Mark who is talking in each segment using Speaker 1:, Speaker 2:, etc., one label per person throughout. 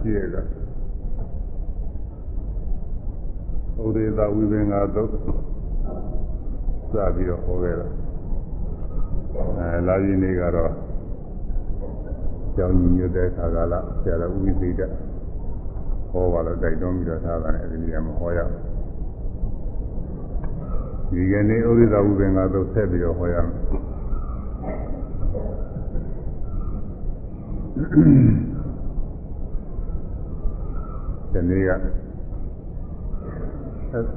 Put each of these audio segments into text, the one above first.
Speaker 1: ရှိရတာဥဒေသာဝိပင်္ဂသုတ်စပြီးတော့ဟောခဲ့တာအဲလာပြီနေ့ကတော့ကျောင်းကြီးမြို့တဲ့ခါကလာဆရာတော်ဥိသိတဟောပါတော့တိုက်တွန်းပြီးတော့ထားတာနဲ့အဲဒီနေရာမှာဟောရဒီကနေ့ဥရိသာဝိပင်္ဂသုတ်ဆက်ပြီးတော့ဟောရမယ် ဒီနေ့က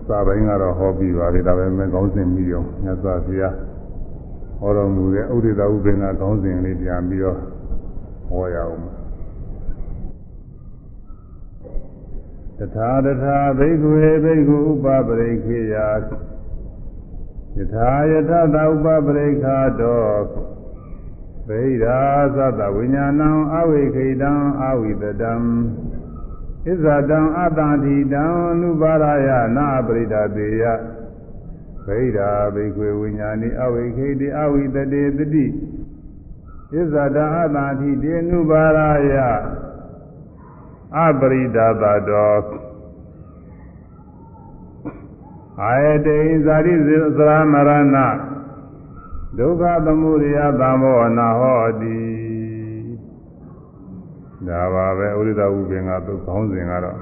Speaker 1: သာပိုင်းကတော့ဟောပြီးပါပြီဒါပေမဲ့ခေါင်းစဉ်ပြီးအောင်မြတ်စွာဘုရားဟောတော်မူတဲ့ဥဒိတဥပင်ကခေါင်းစဉ်လေးပြန်ပြီးတော့ဟောရအောင်တထာတထာဘိက္ခုဟေဘိက္ခုဥပပရိခေယယထာယထသာဥပပရိခာတောဗိဓာသတ္တဝိညာဏံအဝိခိတံအဝိတတံ ဣဇာတံအတ္တတိတံအနုပါရယနာပရိဒတေယဗိဓာဘိကွေဝိညာဏိအဝိခေတိအဝိတတေတတိဣဇာတံအတ္တတိတေနုပါရယအပရိဒသတောအာယတေဇာတိသရမရဏဒုက္ခသမုဒယသမောနာဟောတိ ဒါပါပဲဥရိဒဝုပင်ကသူခေါင်းစဉ်ကတော့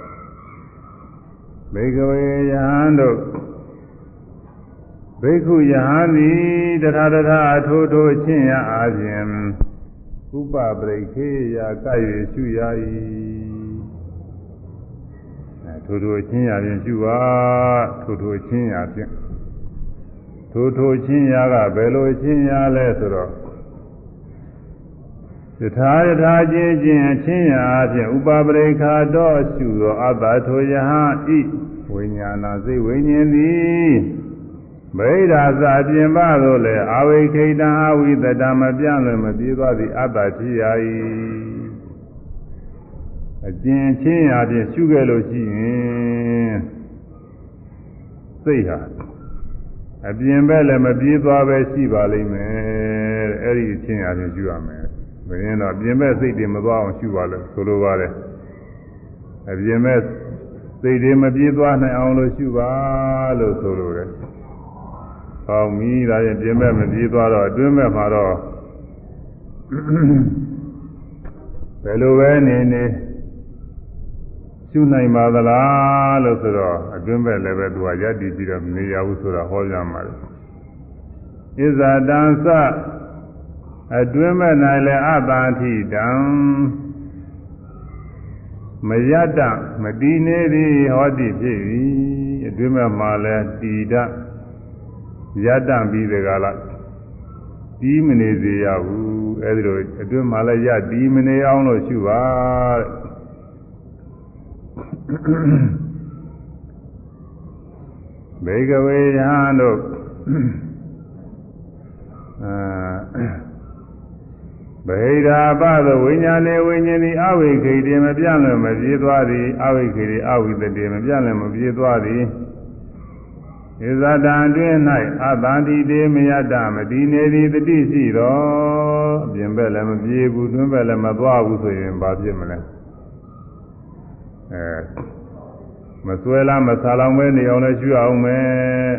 Speaker 1: ဘေကဝေယဟန်တို့ဘိက္ခုယဟန်သည်တထာတထာအထိုးထိုးချင်းရအားဖြင့်ဥပပရိခေယကပ်၍ရှုရ၏အဲထိုးထိုးချင်းရဖြင့်ရှုပါထိုးထိုးချင်းရဖြင့်ထိုးထိုးချင်းရကဘယ်လိုချင်းရလဲဆိုတော့ ယထာယထာချင်းချင်းအချင်းရာဖြင့်ဥပပရိခာတော့ရှုသောအတ္တထိုယဟဤဝိညာဏစိတ်ဝိညာဉ်သည်ဗိဓာသအပြင်ပါသို့လည်းအဝိခိတံအဝိတတမပြန့်လွင်မပြေးသွားသည့်အတ္တဖြစ်ရ၏အကျဉ်ချင်းရာဖြင့်ရှုခဲ့လို့ရှိရင်စိတ်ဟာအပြင်ဘက်လည်းမပြေးသွားပဲရှိပါလိမ့်မယ်တဲ့အဲ့ဒီအချင်းရာဖြင့်ရှုရမယ် ဘယ်ရင်တော့ပြင်မဲ့စိတ်တွေမသွားအောင်ရှုပါလို့ဆိုလိုပါတယ်အပြင်မဲ့စိတ်တွေမပြေးသွားနိုင်အောင်လို့ရှုပါလို့ဆိုလိုတယ်။ဟောင်းမီးဒါရင်ပြင်မဲ့မပြေးသွားတော့အတွင်းမဲ့မှာတော့ဘယ်လိုပဲနေနေရှုနိုင်ပါသလားလို့ဆိုတော့အတွင်းမဲ့လည်းပဲသူကယက်တည်ပြီးတော့နေရဘူးဆိုတာဟောကြမှာလေ။ဣဇာတံသ အတွင်းမဲ့၌လည်းအတာထိတံမယတ္တမတည်နေသည်ဟောတိဖြစ်၏အတွင်းမဲ့မှာလည်းတည်တယတ္တပြီးဒီကလာတီးမနေစေရဘူးအဲဒီလိုအတွင်းမှာလည်းယတီးမနေအောင်လို့ရှုပါတဲ့ဘေကဝေယံတို့အာ ဗဟိရာပသောဝိညာဉ်ေဝိညာဉ်သည်အဝိခိတေမပြန့်လွယ်မပြေးသွားသည်အဝိခိတေအဝိတတေမပြန့်လွယ်မပြေးသွားသည်ဣဇာတံတွင်၌အတန္တိတေမယတမတည်နေသည်တတိရှိတော်အပြင်ဘက်လည်းမပြေးဘူးတွင်ဘက်လည်းမသွားဘူးဆိုရင်ဘာဖြစ်မလဲအဲမစွဲလားမဆာလောင်ပဲနေအောင်လည်းရှုအောင်မယ်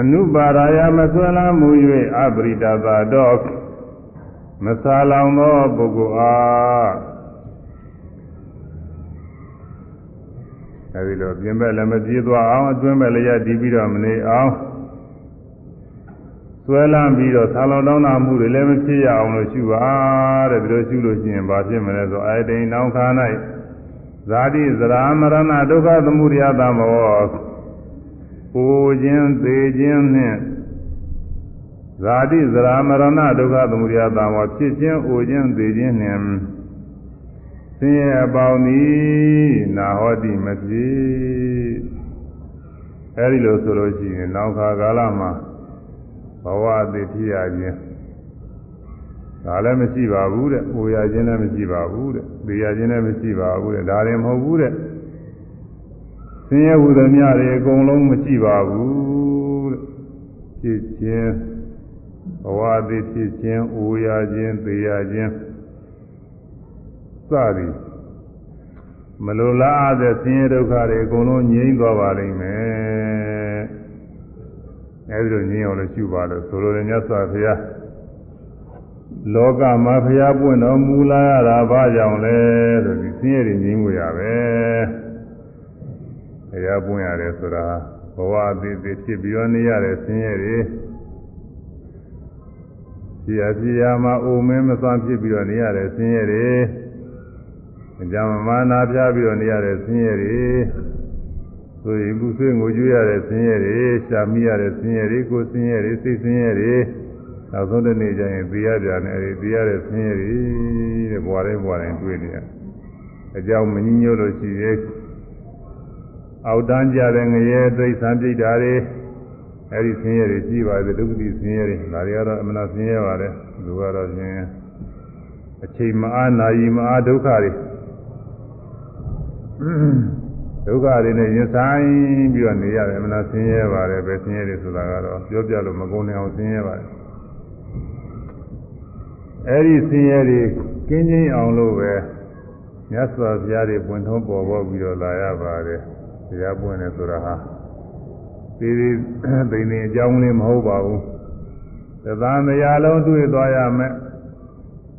Speaker 1: အနုပါရာယမဆွဲလမ်းမူ၍အပရိဒသာတော့မဆာလောင်သောပုဂ္ဂိုလ်အားအဲဒီလိုပြင်ဘက်လည်းမပြေးသွားအောင်အတွင်းဘက်လည်းရတည်ပြီးတော့မနေအောင်ဆွဲလမ်းပြီးတော့ဆာလောင်တောင်းတာမှုတွေလည်းမဖြစ်ရအောင်လို့ရှုပါတဲ့ဒီလိုရှုလို့ရှိရင်ဘာဖြစ်မလဲဆိုအာယတိန်နောင်ခါ၌ဇာတိဇရာမရဏဒုက္ခသမုဒယသမော ပူခြင်းသေခြင်းနှင့်ဇာတိဇရာမရဏဒုက္ခသမုဒယတာမောဖြစ်ခြင်းအိုခြင်းသေခြင်းနှင့်ဆင်းရဲအပေါင်းသည်နာဟောတိမဖြစ်အဲဒီလိုဆိုလို့ရှိရင်နောက်ခါကာလမှာဘဝအသေးဖြစ်ရခြင်းဒါလည်းမရှိပါဘူးတဲ့။ပူရခြင်းလည်းမရှိပါဘူးတဲ့။သေရခြင်းလည်းမရှိပါဘူးတဲ့။ဒါလည်းမဟုတ်ဘူးတဲ့။ ဆင်းရဲဟူသည်များတွေအကုန်လုံးမရှိပါဘူးတဲ့ဖြစ်ခြင်းဘဝသည်ဖြစ်ခြင်းအိုရခြင်းသေရခြင်းစသည်မလိုလားအပ်တဲ့ဆင်းရဲဒုက္ခတွေအကုန်လုံးငြိမ်းသွားပါလိမ့်မယ်အဲဒီလိုငြိမ်းအောင်လို့ရှုပါလို့ဆိုလိုတယ်မြတ်စွာဘုရားလောကမှာဘုရားပွင့်တော်မူလာရတာဘာကြောင့်လဲဆိုပြီးဆင်းရဲတွေငြိမ်းမှုရပဲဘု ရားပွင့်ရတယ်ဆိုတာဘဝအသေးသေးဖြစ်ပြီးတော့နေရတဲ့ဆင်းရဲတွေဖြစ်ရဖြစ်ရမှာအိုမင်းမစွမ်းဖြစ်ပြီးတော့နေရတဲ့ဆင်းရဲတွေအကြမ်းမာနာပြပြီးတော့နေရတဲ့ဆင်းရဲတွေဆိုရင်ကုဆွေးငိုကြွရတဲ့ဆင်းရဲတွေရှာမိရတဲ့ဆင်းရဲတွေကိုဆင်းရဲတွေစိတ်ဆင်းရဲတွေနောက်ဆုံးတစ်နေ့ကျရင်သိရကြတယ်အဲဒီသိရတဲ့ဆင်းရဲတွေတဲ့ဘဝတိုင်းဘဝတိုင်းတွေ့နေရအကြောင်းမငြင်းညို့လို့ရှိရဲ့ အောက်တန်းကြတဲ့ငရဲသိဆံပြိတ္တာတွေအဲဒီဆင်းရဲတွေရှိပါတယ်ဒုက္ခတိဆင်းရဲတွေဒါတွေကတော့အမှန်ဆင်းရဲပါတယ်သူကတော့ရှင်အချိန်မအားနာရီမအားဒုက္ခတွေဒုက္ခတွေနဲ့ရင်ဆိုင်ပြီးတော့နေရတယ်အမှန်ဆင်းရဲပါတယ်ပဲဆင်းရဲတွေဆိုတာကတော့ပြောပြလို့မကုန်နိုင်အောင်ဆင်းရဲပါတယ်အဲဒီဆင်းရဲတွေကင်းချင်းအောင်လို့ပဲမြတ်စွာဘုရားတွေပွင့်ထုံးပေါ်ပေါ်ပြီးတော့လာရပါတယ် ဘုရားပွင့်တယ်ဆိုတာဟာဒီဒီသိနေအကြောင်းလေးမဟုတ်ပါဘူးသံဃာလုံးတွေ့သွားရမယ်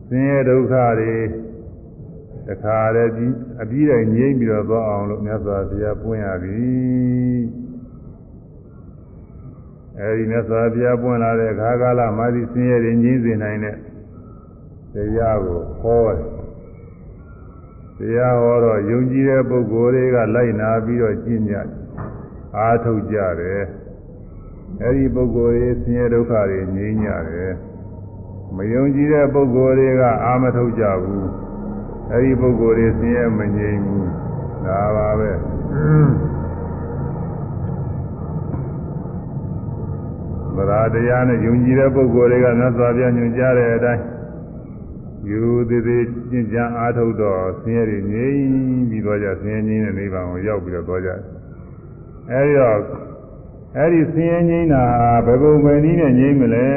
Speaker 1: ဆင်းရဲဒုက္ခတွေတခါတည်းပြီးအပြီးတိုင်ငြိမ့်ပြီးတော့သွားအောင်လို့မြတ်စွာဘုရားပွင့်ရပြီအဲဒီမြတ်စွာဘုရားပွင့်လာတဲ့ခါကာလမာသီဆင်းရဲတွေငြိမ့်စေနိုင်တဲ့တရားကိုဟောတယ် တရားဟောတော့ယုံကြည်တဲ့ပုဂ္ဂိုလ်တွေကလိုက်နာပြီးတော့ကျင့်ကြအားထုတ်ကြတယ်အဲဒီပုဂ္ဂိုလ်တွေဆင်းရဲဒုက္ခတွေငြိမ်းကြတယ်မယုံကြည်တဲ့ပုဂ္ဂိုလ်တွေကအာမထုတ်ကြဘူးအဲဒီပုဂ္ဂိုလ်တွေဆင်းရဲမငြိမ်းဘူးဒါပါပဲဗราတရားနဲ့ယုံကြည်တဲ့ပုဂ္ဂိုလ်တွေကမြတ်စွာဘုရားညွှန်ကြားတဲ့အတိုင်း ယူသေးသေးကျင့်ကြံအားထုတ်တော့ဆင်းရဲတွေငြိမ်းပြီးတော့ကြဆင်းရဲငြိမ်းတဲ့နိဗ္ဗာန်ကိုရောက်ပြီးတော့သွားကြတယ်အဲဒီတော့အဲ့ဒီဆင်းရဲငြိမ်းတာဘယ်ပုံပဲနည်းနဲ့ငြိမ်းမလဲ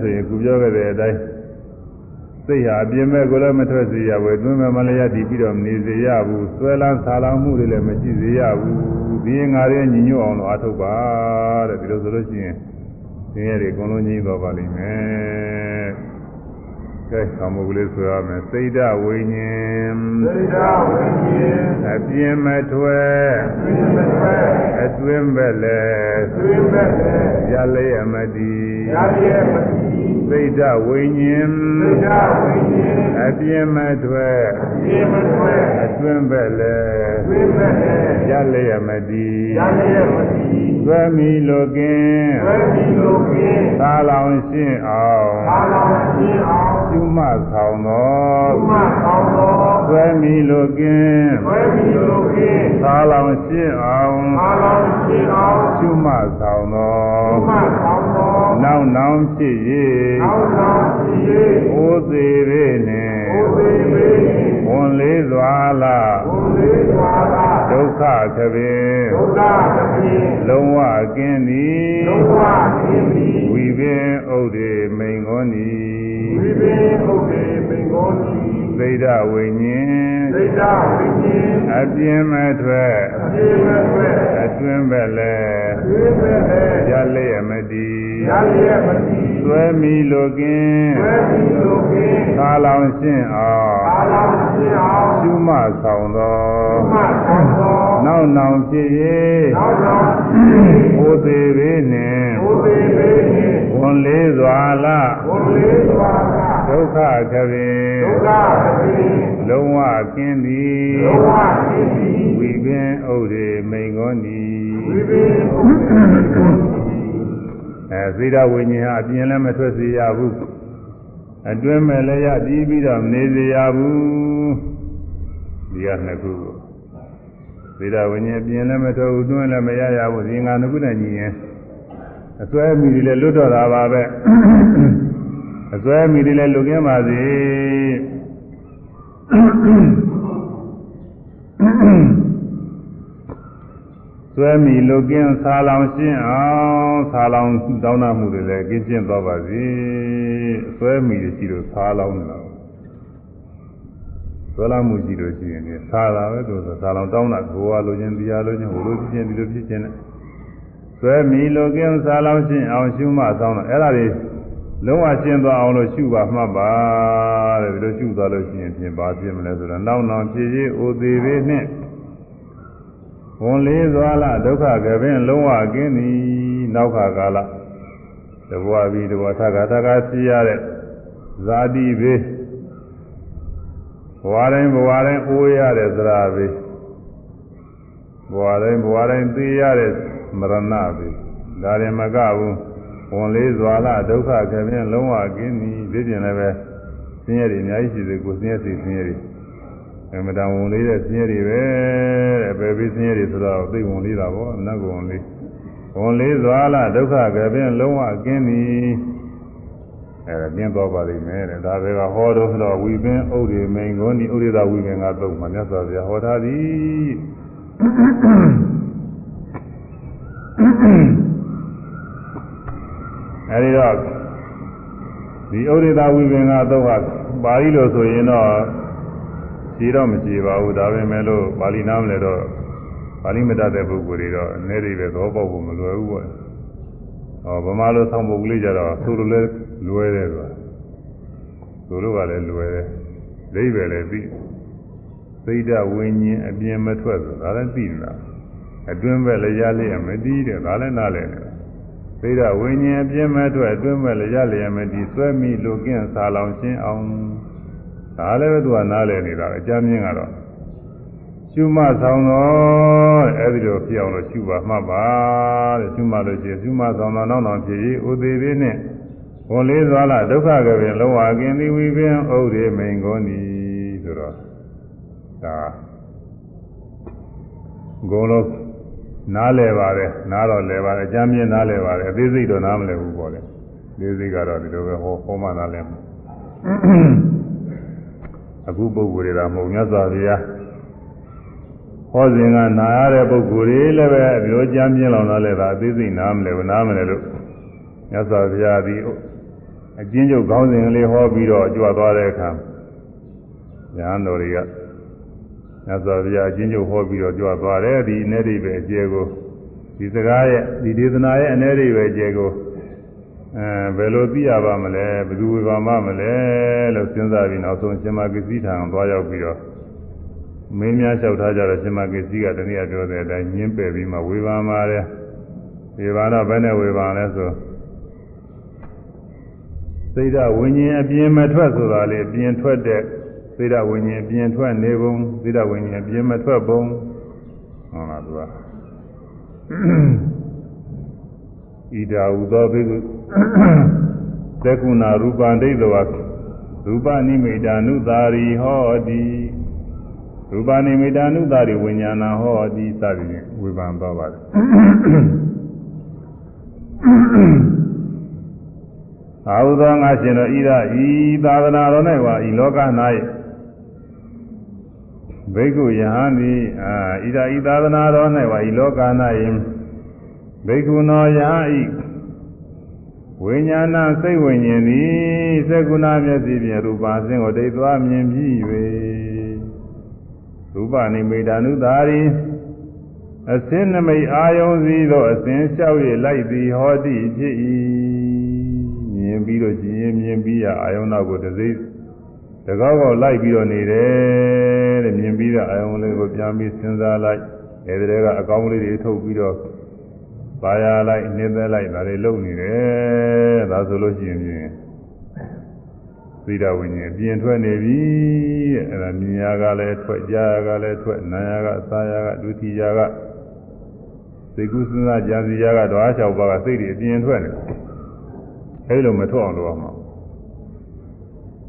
Speaker 1: ဆိုရင်ခုပြောခဲ့တဲ့အတိုင်းစိတ်ဟာအပြင်းမဲ့ကိုလည်းမထွက်စေရဘူးတွင်းမဲ့မလည်းရတည်ပြီးတော့မနေစေရဘူးဆွဲလန်းဆာလောင်မှုတွေလည်းမရှိစေရဘူးဒီငါရဲ့ညီညွတ်အောင်လို့အထုတ်ပါတဲ့ဒီလိုဆိုလို့ရှိရင်ဆင်းရဲတွေအကုန်လုံးငြိမ်းသွားပါလိမ့်မယ် ကဲကောင်းမှုကလေးဆိုရမယ်စိတ်ဓဝိညာဉ်
Speaker 2: စိတ်ဓဝိညာဉ်
Speaker 1: အပြင်းမထွက်
Speaker 2: အပြင်းမထွက်
Speaker 1: အတွင်းပဲလေ
Speaker 2: အတွင်းပဲလေ
Speaker 1: ရလေအမတိ
Speaker 2: ရလေအမတိ
Speaker 1: စိတ်ဓဝိညာဉ်
Speaker 2: စိတ်ဓဝိညာဉ်
Speaker 1: အပြင်းမထွက်
Speaker 2: အပြင်းမထွက်
Speaker 1: အတွင်းပဲလေ
Speaker 2: အတွင်းပဲလေ
Speaker 1: ရလေအမတိ
Speaker 2: ရလေအမတိ
Speaker 1: သွဲမီလိုကင်း
Speaker 2: သွဲမီလိုကင်း
Speaker 1: သာလောင်ရှင်းအောင်
Speaker 2: သာလောင်ရှင်းအောင်
Speaker 1: ရှုမှတ်ဆောင်သော
Speaker 2: ရှုမှတ်ဆောင်သော
Speaker 1: သွဲမီလိုကင်း
Speaker 2: သွဲမီလိုကင်း
Speaker 1: သာလောင်ရှင်းအောင်
Speaker 2: သာလောင်ရှင်းအောင်
Speaker 1: ရှုမှတ်ဆောင်သော
Speaker 2: ရှုမှတ်ဆောင်သော
Speaker 1: နောက်နောင်ဖြစ်၍
Speaker 2: နောက်နောင်ဖြစ်၍
Speaker 1: ဩသေးပေနှင့်
Speaker 2: ဩသေးပေနှင့်
Speaker 1: ဝန်လေးစွာလာ
Speaker 2: ဝန်လေးစွာလာ
Speaker 1: ဒုက္ခသဖြင့်
Speaker 2: ဒုက္ခသဖြင့်
Speaker 1: လုံးဝကင်းသည်
Speaker 2: လုံးဝကင်းသည်
Speaker 1: ဝိပင်ဥဒိမိန်ခေါနီ
Speaker 2: ဝိပင်ဥဒိမိန်ခေါနီ
Speaker 1: သိဒဝိညာဉ်
Speaker 2: သိဒဝိညာဉ်
Speaker 1: အပြင်းမဲ့ထွက်
Speaker 2: အပြင်းမဲ့ထွက်
Speaker 1: အတွင်းပဲလဲ
Speaker 2: အတွင်းပဲလဲ
Speaker 1: ရလျက်မတည်
Speaker 2: ရလျက်မတည်
Speaker 1: သွဲမီလိုကင်း
Speaker 2: သွဲမီလိုကင်း
Speaker 1: သာလောင်ရှင်းအောင်
Speaker 2: သာလောင်ရှင်းအောင်
Speaker 1: ရှုမဆောင်သော
Speaker 2: ရှုမဆောင်သော
Speaker 1: နောက်နောင်ဖြစ်၍
Speaker 2: နောက်နောင်ဖြစ်
Speaker 1: ဘုသေးပေနှင့်
Speaker 2: ဘုသေးပေနှင့်
Speaker 1: ဝန်လေးစွာလ
Speaker 2: ဝန်လေးစွာလ
Speaker 1: ဒုက္ခကပင်
Speaker 2: ဒုက္ခကပင်
Speaker 1: လုံးဝကင်းသည်
Speaker 2: လုံးဝကင်းသည်
Speaker 1: ဝိပင်ဥဒေမိန်ကောနီ
Speaker 2: ဝိပင်ဥဒေမိန်ကောနီ
Speaker 1: အဲစေတဝိညာဉ်ဟာအပြင်လည်းမထွက်စေရဘူးအတွင်းမဲ့လည်းရပြီးပြီးတော့နေစေရဘူးဒီကနှစ်ခုကိုစေတဝိညာဉ်အပြင်လည်းမထွက်ဘူးတွင်းလည်းမရရဘူးဒီငါနှစ်ခုနဲ့ညီရင်အစွဲမိတွေလည်းလွတ်တော့တာပါပဲအစွဲမိတွေလည်းလွတ်ကင်းပါစေ စွဲမိလုကင်းဆာလောင်ရှင်းအောင်ဆာလောင်တောင်းတမှုတွေလည်းကင်းကျင်းသွားပါစေစွဲမိရှိလို့ဆာလောင်နေတာသွဲလာမှုရှိလို့ရှိရင်ဒီဆာတာပဲသူဆိုဆာလောင်တောင်းတာကိုယ်ကလိုချင်တရားလိုချင်ဟိုလိုဖြစ်ချင်းဒီလိုဖြစ်ချင်းနဲ့သွဲမီလိုကင်းဆာလောင်ရှင်းအောင်ရှုမှဆောင်းတော့အဲ့ဒါတွေလုံးဝရှင်းသွားအောင်လို့ရှုပါမှတ်ပါတဲ့ဒီလိုရှုသွားလို့ရှိရင်ဖြင့်ဘာဖြစ်မလဲဆိုတော့နောက်နောက်ဖြစ်ရေးအိုသေးသေးနဲ့ ဝန်လေးစွာလားဒုက္ခကပင်လုံးဝကင်းသည်နောက်ခါကာလတဘွားပြီးတဘွားထခါထခါဖြစ်ရတဲ့ဇာတိဘေးဘဝတိုင်းဘဝတိုင်းအိုးရတဲ့သရာဘေးဘဝတိုင်းဘဝတိုင်းသိရတဲ့မရဏဘေးဒါရင်မကဘူးဝန်လေးစွာလားဒုက္ခကပင်လုံးဝကင်းသည်ဒီပြင်လည်းပဲဆင်းရဲတွေအများကြီးရှိသေးကိုဆင်းရဲစိတ်ဆင်းရဲတွေ အမတန်ဝင်လေးတဲ့ဆင်းရဲတွေပဲတဲ့ပဲပြီးဆင်းရဲတွေဆိုတော့သိဝင်လေးတာပေါ့နတ်ကဝင်လေးဝင်လေးစွာလားဒုက္ခကပင်လုံးဝကင်းသည်အဲဒါပြင်းသွားပါလိမ့်မယ်တဲ့ဒါပဲကဟောတော့ဆိုတော့ဝီပင်ဥဒိမိန်ကိုဒီဥဒိသာဝီပင်ကသုံးမှာမြတ်စွာဘုရားဟောထားသည်အဲဒီတော့ဒီဥဒိသာဝိပင်ကတော့ဟာပါဠိလိုဆိုရင်တော့ ခြေတော့မခြေပါဘူးဒါပဲမဲ့လို့ပါဠိနားမလဲတော့ပါဠိမတတ်တဲ့ပုဂ္ဂိုလ်တွေတော့အနေတွေပဲသဘောပေါက်ဖို့မလွယ်ဘူးပေါ့ဟောဗမာလိုဆောင်းပုဂ္ဂလိကြတော့ဆိုလိုလဲလွယ်တယ်ဆိုတာဆိုလိုကလည်းလွယ်တယ်လိမ့်ပဲလည်းသိသိဒဝိညာဉ်အပြင်မထွက်ဆိုတာလည်းသိနေတာအတွင်းပဲလည်းရလျက်မတည်တယ်ဒါလည်းနားလည်တယ်သိဒဝိညာဉ်အပြင်မထွက်အတွင်းပဲလည်းရလျက်မတည်ဆွဲမိလိုကင်းစာလောင်ရှင်းအောင် ဒါလည်းပဲသူကနားလည်နေတာအကြမ်းမြင်ကတော့ရှုမှဆောင်တော့အဲ့ဒီလိုဖြစ်အောင်လို့ရှုပါမှတ်ပါတဲ့ရှုမှလို့ရှိရင်ရှုမှဆောင်တော့နောက်နောက်ဖြစ်ရေးဥသေးသေးနဲ့ဝန်လေးသွားလာဒုက္ခကပင်လောဝကင်းသည်ဝိပင်ဥဒေမိန်ကုန်သည်ဆိုတော့ဒါဂုံလုံးနားလဲပါတယ်နားတော့လဲပါတယ်အကြမ်းမြင်နားလဲပါတယ်အသေးစိတ်တော့နားမလဲဘူးပေါ့လေအသေးစိတ်ကတော့ဒီလိုပဲဟောဟောမှနားလဲမှာ အခုပုဂ္ဂိုလ်တွေကမဟုတ်မြတ်စွာဘုရားဟောစဉ်ကနာရတဲ့ပုဂ္ဂိုလ်တွေလည်းပဲအပြောကြမ်းပြင်းလောင်လာလဲတာအသေးစိတ်နားမလဲဘူးနားမလဲလို့မြတ်စွာဘုရားဒီအကျဉ်းချုပ်ခေါင်းစဉ်လေးဟောပြီးတော့ကြွသွားတဲ့အခါညာတော်တွေကမြတ်စွာဘုရားအကျဉ်းချုပ်ဟောပြီးတော့ကြွသွားတယ်ဒီအနေအိပဲအကျဲကိုဒီစကားရဲ့ဒီဒေသနာရဲ့အနေအိပဲအကျဲကို အဲဘယ်လိုသိရပါမလဲဘယ်သူဝေဘာမမလဲလို့စဉ်းစားပြီးနောက်ဆုံးရှင်မဂစီထံသွားရောက်ပြီးတော့မင်းများလျှောက်ထားကြတော့ရှင်မဂစီကတနည်းအားပြောတဲ့အတိုင်းညင်းပယ်ပြီးမှဝေဘာမာတယ်ဝေဘာတော့ဘယ်နဲ့ဝေဘာလဲဆိုစိတ်ဓာဝิญဉ်အပြင်မထွက်ဆိုတာလေအပြင်ထွက်တဲ့စိတ်ဓာဝิญဉ်အပြင်ထွက်နေပုံစိတ်ဓာဝิญဉ်အပြင်မထွက်ပုံဟုတ်လားသူကဣဒာဟုသောဘိက္ခု သက္ကုဏရူပံဒိဋ္ဌဝရူပနိမိတာနုသာရီဟောတိရူပနိမိတာနုသာရီဝိညာဏဟောတိစသည်ဖြင့်ဝေဖန်သွားပါတယ်အာဟုသောငါရှင်တော်ဤရဤသာသနာတော်၌ဝါဤလောက၌ဘိက္ခုယဟန်သည်အာဤရဤသာသနာတော်၌ဝါဤလောက၌ဘိက္ခုနောယဟဤ ဝိညာဏစိတ်ဝိညာဉ်သည်သက္ကုဏမျက်စိဖြင့်ရူပါစင်ကိုဒိဋ္ဌသွားမြင်ပြီး၍ရူပနိမိတာနုသာရီအစင်းနမိတ်အာယုံစည်းသောအစင်းလျှောက်၍လိုက်သည်ဟောတိဖြစ်၏မြင်ပြီးတော့ရှင်မြင်ပြီးရအာယုံနောက်ကိုတစိတကောက်ကောက်လိုက်ပြီးတော့နေတယ်တဲ့မြင်ပြီးတဲ့အာယုံလေးကိုပြန်ပြီးစဉ်းစားလိုက်အဲဒီတည်းကအကောင်းလေးတွေထုတ်ပြီးတော့ ပါရလိုက်နေသက်လိုက်ဒါတွေလုပ်နေတယ်ဒါဆိုလို့ရှိရင်ဖြင့်သီလဝိညာဉ်ပြင်ထွက်နေပြီတဲ့အဲ့ဒါမြင်ရကလည်းထွက်ကြားရကလည်းထွက်နားရကအသာရကဒုတိယကသိကုစဉ်းစားကြာစီရကတော့အား၆ပါးကစိတ်တွေအပြင်ထွက်နေအဲ့လိုမထွက်အောင်လုပ်အောင်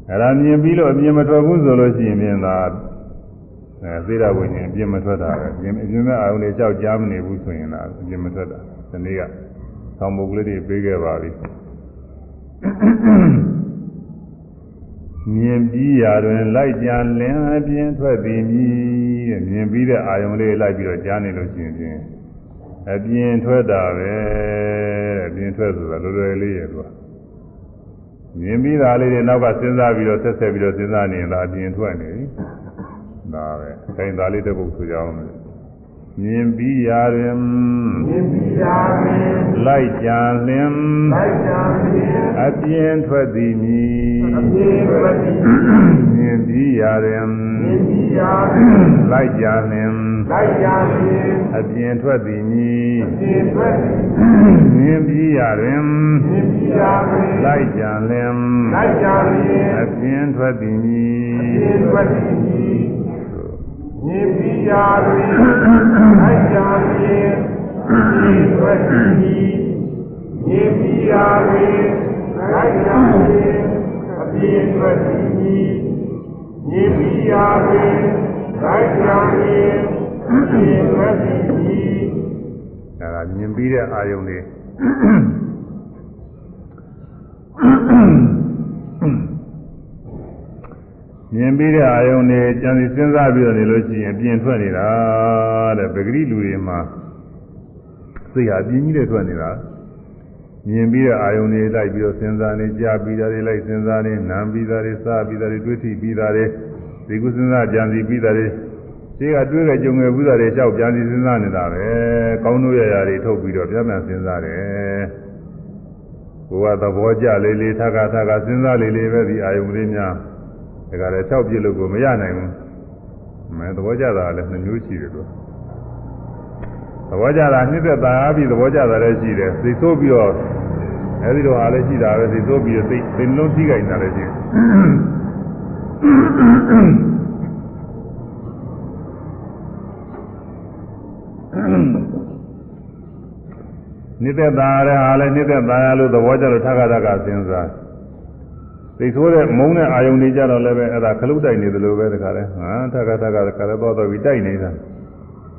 Speaker 1: အဲ့ဒါမြင်ပြီးလို့အပြင်မထွက်ဘူးဆိုလို့ရှိရင်ဖြင့်သာအဲသီလဝိညာဉ်အပြင်မထွက်တာပဲအပြင်အပြင်မဲ့အာရုံတွေကြောက်ကြားမနေဘူးဆိုရင်လားအပြင်မထွက်တာ ဒီနေ့ကဆောင်းပုတ်ကလေးတွေပေးခဲ့ပါပြီမြင်ပြီးရာတွင်လိုက်ကြလင်းအပြင်ထွက်သည်မြည်တဲ့မြင်ပြီးတဲ့အာယုံလေးလိုက်ပြီးတော့ကြားနေလို့ရှိရင်ဖြင့်အပြင်ထွက်တာပဲတဲ့အပြင်ထွက်ဆိုတာလွယ်လွယ်လေးရဲ့သူကမြင်ပြီးတာလေးတွေနောက်ကစဉ်းစားပြီးတော့ဆက်ဆက်ပြီးတော့စဉ်းစားနေရင်ဒါအပြင်ထွက်နေပြီဒါပဲခိုင်သာလေးတစ်ပုဒ်ဆိုကြအောင်မယ် မြင်ပြီးရာတွင်
Speaker 2: မြင်ပြီးရာတွင်
Speaker 1: လိုက်ကြံလင်
Speaker 2: လိုက်ကြဖြင့်
Speaker 1: အပြင်းထွက်သည်မည်
Speaker 2: အပြည့်ဝတည်
Speaker 1: မြင်ပြီးရာတွင်
Speaker 2: မြင်ပြီးရာတွင်
Speaker 1: လိုက်ကြံလင်
Speaker 2: လိုက်ကြဖြင့်
Speaker 1: အပြင်းထွက်သည်မည်
Speaker 2: အပြည့်ဝတည်
Speaker 1: မြင်ပြီးရာတွင်
Speaker 2: မြင်ပြီးရာတွင်
Speaker 1: လိုက်ကြံလင်
Speaker 2: လိုက်ကြဖြင့်
Speaker 1: အပြင်းထွက်သည်မည်
Speaker 2: အပြည့်ဝတည် မြင်ပြီးရာတွင်လိုက်ကြဖြင့်အပြည့်ဝတည်မြင်ပြီးရာတွင်လိုက်ကြဖြင့်အပြည့်ဝတည်မြင်ပြီးရာတွင်လိုက်ကြဖြင့်အပြည့်ဝတည်
Speaker 1: အဲဒါမြင်ပြီးတဲ့အာယုံတွေ မြင်ပြီးတဲ့အာယုံတွေကြံစီစဉ်းစားပြီးတော့နေလို့ရှိရင်ပြင်ထွက်နေတာတဲ့ပဂရိလူတွေမှာစိတ်ဟာပြင်းကြီးတဲ့ထွက်နေတာမြင်ပြီးတဲ့အာယုံတွေလိုက်ပြီးတော့စဉ်းစားနေကြားပြီးတာတွေလိုက်စဉ်းစားနေနားပြီးတာတွေစားပြီးတာတွေတွေးထိပြီးတာတွေဒီကုစဉ်းစားကြံစီပြီးတာတွေရှိကတွေးကြကြုံငယ်ဘူးတာတွေလျှောက်ကြံစီစဉ်းစားနေတာပဲကောင်းတို့ရရာတွေထုတ်ပြီးတော့ပြန်ပြန်စဉ်းစားတယ်ကိုယ်ကသဘောကျလေးလေးထခါထခါစဉ်းစားလေးလေးပဲဒီအာယုံလေးများ ဒါကြလည်း6ပြည့်လို့ကိုမရနိုင်ဘူးမဲသဘောကျတာလည်းနှမျိုးရှိတယ်သူသဘောကျတာနှစ်သက်သာပြီးသဘောကျတာလည်းရှိတယ်သိဆိုးပြီးတော့အဲဒီတော့အားလည်းရှိတာပဲသိဆိုးပြီးသိသိလုံးထိခိုက်တာလည်းရှိတယ်နိတ္တသာရအားလည်းနိတ္တသာရလို့သဘောကျလို့ထခါထခါစဉ်းစား သိဆိုးတဲ့မုန်းတဲ့အာယုန်တွေကြတော့လည်းပဲအဲ့ဒါခလုတ်တိုက်နေသလိုပဲတခါလဲဟာထခါထခါတခါလဲသွားတော့ပြီးတိုက်နေတာ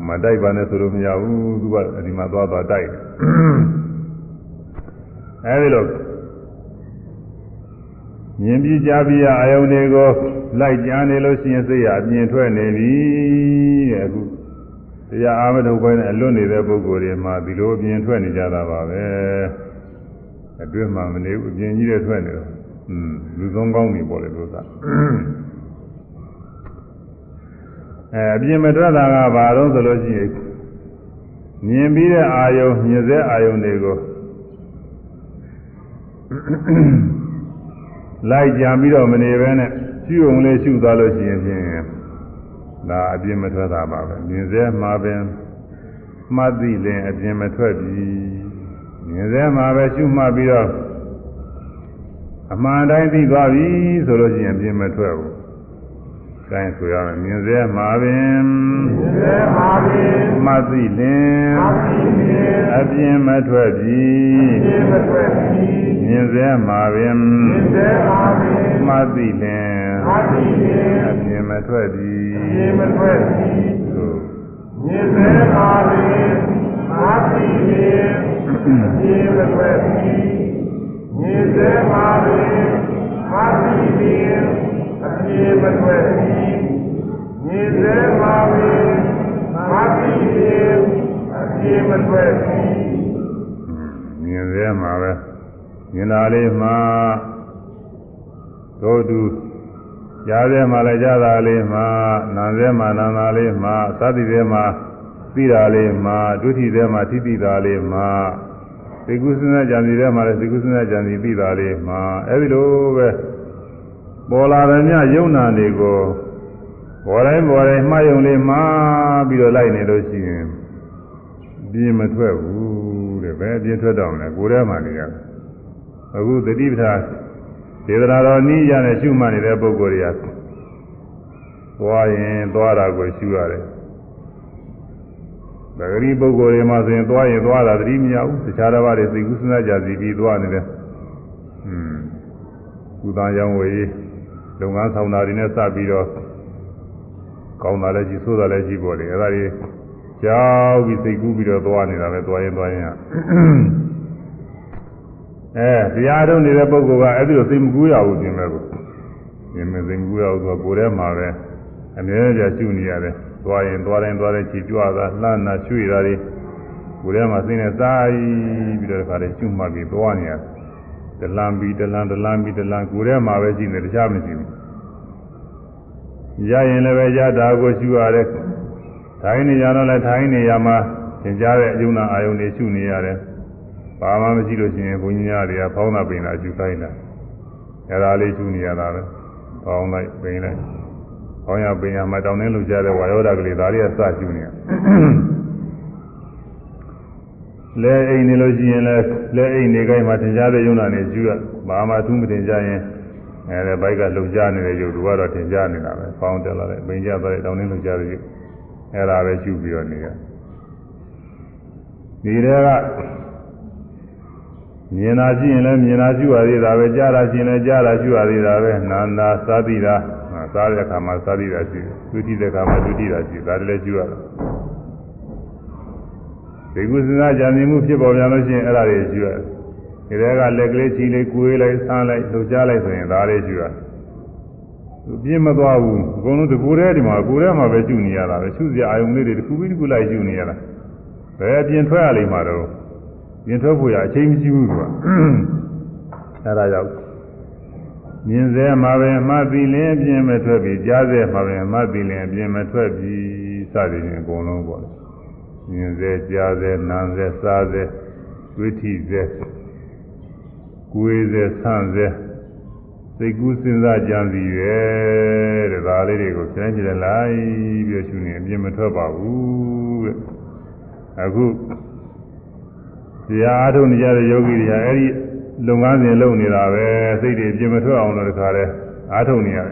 Speaker 1: မတိုက်ပါနဲ့ဆိုလို့မရဘူးသူကဒီမှာသွားသွားတိုက်တယ်အဲဒီလိုမြင်ပြီးကြားပြီးအာယုန်တွေကိုလိုက်ကြားနေလို့ရှိရင်စိတ်ရအမြင်ထွက်နေပြီတဲ့အခုတရားအားမထုတ်ဘဲနဲ့အလွတ်နေတဲ့ပုဂ္ဂိုလ်တွေမှာဒီလိုအမြင်ထွက်နေကြတာပါပဲအတွင်းမှာမနေဘူးအမြင်ကြီးတွေထွက်နေတော့ อืมလူသုံးကောင်းနေပေါ်တယ်လို့သာအဲအပြင်မထွက်တာကဘာလို့ဆိုလို့ရှိရင်မြင်ပြီးတဲ့အာယုံမြင်စေအာယုံတွေကိုလိုက်ကြံပြီးတော့မနေဘဲနဲ့ရှုုံလေးရှုသွားလို့ရှိရင်ဖြင့်ဒါအပြင်မထွက်တာပါပဲမြင်စေမှာပင်မှတ်သိလင်အပြင်မထွက်ပြီမြင်စေမှာပဲရှုမှတ်ပြီးတော့ အမှန်တိုင်းသိသွားပြီဆိုလို့ရှိရင်ပြင်မထွက်ဘူး။ကိုင်းဆိုရမယ်မြင်စေမှာပင်
Speaker 2: သေမာပင်
Speaker 1: မှတ်သိလင်
Speaker 2: အာပိနေ
Speaker 1: အပြင်မထွက်ပြီ
Speaker 2: သေမထွက်သည်
Speaker 1: မြင်စေမှာပင်
Speaker 2: သေမာပင်
Speaker 1: မှတ်သိလင်
Speaker 2: အာပိနေ
Speaker 1: အပြင်မထွက်ပြီ
Speaker 2: သေမထွက်သည်
Speaker 1: သို့
Speaker 2: မြင်သေမာပင်အာပိနေသေမထွက်သ ည်မြင်သေမာပင်အာပိနေသေမထွက်သည်မြင်သေမာပင်အာပိနေသေမထွက်သည်
Speaker 1: မြင်စေမှာပဲမြင်တာလေးမှာတို့တူကြားစေမှာလည်းကြားတာလေးမှာနာစေမှာနာတာလေးမှာသတိစေမှာသိတာလေးမှာဒုတိစေမှာသိသိတာလေးမှာ သိကုစဉ်းစားကြံစီထဲမှာလည်းသိကုစဉ်းစားကြံစီသိတာလေးမှာအဲဒီလိုပဲပေါ်လာတဲ့ညယုံနာတွေကိုပေါ်တိုင်းပေါ်တိုင်းမှားယုံလေးမှားပြီးတော့လိုက်နေလို့ရှိရင်ပြင်းမထွက်ဘူးတဲ့ဘယ်ပြင်းထွက်တော့မလဲကိုယ်ထဲမှာနေရတယ်အခုတတိပဌာဒေသနာတော်နည်းရနဲ့ရှုမှတ်နေတဲ့ပုဂ္ဂိုလ်တွေကသွားရင်သွားတာကိုရှုရတယ်။ ဒါဂရီပုဂ္ဂိုလ်တွေမှာဆိုရင်သွားရင်သွားတာသတိမရဘူး။တခြားတစ်ပါးတွေသိကုသနာကြစီပြီးသွားနေတယ်။ဟွန်းကုသရောင်းဝယ်လုပ်ငန်းဆောင်တာတွေနဲ့စပြီးတော့ကောင်းတာလည်းရှိဆိုးတာလည်းရှိပေါ်တယ်။အဲဒါတွေကြောက်ပြီးစိတ်ကူးပြီးတော့သွားနေတာပဲသွားရင်သွားရင်အဲတရားထုတ်နေတဲ့ပုဂ္ဂိုလ်ကအဲ့ဒီလိုစိတ်မကူးရဘူးပြင်မဲ့ကိုပြင်မဲ့စိတ်မကူးရဘူးဆိုတော့ကိုယ်ထဲမှာပဲအမြဲတမ်းရှုနေရတယ် သွားရင်သွားတိုင်းသွားတိုင်းခြေကြွတာလှမ်းတာရွှေ့တာတွေကိုယ်ထဲမှာစိတ်နဲ့စားပြီးတော့ဒီခါလေးရှုမှတ်ပြီးသွားနေရတယ်တလန်ပြီးတလန်တလန်ပြီးတလန်ကိုယ်ထဲမှာပဲရှိနေတခြားမရှိဘူးရရင်လည်းပဲရတာကိုရှုရတယ်ထိုင်းနေရတော့လည်းထိုင်းနေရမှာသင်ကြားတဲ့အယုံနာအာယုန်တွေရှုနေရတယ်ဘာမှမရှိလို့ရှိရင်ဘုန်းကြီးများတွေကဖောင်းတာပင်တာရှုခိုင်းတာအဲ့ဒါလေးရှုနေရတာပဲဖောင်းလိုက်ပင်လိုက် ဖောင်းရပင်ရမှာတောင်းနေလို့ကြားတဲ့ဝါယောဓာကလေးဒါတွေကစရှုနေရလဲအိမ်နေလို့ရှိရင်လဲလဲအိမ်နေခိုင်းမှာသင်ကြားတဲ့ယုံနာနေရှုရဘာမှသူမတင်ကြရင်အဲဘိုက်ကလှုပ်ရှားနေတဲ့ရုပ်သူကတော့ထင်ရှားနေတာပဲ။ဖောင်းတက်လာတဲ့ပင်ကြသွားတဲ့တောင်းနှင်းလှုပ်ရှားတဲ့ရုပ်အဲဒါပဲရှုပြီးတော့နေရ။ဒီတဲကမြင်တာရှိရင်လည်းမြင်တာရှုရသေးတာပဲကြားတာရှိရင်လည်းကြားတာရှုရသေးတာပဲနာနာသာတိတာ စားတဲ့အခါမှာစားတိတာရှိတယ်။ဒုတိတဲ့အခါမှာဒုတိတာရှိတယ်ဒါလည်းရှုရတာ။ဒီကုသနာကြံနေမှုဖြစ်ပေါ်ပြန်လို့ရှိရင်အဲ့ဒါတွေရှုရတယ်။ဒီထဲကလက်ကလေးချီလေးကိုယ်လိုက်ဆန်းလိုက်လှုပ်ရှားလိုက်ဆိုရင်ဒါလေးရှုရသူပြင်းမသွားဘူးအကုန်လုံးတကူထဲဒီမှာကိုယ်ထဲမှာပဲရှုနေရတာပဲရှုစရာအာယုံလေးတွေတကူပြီးတကူလိုက်ရှုနေရတာဘယ်ပြင်ထွက်ရလိမ့်မှာတော့ပြင်ထွက်ဖို့ရအချိန်မရှိဘူးကွာအဲဒါကြောင့် မြင်စေမှာပဲအမှတ်ပြီးလင်းအပြင်မထွက်ပြီးကြားစေမှာပဲအမှတ်ပြီးလင်းအပြင်မထွက်ပြီးစသည်ဖြင့်အကုန်လုံးပေါ့မြင်စေကြားစေနားစေစားစေဝိထိစေကိုယ်စေဆန့်စေစိတ်ကူးစဉ်းစားကြံစီရဲတဲ့ဒါလေးတွေကိုကျန်းကျင်လိုက်ပြီးရှုနေအပြင်းမထွက်ပါဘူးတဲ့အခုတရားအားထုတ်နေကြတဲ့ယောဂီတွေကအဲ့ဒီ လုပ်ငန်းစဉ်လုပ်နေတာပဲစိတ်တွေအပြင်းမထွက်အောင်လို့တခါလဲအားထုတ်နေရတယ်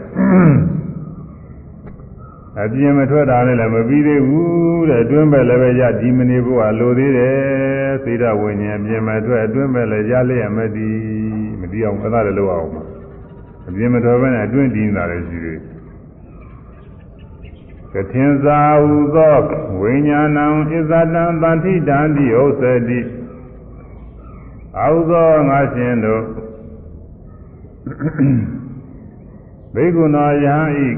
Speaker 1: အပြင်းမထွက်တာနဲ့လည်းမပြီးသေးဘူးတဲ့အတွင်းပဲလည်းပဲရဒီမနေဖို့ကလိုသေးတယ်သိဒဝိညာဉ်အပြင်းမထွက်အတွင်းပဲလည်းရလျက်မတည်မတည်အောင်အဲ့ဒါလည်းလုပ်အောင်ပါအပြင်းမထွက်ဘဲနဲ့အတွင်းတည်နေတာလည်းရှိသေးကထင်စာဟုသောဝိညာဏံဣဇတံတန္တိတံတိဥစ္စတိ အာဟုသောငါရှင်တို့ဘေကုဏယဟဤ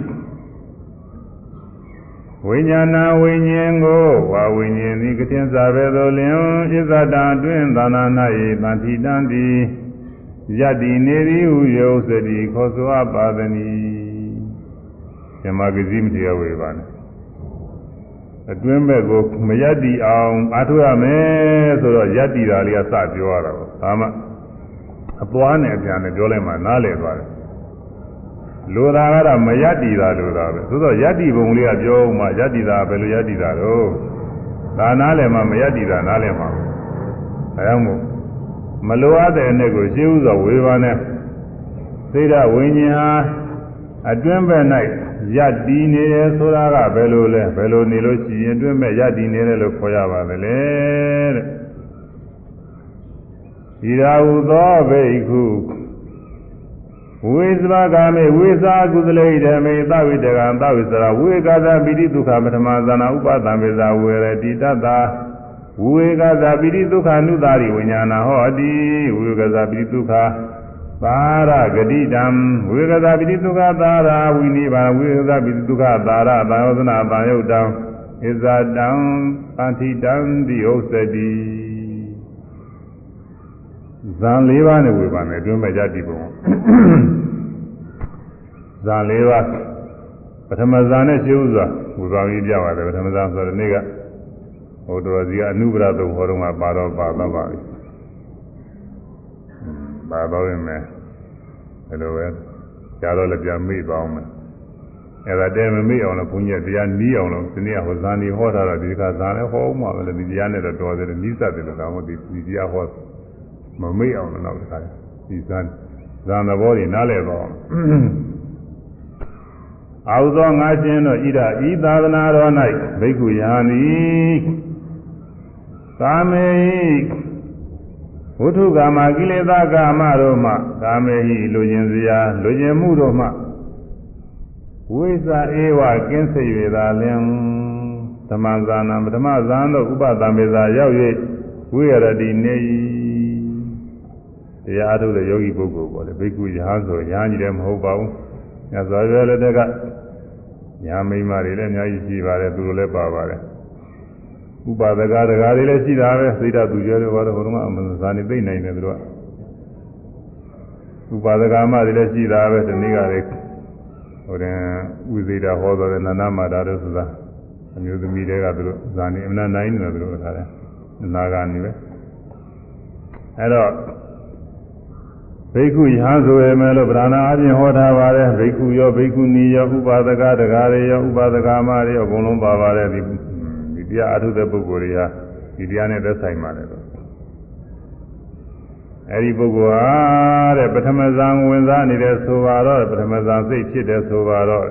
Speaker 1: ဝိညာဏဝိညာဉ်ကိုဝါဝိညာဉ်သည်ကတင်စာပဲသောလင်ဣဇတံအတွင်းသာနာ၌တန်တိတံတိယတ္တိနေသည်ဟုယောစတိခေါ်ဆိုအပ်ပါသည်။ဇမဂဇိမတရားဝေပါနဲ့ အတွင်းဘက်ကိုမယတ္တိအောင်အားထုတ်ရမယ်ဆိုတော့ယတ္တိတာလေးကစပြောရတာပေါ့။ဒါမှအသွားနဲ့အပြန်နဲ့ပြောလိုက်မှနားလည်သွားတယ်လိုတာကတော့မယတ္တိတာလိုတာပဲသို့တော့ယတ္တိဘုံလေးကပြောမှယတ္တိတာဘယ်လိုယတ္တိတာတော့ဒါနားလည်မှမယတ္တိတာနားလည်မှာအဲဒါမို့မလိုအပ်တဲ့အနဲ့ကိုရှင်းဥစွာဝေဘာနဲ့သိဒဝိညာဉ်ဟာအတွင်းဘက်၌ ယတ္တိနေတယ်ဆိုတာကဘယ်လိုလဲဘယ်လိုနေလို့ရှိရင်အတွင်းဘက်ယတ္တိနေတယ်လို့ခေါ်ရပါသလဲတဲ့ဒီရာဟုသောဘိက္ခုဝိသဘာဂမေဝိသာကုသလေဓမေသဝိတကံသဝိစရာဝိကာသပိတိဒုက္ခပထမဇာနာဥပသံပေဇာဝေရတိတတ္တာဝိကာသပိတိဒုက္ခနုတာရိဝိညာဏဟောတိဝိကာသပိတိဒုက္ခ သာရဂတိတံဝိကာသပိတိဒုက္ခသာရဝိနိဗ္ဗာန်ဝိကာသပိတိဒုက္ခသာရသာယောသနာတံယုတ်တံဣဇာတံပန္တိတံတိဥစ္စတိဇံ၄ပါးနဲ့ဝေပါမယ်အတွင်းမဲ့ကြတည်ပုံဇံ၄ပါးပထမဇာနဲ့ရှင်းဥစွာဝေပါပြီးပြပါတယ်ပထမဇာဆိုတဲ့နေ့ကဟိုတော်စီကအနုပရသုံးဟောတော့မှပါတော့ပါတော့ပါပြီ ပါတော့ရင်မယ်ဘယ်လိုပဲကြားတော့လည်းပြန်မေ့ပါအောင်မယ်အဲ့ဒါတဲမမေ့အောင်လို့ဘုန်းကြီးကတရားနီးအောင်လို့ဒီနေ့ဟောဇာနေဟောထားတာဒီကဇာလည်းဟောမှပဲလေဒီတရားနဲ့တော့တော်တယ်နီးစပ်တယ်လို့ဒါမှမဟုတ်ဒီတရားဟောမမေ့အောင်လို့နောက်တစ်ခါဒီဇာဇာသဘောတွေနားလည်ပါအောင်အာဟုသောငါရှင်တို့ဣဒဤသာသနာတော်၌ဘိက္ခုယာနိကာမေဟိ ဝုထုကာမကိလေသာကာမတို့မှကာမေဟိလူကျင်စရာလူကျင်မှုတို့မှဝိဇာဧဝကင်းစေ၍သာလင်ဓမ္မဇာနာပထမဇာန်တို့ဥပသံမေဇာရောက်၍ဝိရတိနေတရားအထုတ်တဲ့ယောဂီပုဂ္ဂိုလ်ပေါ့လေဘိက္ခုယဟန်ဆိုယဟန်ကြီးလည်းမဟုတ်ပါဘူး။ညဇောရွယ်လက်တက်ကညာမိန်းမတွေလည်းအများကြီးရှိပါတယ်သူတို့လည်းပါပါတယ်။ ဥပါဒကဒကာတွေလည်းရှိတာပဲစိတ်ဓာတ်သူရွယ်တွေဘာလို့ဟိုတုန်းကအမှန်ဇာနေသိနိုင်တယ်သူတို့ကဥပါဒကမတွေလည်းရှိတာပဲဒီနေ့ကလေးဟိုတဲ့ဥဇေတာဟောတော်တဲ့နန္ဒမာတာတို့ဆိုတာအမျိုးသမီးတွေကသူတို့ဇာနေအမနာနိုင်နေတယ်သူတို့ခါတယ်နာဂာနေပဲအဲ့တော့ဘိက္ခုယဟဆိုရမယ်လို့ဗราဏအပြင်ဟောထားပါတယ်ဘိက္ခုရောဘိက္ခုနီရောဥပါဒကတကားတွေရောဥပါဒကမတွေရောအကုန်လုံးပါပါတယ်ဒီဒီ တရားအထုတဲ့ပုဂ္ဂိုလ်တွေကဒီတရားနဲ့သက်ဆိုင်ပါတယ်လို့အဲဒီပုဂ္ဂိုလ်ဟာတဲ့ပထမဇန်ဝင်စားနေတဲ့ဆိုပါတော့ပထမဇန်စိတ်ဖြစ်တဲ့ဆိုပါတော့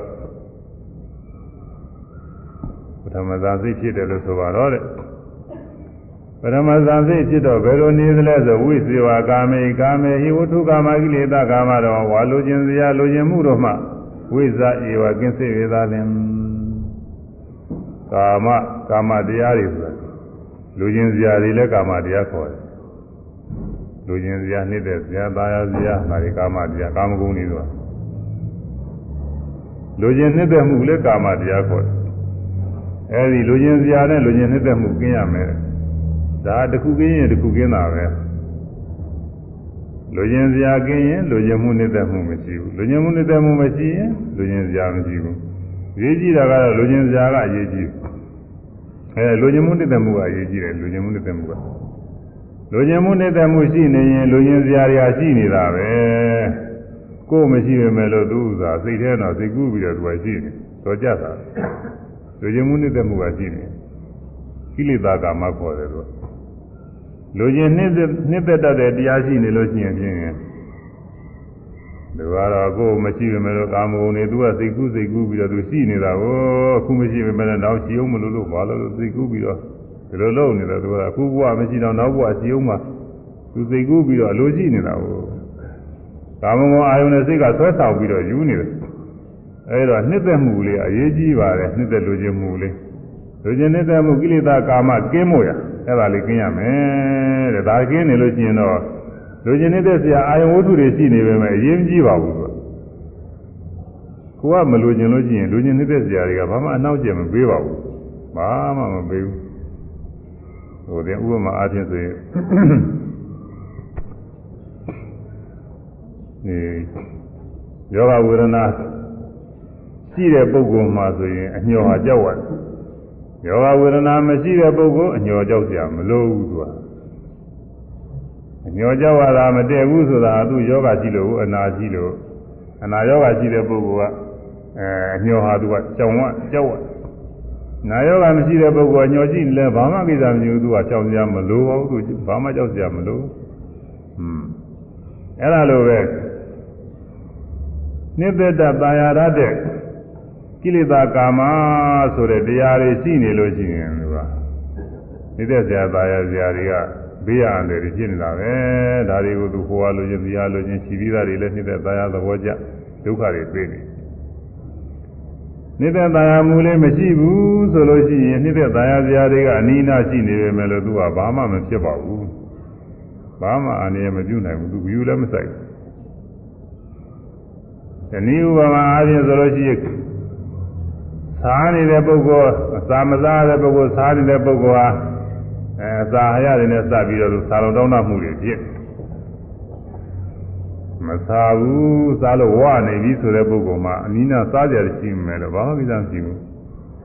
Speaker 1: ပထမဇန်စိတ်ဖြစ်တယ်လို့ဆိုပါတော့တဲ့ပထမဇန်စိတ်ဖြစ်တော့ဘယ်လိုနေသလဲဆိုဝိသေဝကာမေကာမေဟိဝတ္ထုကာမကိလေသာကာမတော်ဝါလိုခြင်းစရာလိုခြင်းမှုတို့မှဝိဇ္ဇဧဝကင်းစေရသာလင် ကာမကာမတရားတွေဆိုတာလူချင်းစရာတွေလည်းကာမတရားခေါ်တယ်လူချင်းစရာနှိမ့်တဲ့စရာသာယာစရာဒါတွေကာမတရားကာမဂုဏ်တွေဆိုတာလူချင်းနှိမ့်တဲ့မှုလည်းကာမတရားခေါ်တယ်အဲဒီလူချင်းစရာနဲ့လူချင်းနှိမ့်တဲ့မှုကင်းရမယ်ဒါတခုကင်းရင်တခုကင်းတာပဲလူချင်းစရာကင်းရင်လူချင်းမှုနှိမ့်တဲ့မှုမရှိဘူးလူချင်းမှုနှိမ့်တဲ့မှုမရှိရင်လူချင်းစရာမရှိဘူး ရေးကြည့်တာကတော့လူချင်းစရာကအရေးကြီးအဲလူချင်းမှုနှိမ့်တဲ့မှုကအရေးကြီးတယ်လူချင်းမှုနှိမ့်တဲ့မှုကလူချင်းမှုနှိမ့်တဲ့မှုရှိနေရင်လူချင်းစရာတွေကရှိနေတာပဲကိုယ်မရှိပေမဲ့လို့သူ့ဥသာစိတ်ထဲတော့စိတ်ကူးပြီးတော့သူကရှိနေတော့ကြတာလူချင်းမှုနှိမ့်တဲ့မှုကရှိနေကိလေသာကာမခေါ်တယ်သူကလူချင်းနှစ်သက်နှစ်သက်တတ်တဲ့တရားရှိနေလို့ရှိရင်ဖြင့် သူကတော့ကိုယ်မရှိပေမဲ့လို့ကာမဂုဏ်တွေသူကစိတ်ကူးစိတ်ကူးပြီးတော့သူရှိနေတာကိုအခုမရှိပေမဲ့လည်းနောက်ရှိအောင်မလို့လို့ဘာလို့လို့စိတ်ကူးပြီးတော့ဒီလိုလုပ်နေတယ်သူကအခုဘဝမရှိတော့နောက်ဘဝရှိအောင်မှသူစိတ်ကူးပြီးတော့အလိုရှိနေတာကိုကာမဂုဏ်အာယုန်နဲ့စိတ်ကဆွဲဆောင်ပြီးတော့ယူနေတယ်အဲဒါနှစ်သက်မှုလေးအရေးကြီးပါတယ်နှစ်သက်လူချင်းမှုလေးလူချင်းနှစ်သက်မှုကိလေသာကာမကင်းမို့ရအဲ့ဒါလေးကင်းရမယ်တဲ့ဒါကင်းနေလို့ရှိရင်တော့ လူချင်းနေတဲ့ဆရာအာယုံဝတ္ထုတွေရှိနေပေမဲ့အရေးမကြီးပါဘူးသူကိုကမလူချင်းလို့ရှိရင်လူချင်းနေတဲ့ဆရာတွေကဘာမှအနောက်ကျမပေးပါဘူးဘာမှမပေးဘူးဟိုတဲ့ဥပမာအားဖြင့်ဆိုရင်ဒီယောဂဝေဒနာရှိတဲ့ပုဂ္ဂိုလ်မှာဆိုရင်အညော်ဟာကြောက်ရတယ်ယောဂဝေဒနာမရှိတဲ့ပုဂ္ဂိုလ်အညော်ကြောက်ကြမလို့ဘူးသူက အညော်ကြောက်ရတာမတည့်ဘူးဆိုတာသူယောဂရှိလို့အနာရှိလို့အနာယောဂရှိတဲ့ပုဂ္ဂိုလ်ကအဲအညော်ဟာသူကကြောင်ဝကြောက်ရနာယောဂမရှိတဲ့ပုဂ္ဂိုလ်အညော်ရှိလဲဘာမှကိစ္စမရှိဘူးသူကကြောက်ကြမလို့ဘူးသူဘာမှကြောက်ကြမလို့ဟွန်းအဲ့ဒါလိုပဲနိတ္တတတာယာရတဲ့ကိလေသာကာမဆိုတဲ့တရားတွေရှိနေလို့ရှိရင်သူကနေတဲ့ဆရာသားရဆရာတွေက ဘေးရအန္တရာယ်ဖြစ်နေတာပဲဒါတွေကိုသူဟိုအားလို့ချင်းတရားလို့ချင်းရှိပြီးသားတွေလည်းနေတဲ့သားရသဘောကျဒုက္ခတွေတွေ့နေနေတဲ့သားရမူလေးမရှိဘူးဆိုလို့ရှိရင်နေတဲ့သားရဆရာတွေကအနိနာရှိနေပေမဲ့လို့သူကဘာမှမဖြစ်ပါဘူးဘာမှအန္တရာယ်မပြုနိုင်ဘူးသူဘူးလည်းမဆိုင်ဘူးဒီနည်းဥပမာအားဖြင့်ဆိုလို့ရှိရင်စားနေတဲ့ပုဂ္ဂိုလ်အစာမစားတဲ့ပုဂ္ဂိုလ်စားနေတဲ့ပုဂ္ဂိုလ်ဟာ အဲဇာဟရတွေနဲ့စပြီးတော့ဇာလုံတောင်းတမှုတွေဖြစ်မစားဘူးစားလို့ဝနေပြီဆိုတဲ့ပုဂ္ဂိုလ်မှာအနိနာစားကြရရှိမယ်လို့ဘာမှကိစ္စမရှိဘူး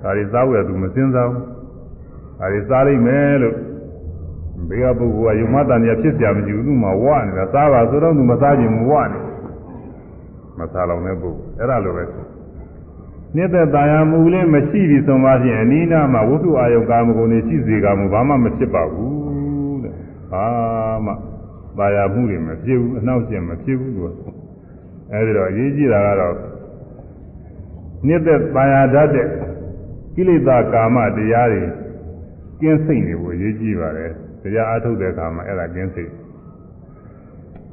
Speaker 1: ဒါတွေစားဝယ်သူမစင်စားဘူးဒါတွေစားလိုက်မယ်လို့ဘေးကပုဂ္ဂိုလ်ကယုံမတန်ရဖြစ်ကြမရှိဘူးသူမှဝနေတာစားပါဆိုတော့သူမစားခြင်းမဝနေမစားလောက်တဲ့ပုဂ္ဂိုလ်အဲ့ဒါလိုပဲဆို နှစ်သက်တာယာမူလေးမရှိပြီဆိုမှဖြင့်အနိနာမှာဝိတုအာယုကာမဂုဏ်တွေရှိစေကမူဘာမှမဖြစ်ပါဘူးတဲ့ဘာမှတာယာမှုတွေမဖြစ်ဘူးအနှောက်အယှက်မဖြစ်ဘူးသူကအဲဒီတော့အရေးကြီးတာကတော့နှစ်သက်တာယာတတ်တဲ့ကိလေသာကာမတရားတွေကင်းစိတ်နေဖို့အရေးကြီးပါတယ်တရားအထုတ်တဲ့အခါမှာအဲ့ဒါကင်းစိတ်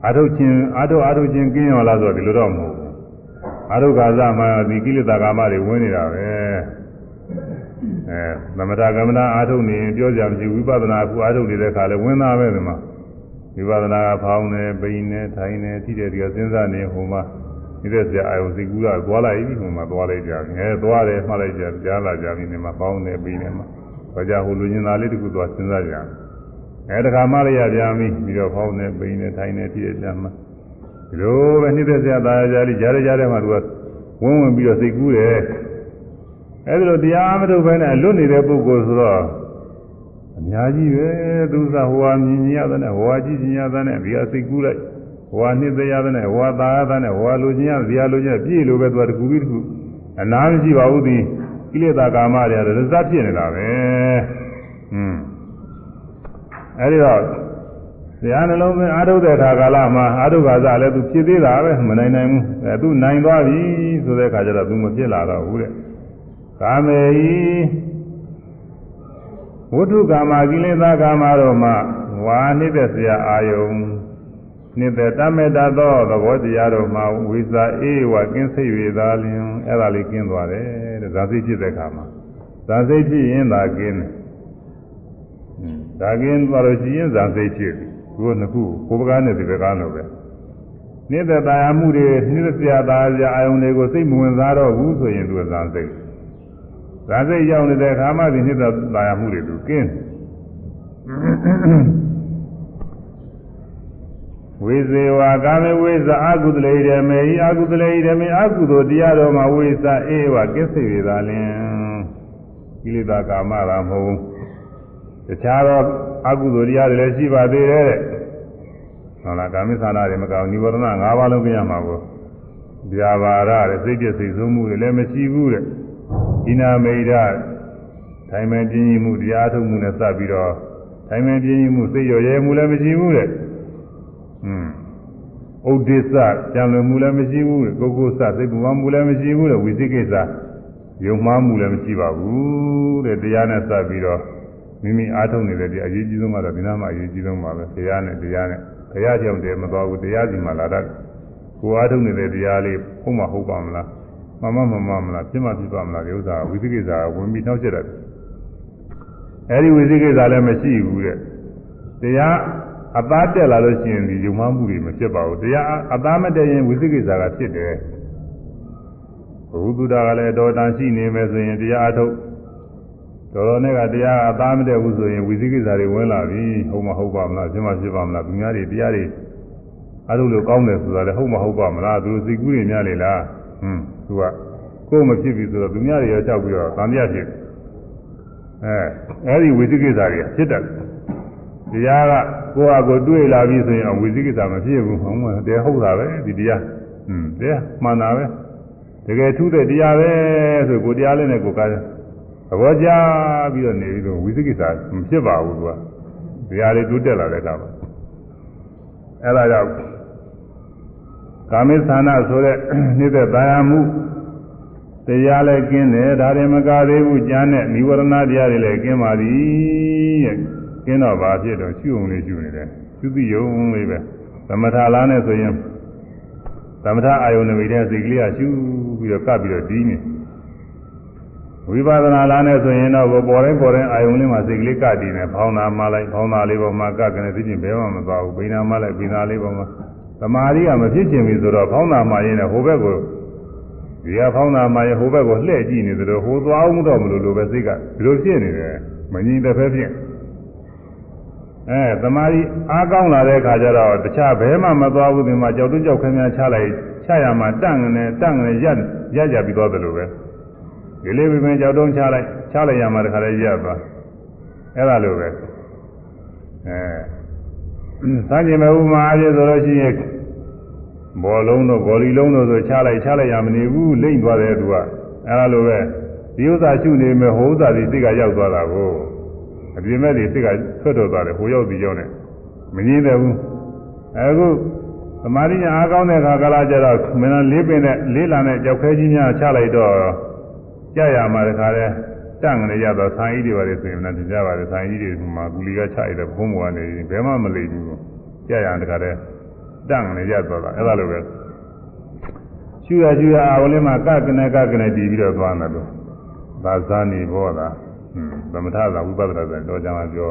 Speaker 1: အထုတ်ခြင်းအထုတ်အထုတ်ခြင်းကင်းရောလားဆိုတော့ဒီလိုတော့မဟုတ်ဘူး အာရုခါသမှာဒီကိလေသာကာမတွေဝင်နေတာပဲအဲသမထကမ္မနာအာထုတ်နေပြောကြမရှိဝိပဿနာအခုအာထုတ်နေတဲ့ခါလဲဝင်သားပဲဒီမှာဝိပဿနာကဖောင်းနေပိန်နေထိုင်နေထိတဲ့ဒီကစဉ်းစားနေဟိုမှာနေတဲ့ဆရာအာယုစိတ်ကူးတာသွားလိုက်ပြီဟိုမှာသွားလိုက်ကြငဲသွားတယ်မှတ်လိုက်ကြကြားလာကြပြီနေမှာဖောင်းနေပိန်နေမှာဘာကြဟိုလူညင်သားလေးတခုသွားစဉ်းစားကြအဲတခါမှလည်းရပြန်ပြီပြီးတော့ဖောင်းနေပိန်နေထိုင်နေထိတဲ့ကြမှာ ဒီလိုပဲနှိမ့်သက်စရာသားကြလိကြားရကြတဲ့မှာသူကဝန်းဝင်ပြီးတော့စိတ်ကူးတယ်အဲဒီလိုတရားမထုတ်ဘဲနဲ့လွတ်နေတဲ့ပုဂ္ဂိုလ်ဆိုတော့အများကြီးပဲသူစားဟိုဟာမြင်ရတဲ့နဲ့ဟိုဟာကြည့်ရတဲ့နဲ့ဒီဟာစိတ်ကူးလိုက်ဟိုဟာနှစ်သက်ရတဲ့နဲ့ဟိုဟာသာရတဲ့နဲ့ဟိုဟာလိုချင်ရဒီဟာလိုချင်ပြည့်လိုပဲသူကတကူပြီးတကူအနာမရှိပါဘူးဒီကိလေသာကာမတွေကတော့ဇတ်ဖြစ်နေတာပဲဟွန်းအဲဒီတော့ တရားနှလုံးသွင်းအာထုတ်တဲ့အခါကာလမှာအာထုတ်ခါစားလည်းသူဖြစ်သေးတာပဲမနိုင်နိုင်ဘူးအဲသူနိုင်သွားပြီဆိုတဲ့အခါကျတော့သူမဖြစ်လာတော့ဘူးတဲ့ကာမေဤဝိတုကာမကိလေသာကာမတို့မှဝါနေတဲ့ဆရာအာယုံနေတဲ့တမေတ္တသောသဘောတရားတို့မှဝိဇာအေးဝကင်းစိတ်၍သာလျင်အဲ့ဒါလေးကင်းသွားတယ်တဲ့ဇာစိတ်ဖြစ်တဲ့အခါမှာဇာစိတ်ဖြစ်ရင်သာကင်းတယ်ဒါကင်းသွားလို့ရှိရင်ဇာစိတ်ဖြစ် ပြီကိုယ်နှစ်ခုကိုယ်ပကားနဲ့ဒီပကားလို့ပဲနေတဲ့တရားမှုတွေနေတဲ့ဆရာသားဆရာအာယုန်တွေကိုစိတ်မဝင်စားတော့ဘူးဆိုရင်သူကဇာစိတ်ဇာစိတ်ရောက်နေတဲ့အခါမှဒီနေတဲ့တရားမှုတွေသူကင်းဝိဇေဝကာမေဝိဇအကုသလေဓမေဤအကုသလေဓမေအကုသိုလ်တရားတော်မှာဝိဇအေဝကစ္စေရသာလင်ကိလေသာကာမရာမဟုတ်တခြားသော အကုသိုလ်တရားတွေလည်းရှိပါသေးတယ်တဲ့ဟုတ်လားကာမိသနာတွေမကောင်းនិဝရဏ၅ပါးလုံးပြရမှာကိုဗျာပါရတဲ့စိတ်ပြည့်စိတ်ဆုံးမှုတွေလည်းမရှိဘူးတဲ့ဣနာမိဒထိုင်မဲ့ပြင်းကြီးမှုတရားထုတ်မှုနဲ့စပ်ပြီးတော့ထိုင်မဲ့ပြင်းကြီးမှုစိတ်ရော်ရဲမှုလည်းမရှိဘူးတဲ့อืมဥဒိစ္စကြံလွန်မှုလည်းမရှိဘူးတဲ့ကိုကိုစစိတ်ပူပန်မှုလည်းမရှိဘူးတဲ့ဝိသိကိစ္စယုံမှားမှုလည်းမရှိပါဘူးတဲ့တရားနဲ့စပ်ပြီးတော့ မိမိအားထုတ်နေတဲ့တရားအရေးကြီးဆုံးကတော့ဒီနားမှာအရေးကြီးဆုံးပါပဲတရားနဲ့တရားနဲ့ဘုရားကြောင့်တည်းမသွားဘူးတရားစီမှာလာတတ်ကိုအားထုတ်နေတဲ့တရားလေးဟုတ်မှဟုတ်ပါမလားမမမမမလားပြမပြပါမလားဒီဥစ္စာဝိသိကိစ္စဝင်ပြီးနှောက်ချက်တယ်အဲဒီဝိသိကိစ္စလည်းမရှိဘူးတဲ့တရားအသားတက်လာလို့ရှိရင်ဒီယုံမှမှုတွေမဖြစ်ပါဘူးတရားအသားမတက်ရင်ဝိသိကိစ္စကဖြစ်တယ်ဘုသူတာကလည်းတော်တန်ရှိနေမယ်ဆိုရင်တရားအထုတ် တော်တော်နဲ့ကတရားအသားမတက်ဘူးဆိုရင်ဝိသိကိစ္စတွေဝင်လာပြီဟုတ်မဟုတ်ပါမလားဖြစ်မဖြစ်ပါမလားသူများတွေတရားတွေအထုတ်လို့ကောင်းတယ်ဆိုတာလည်းဟုတ်မဟုတ်ပါမလားသူတို့စိတ်ကူးတွေများလေလားဟွန်းသူကကိုယ်မဖြစ်ပြီဆိုတော့သူများတွေရောကြောက်ပြီးတော့သံပြဖြစ်အဲအဲဒီဝိသိကိစ္စတွေဖြစ်တယ်တရားကကိုယ့်အကိုတွေ့လာပြီဆိုရင်ဝိသိကိစ္စမဖြစ်ဘူးဟုတ်မှာတရားဟုတ်တာပဲဒီတရားဟွန်းတရားမှန်တာပဲတကယ်ထူးတဲ့တရားပဲဆိုကိုတရားလေးနဲ့ကိုကား သဘောကျပြီးတော့နေပြီးတော့ဝိသိကိစ္စမဖြစ်ပါဘူးသူကတရားလေးတိုးတက်လာတဲ့အခါမှာအဲဒါကြောင့်ကာမိသနာဆိုတဲ့နေတဲ့တရားမှုတရားလည်းကျင်းတယ်ဒါရင်မကသေးဘူးကျမ်းနဲ့និဝရဏတရားတွေလည်းကျင်းပါသည်တဲ့ကျင်းတော့ဘာဖြစ်တော့ရှုုံလေးရှုနေတယ်ရှုသိယုံလေးပဲသမထလားနဲ့ဆိုရင်သမထအာယုန်နမိတဲ့စိတ်ကလေးကရှုပြီးတော့ကပ်ပြီးတော့ဒီးနေ ဝိပဿနာလားနဲ့ဆိုရင်တော့ပေါ်တိုင်းပေါ်တိုင်းအာယုန်လေးမှာစိတ်ကလေးကပ်တည်နေဖောင်းတာမှလိုက်ဖောင်းတာလေးပေါ်မှာကပ်ကနေသိချင်းဘယ်မှမသွားဘူးဘိနာမှလိုက်ဘိနာလေးပေါ်မှာသမာဓိကမဖြစ်ချင်ပြီဆိုတော့ဖောင်းတာမှရင်းနဲ့ဟိုဘက်ကိုဒီကဖောင်းတာမှရဟိုဘက်ကိုလှည့်ကြည့်နေသလိုဟိုသွားအောင်တော့မလို့လိုပဲစိတ်ကဒီလိုဖြစ်နေတယ်မငြိမ်တဲ့ဖက်ဖြစ်အဲသမာဓိအားကောင်းလာတဲ့အခါကျတော့တခြားဘဲမှမသွားဘူးဒီမှာကြောက်တွကြောက်ခင်းများချလိုက်ချရမှာတန့်ငနဲ့တန့်ငနဲ့ရက်ရက်ကြပြီးသွားတယ်လို့ပဲ ဒီလေးပင်ကြောက်တုံးချလိုက်ချလိုက်ရမှာတခါလေးရက်သွားအဲ့ဒါလိုပဲအဲစัจ jin မဲ့ဥမာအပြည့်ဆိုလို့ရှိရင်ဘောလုံးတို့ဂေါ်လီလုံးတို့ဆိုချလိုက်ချလိုက်ရမနေဘူးလိမ့်သွားတယ်သူကအဲ့ဒါလိုပဲဒီဥစ္စာရှုနေမဲ့ဟိုဥစ္စာဒီစိတ်ကရောက်သွားတာကိုအပြင်မဲ့ဒီစိတ်ကဆွတ်တော်သွားတယ်ဟိုရောက်ပြီးရောက်နေမငြင်းတယ်ဘူးအခုသမာဓိညာအားကောင်းတဲ့ခါကလာကြတော့မင်းလေးပင်နဲ့လေးလာနဲ့ကြောက်ခဲကြီးများချလိုက်တော့ ကြရမှာတခါလဲတန့်ကနေရတော့ဆိုင်ကြီးတွေပါလေဆိုရင်လည်းကြပါလေဆိုင်ကြီးတွေမှာကူလီကချရတဲ့ဘုံဘွားနေဘယ်မှမလိမ့်ဘူးကြရတခါလဲတန့်ကနေရတော့တာအဲ့ဒါလိုပဲရှူရရှူရအာဝလေးမှာကကနေကကနေတည်ပြီးတော့သွားတယ်လို့သာဇာနေဘောလားသမထသာဝိပဿနာဆိုတော့ကြမှာပြော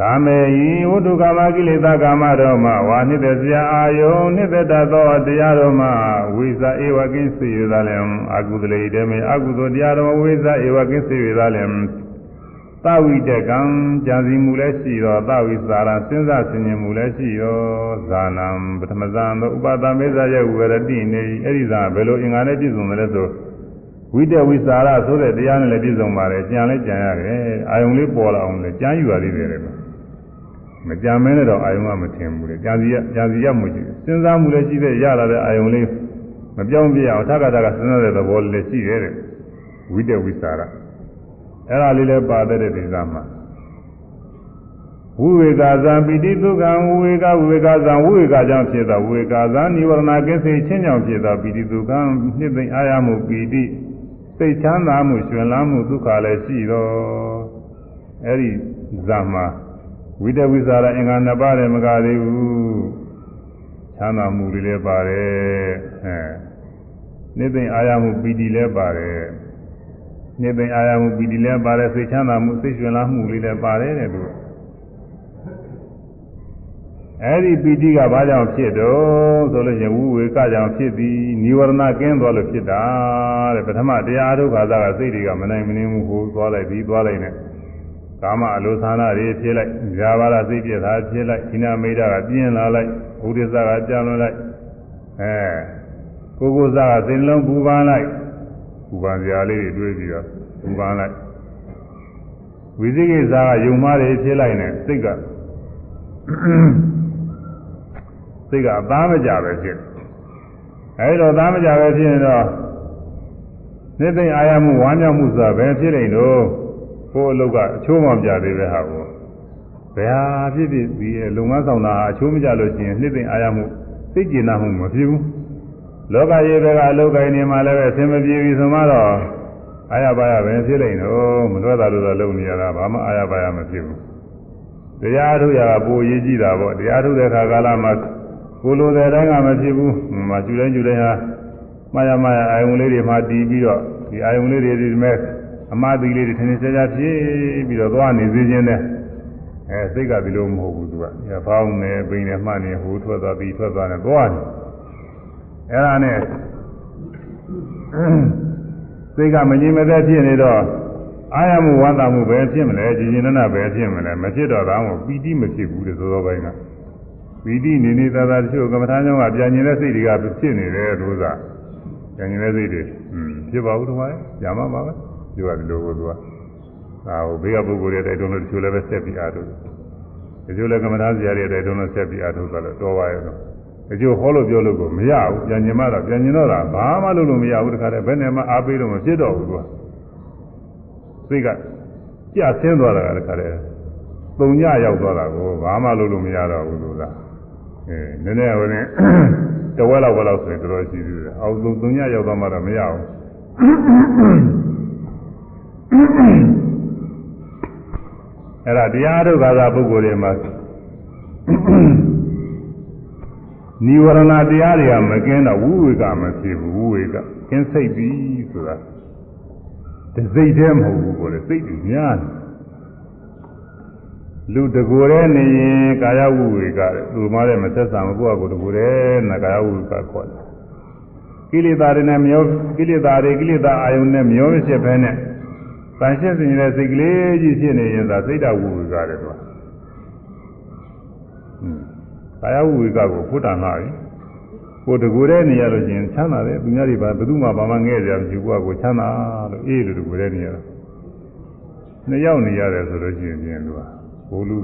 Speaker 1: ကာမေယဝတ္ထုကာမကိလေသာကာမတော်မှာဝါနှစ်သက်စရာအာယုန်နှစ်သက်တတ်သောတရားတော်မှာဝိဇာဧဝကိစ္စရသာလင်အကုသလေတေမေအကုသိုလ်တရားတော်ဝိဇာဧဝကိစ္စရသာလင်သဝိတကံကြံစီမှုလည်းရှိတော့သဝိစာရစဉ်းစားဆင်ခြင်မှုလည်းရှိရောဇာနံပထမဇန်သောဥပဒမေဇယဝရတိနေအဲ့ဒီဇာဘယ်လိုအင်္ဂါနဲ့ပြည့်စုံတယ်လဲဆိုဝိတဝိစာရဆိုတဲ့တရားနဲ့လည်းပြည့်စုံပါတယ်ကြံလည်းကြံရတယ်အာယုံလေးပေါ်လာအောင်လည်းကြံယူရသေးတယ်လေ မကြံမဲနဲ့တော့အာယုံကမထင်ဘူးလေကြံစီရကြံစီရမှုရှိစဉ်းစားမှုလည်းရှိတဲ့ရလာတဲ့အာယုံလေးမပြောင်းပြအောင်ထပ်ကထပ်ကစဉ်းစားတဲ့သဘောလေးရှိတယ်တဲ့ဝိတဝိစာရအဲ့ဒါလေးလည်းပါတဲ့ဒေသမှာဝိဝေကဇံပိတိဒုက္ခံဝိဝေကဝိဝေကဇံဝိဝေကကြောင့်ဖြစ်သောဝိဝေကဇံនិဝရဏကိစ္စချင်းကြောင့်ဖြစ်သောပိတိဒုက္ခံနှစ်သိမ့်အာရမှုပိတိစိတ်ချမ်းသာမှုရှင်လန်းမှုဒုက္ခလည်းရှိတော့အဲ့ဒီဇာမှာ ဝိတဝိဇာရအင်္ဂါနှစ်ပါးလည်းမကသေးဘူးချမ်းသာမှုတွေလည်းပါတယ်အဲနှစ်သိမ့်အာရမှုပိတိလည်းပါတယ်နှစ်သိမ့်အာရမှုပိတိလည်းပါတယ်စိတ်ချမ်းသာမှုစိတ်ရှင်လန်းမှုလေးလည်းပါတယ်တဲ့သူအဲ့ဒီပီတိကဘာကြောင့်ဖြစ်တော့ဆိုလို့ရှိရင်ဝိဝေကကြောင့်ဖြစ်သည်និဝရဏကင်းသွားလို့ဖြစ်တာတဲ့ပထမတရားထုတ်ခါသာကစိတ်တွေကမနိုင်မနှင်းမှုဟိုသွားလိုက်ပြီးသွားလိုက်နဲ့ ကာမအလိုသနာတွေဖြစ်လိုက်ဇာဘာရစိတ်ပြတာဖြစ်လိုက်ခိနာမိတ်တာကပြင်းလာလိုက်ဘုဒ္ဓဇာကကြံလွန်လိုက်အဲကိုကိုဇာကစိတ်လုံးပူပန်းလိုက်ပူပန်းစရာလေးတွေတွေးပြီးတော့ပူပန်းလိုက်ဝိသိကိဇာကယုံမားတွေဖြစ်လိုက်နဲ့စိတ်ကစိတ်ကအသားမကြပဲဖြစ်အဲဒီတော့သားမကြပဲဖြစ်ရင်တော့နိသိအာရမှုဝမ်းမြောက်မှုဆိုတာဘယ်ဖြစ်လိမ့်တော့ ကိုယ်အလုပ်ကအချိုးမပြသေးပဲဟာကိုဘယ်ဟာဖြစ်ဖြစ်ဒီလုံငန်းဆောင်တာအချိုးမကြလို့ရှိရင်နိသိအာရမှုစိတ်ကျဉ်းမှုမဖြစ်ဘူးလောကရေးဘက်ကအလုပ်ကိုင်းနေမှလည်းပဲအဆင်မပြေပြီဆိုမှတော့အာရပါရပဲဖြစ်လိမ့်တော့မလွဲတာလို့တော့လုပ်နေရတာဘာမှအာရပါရမဖြစ်ဘူးတရားထုတ်ရတာပိုရေးကြည့်တာပေါ့တရားထုတ်တဲ့ခါကာလမှာကိုလိုတဲ့တိုင်းကမဖြစ်ဘူး။မှာကျူတိုင်းကျူတိုင်းဟာမှားရမှားရအာယုံလေးတွေမှာတည်ပြီးတော့ဒီအာယုံလေးတွေဒီမဲ့ အမှားတိလေးတွေထင်ထင်ရှားရှားဖြစ်ပြီးတော့သွားနေစေခြင်းနဲ့အဲစိတ်ကဒီလိုမဟုတ်ဘူးသူက။ညဖောင်းနေပိန်နေမှနေဟိုထွက်သွားပြီးထွက်သွားနေသွားနေ။အဲဒါနဲ့စိတ်ကမငြိမ်မသက်ဖြစ်နေတော့အာရမှုဝန္တာမှုပဲဖြစ်မလဲကြည်ကျင်နပဲဖြစ်မလဲမဖြစ်တော့တာမို့ပီတိမဖြစ်ဘူးတဲ့သောသောပိုင်းက။ဝီတိနေနေသာသာတချို့ကမ္မထာကြောင့်ကပြန်ကျင်တဲ့စိတ်တွေကဖြစ်နေတယ်လို့သာပြန်ကျင်တဲ့စိတ်တွေอืมဖြစ်ပါဘူးတမန်ကြာမှပါပဲ ပြောရတယ်လို့သူကအာဟိုဘေးကပုဂ္ဂိုလ်တွေတိုက်တွန်းလို့တချို့လည်းပဲဆက်ပြီးအားထုတ်တချို့လည်းကမ္မထာဇာတွေတိုက်တွန်းလို့ဆက်ပြီးအားထုတ်ကြလို့တော်ပါရဲ့တော့တချို့ဟောလို့ပြောလို့ကိုမရဘူးပြန်ကျင်မှတော့ပြန်ကျင်တော့တာဘာမှလုပ်လို့မရဘူးတခါတည်းဘယ်နဲ့မှအားပေးလို့မဖြစ်တော့ဘူးသူကစိတ်ကကြဆင်းသွားတာတခါတည်းပုံညရောက်သွားတာကိုဘာမှလုပ်လို့မရတော့ဘူးလို့လားအဲနည်းနည်းဟိုနေတဝက်လောက်ပဲလောက်ဆိုရင်တော်တော်ရှိသေးတယ်အောက်သုံးသုံးညရောက်သွားမှတော့မရဘူး အဲ့ဒါတရားထုတ်ခါသာပုဂ္ဂိုလ်တွေမှာနိဝရဏတရားတွေကမကင်းတော့ဝိဝေကမဖြစ်ဘူးဝိဝေကကင်းစိတ်ပြီဆိုတာတစိတ်တည်းမဟုတ်ဘူးကိုလေစိတ်ကြီးများတယ်လူတကူရဲနေရင်ကာယဝုဝေကသူမှလည်းမသက်သာမကိုယ့်အကိုတကူရဲနာကာယဝုဝေကခေါ်တယ်ကိလေသာတွေနဲ့မျောကိလေသာတွေကိလေသာအာယုန်နဲ့မျောမဖြစ်ဘဲနဲ့ တန်ရှင်းစင်တဲ့စိတ်ကလေးကြီးဖြစ်နေရင်သာစိတ်တဝုဝေကတယ်သူကကာယဝုဝေကကိုဖုတ္တနာပြီကိုတကူရဲနေရလို့ချင်းချမ်းသာတယ်သူများတွေဘာဘယ်သူမှဘာမှငဲ့ကြမရှိဘူးကိုချမ်းသာလို့အေးလို့တကူရဲနေရတာနှစ်ယောက်နေရတယ်ဆိုလို့ရှိရင်ပြင်သူကဘိုးလူ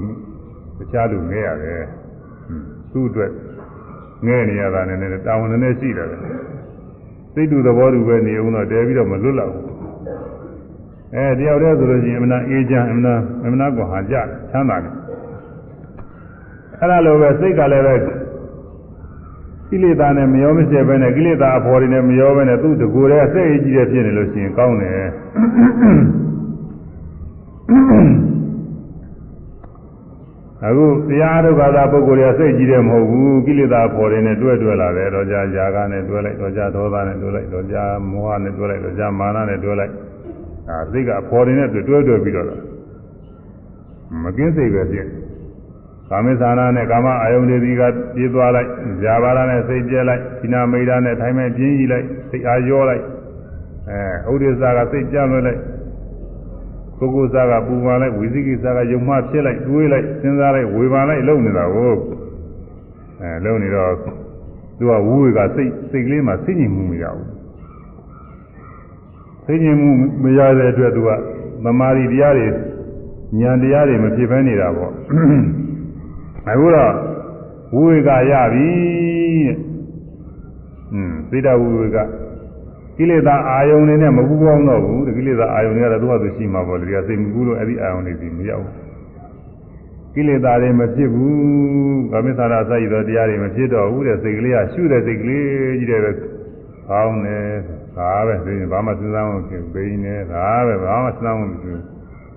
Speaker 1: တခြားလူငဲရတယ်သူ့အတွက်ငဲနေရတာနဲ့လည်းတာဝန်နဲ့ရှိတယ်စိတ်တူသဘောတူပဲနေအောင်တော့တဲပြီးတော့မလွတ်လောက်ဘူး အဲတယောက်တည်းဆိုလို့ရှိရင်အမနာအေးချမ်းအမနာအမနာကဟာကြချမ်းသာတယ်အဲ့ဒါလိုပဲစိတ်ကလည်းပဲကိလေသာနဲ့မရောမစဲပဲနဲ့ကိလေသာအဖော်တွေနဲ့မရောပဲနဲ့သူ့တကူတဲ့စိတ်အကြီးတဲ့ဖြစ်နေလို့ရှိရင်ကောင်းတယ်အခုတရားဒုက္ခသာပုဂ္ဂိုလ်တွေကစိတ်ကြီးတယ်မဟုတ်ဘူးကိလေသာပေါ်တယ်နဲ့တွဲတွဲလာတယ်တော့ကြာຢာကနဲ့တွဲလိုက်တော့ကြာဒေါသနဲ့တွဲလိုက်တော့ကြာမောဟနဲ့တွဲလိုက်တော့ကြာမာနနဲ့တွဲလိုက် အာစိတ်ကပေါ်တယ်နဲ့တွဲတွဲပြီးတော့မကင်းစိတ်ပဲဖြစ်ကာမိသနာနဲ့ကာမအာယုန်တွေဒီကပြေးသွားလိုက်ဇာဘာရနဲ့စိတ်ကျဲလိုက်ဒီနာမိဒာနဲ့ထိုင်မဲ့ပြင်းကြီးလိုက်စိတ်အားရောလိုက်အဲဥဒိစ္စကစိတ်ကြလွယ်လိုက်ကိုကိုစားကပူပါလိုက်ဝိသိကိစားကယုံမှဖြစ်လိုက်တွေးလိုက်စဉ်းစားလိုက်ဝေပါလိုက်လုံနေတာကိုအဲလုံနေတော့သူကဝူဝေကစိတ်စိတ်ကလေးမှာစိတ်ညစ်မှုမရဘူး စိတ်ညစ်မှုမရတဲ့အတွက်သူကသမာဓိတရားတွေဉာဏ်တရားတွေမဖြစ်ဘဲနေတာပေါ့အခုတော့ဝူဝေကရပြီတဲ့อืมသိတဝူဝေကကိလေသာအာယုန်တွေနဲ့မပူပေါင်းတော့ဘူးဒီကိလေသာအာယုန်တွေကတော့သူ့ဟာသူရှိမှာပေါ့လေဒီကစိတ်မကူးလို့အဲ့ဒီအာယုန်တွေဒီမရောက်ဘူးကိလေသာတွေမဖြစ်ဘူးဗမေသာရအစရသောတရားတွေမဖြစ်တော့ဘူးတဲ့စိတ်ကလေးကရှုတဲ့စိတ်ကလေးကြီးတယ်ပဲကောင်းတယ် ဒါပဲသိရင်ဘာမှစဉ်းစားမှုဖြစ်ဘိန်းတယ်ဒါပဲဘာမှစဉ်းစားမှုမရှိဘူး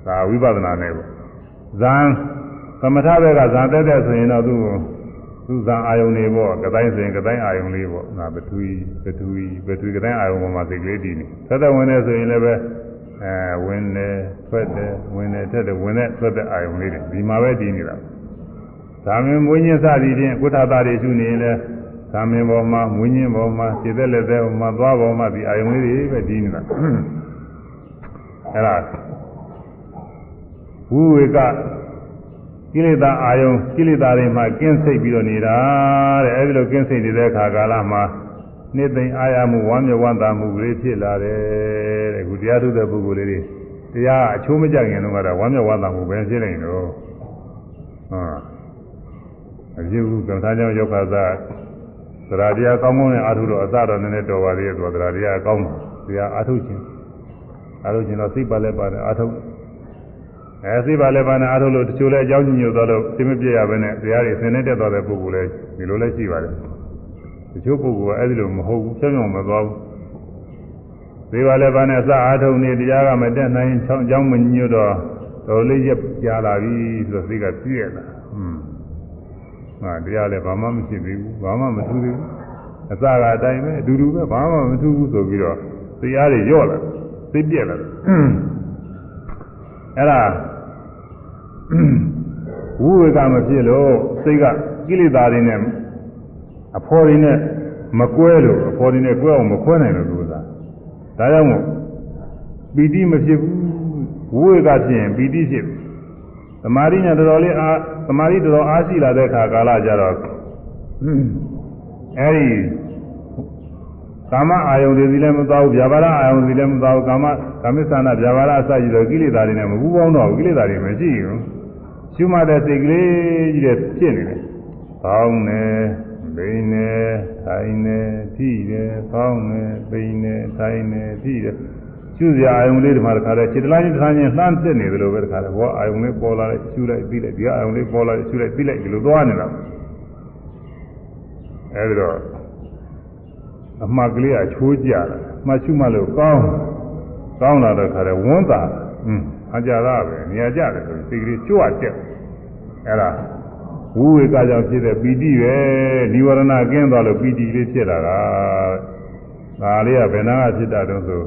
Speaker 1: ဒါဝိပဿနာနဲ့ပေါ့ဇံသမထဘက်ကဇံတက်တဲ့ဆိုရင်တော့သူ့ကိုသူဇံအာယုန်တွေပေါ့ကတိုင်းဆိုရင်ကတိုင်းအာယုန်လေးပေါ့ငါပထဝီပထဝီပထဝီကတိုင်းအာယုန်ပေါ်မှာစိတ်ကလေးတည်နေသက်သက်ဝင်နေဆိုရင်လည်းပဲအဲဝင်တယ်ထွက်တယ်ဝင်တယ်ထက်တယ်ဝင်တဲ့ထွက်တဲ့အာယုန်လေးတွေဒီမှာပဲတည်နေတာဒါမင်းမွေးညင်းစသည်ဖြင့်ကုဋ္ဌတာတွေရှုနေရင်လည်း သာမင်ပေါ်မှာမွေးညင်းပေါ်မှာခြေသက်လက်သက်ပေါ်မှာသွားပေါ်မှာဒီအာယုန်လေးတွေပဲတည်နေတာအဲ့ဒါဝိဝေကကိလေသာအာယုံကိလေသာတွေမှာကင်းစိတ်ပြီးတော့နေတာတဲ့အဲဒီလိုကင်းစိတ်နေတဲ့အခါကာလမှာနှစ်သိမ့်အာရမှုဝမ်းမြောက်ဝမ်းသာမှုတွေဖြစ်လာတယ်တဲ့ခုတရားထုတဲ့ပုဂ္ဂိုလ်လေးတွေတရားအချိုးမကြခင်တော့ကတော့ဝမ်းမြောက်ဝမ်းသာမှုပဲဖြစ်နေတော့ဟာအကျိုးကံသားကြောင့်ယောဂသာ သရတရားကောင်းကောင်းနဲ့အာထုတော့အစတော့နည်းနည်းတော်ပါသေးတယ်သူကသရတရားကောင်းတယ်တရားအာထုခြင်းအာထုခြင်းတော့စိတ်ပါလဲပါတယ်အာထုအဲသိပါလဲပါနဲ့အားထုတ်လို့တချို့လဲအကြောင်းညွှန်သွားလို့သိမပြည့်ရဘဲနဲ့တရားတွေဆင်းနေတက်သွားတဲ့ပုဂ္ဂိုလ်လဲဒီလိုလဲရှိပါတယ်တချို့ပုဂ္ဂိုလ်ကအဲ့ဒီလိုမဟုတ်ဘူးဖြောင်းဖြောင်းမသွားဘူးသိပါလဲပါနဲ့အစအားထုတ်နေတရားကမတက်နိုင်ချောင်းအကြောင်းမညွှန်တော့တော်လေးရကြာလာပြီဆိုတော့သိကပြည့်လာ ဟွန်းဟာတရားလဲဘာမှမဖြစ်သေးဘူးဘာမှမထူးသေးဘူးအစကအတိုင်းပဲအတူတူပဲဘာမှမထူးဘူးဆိုပြီးတော့တရားတွေညော့လာသိပြည့်လာအဲ့ဒါဝိဝေကမဖြစ်လို့စိတ်ကကိလေသာတွေနဲ့အဖော်တွေနဲ့မကွဲလို့အဖော်တွေနဲ့ကွဲအောင်မခွဲနိုင်လို့လို့သာဒါကြောင့်မို့ပီတိမဖြစ်ဘူးဝိဝေကဖြစ်ရင်ပီတိဖြစ်သမာဓိနဲ့တော်တော်လေးအား သမာဓိတော်တော်အားရှိလာတဲ့ခါကာလကြတော့အဲဒီကာမအာယုန်တွေစီလည်းမသွားဘူးဗျာပါဒအာယုန်စီလည်းမသွားဘူးကာမကာမိသနာဗျာပါဒအစရှိတော့ကိလေသာတွေနဲ့မပူပေါင်းတော့ဘူးကိလေသာတွေမရှိဘူးရှုမှတ်တဲ့စိတ်ကလေးကြီးတဲ့ဖြစ်နေတယ်။ပေါင်းနေဘိနေထိုင်နေထိတယ်ပေါင်းနေဘိနေထိုင်နေထိတယ် ရှုစရာအာယုံလေးဒီမှာတခါတည်းခြေတလားချင်းတစ်ခါချင်းလှမ်းတက်နေတယ်လို့ပဲတခါတည်းဘောအာယုံလေးပေါ်လာလိုက်ရှုလိုက်ပြီးလိုက်ဒီအာယုံလေးပေါ်လာလိုက်ရှုလိုက်ပြီးလိုက်ဒီလိုသွားနေတာ။အဲဒီတော့အမှတ်ကလေးကချိုးကြတာမှတ်ရှုမှလို့ကောင်းကောင်းလာတဲ့ခါတည်းဝန်းတာอืมအကြရပဲနေရာကြတယ်ဆိုစိတ်ကလေးကြွတက်အဲ့ဒါဝိဝေကကြောင့်ဖြစ်တဲ့ပီတိပဲនិဝရဏကင်းသွားလို့ပီတိလေးဖြစ်လာတာဒါလေးကဘယ်နာကဖြစ်တာတုံးဆို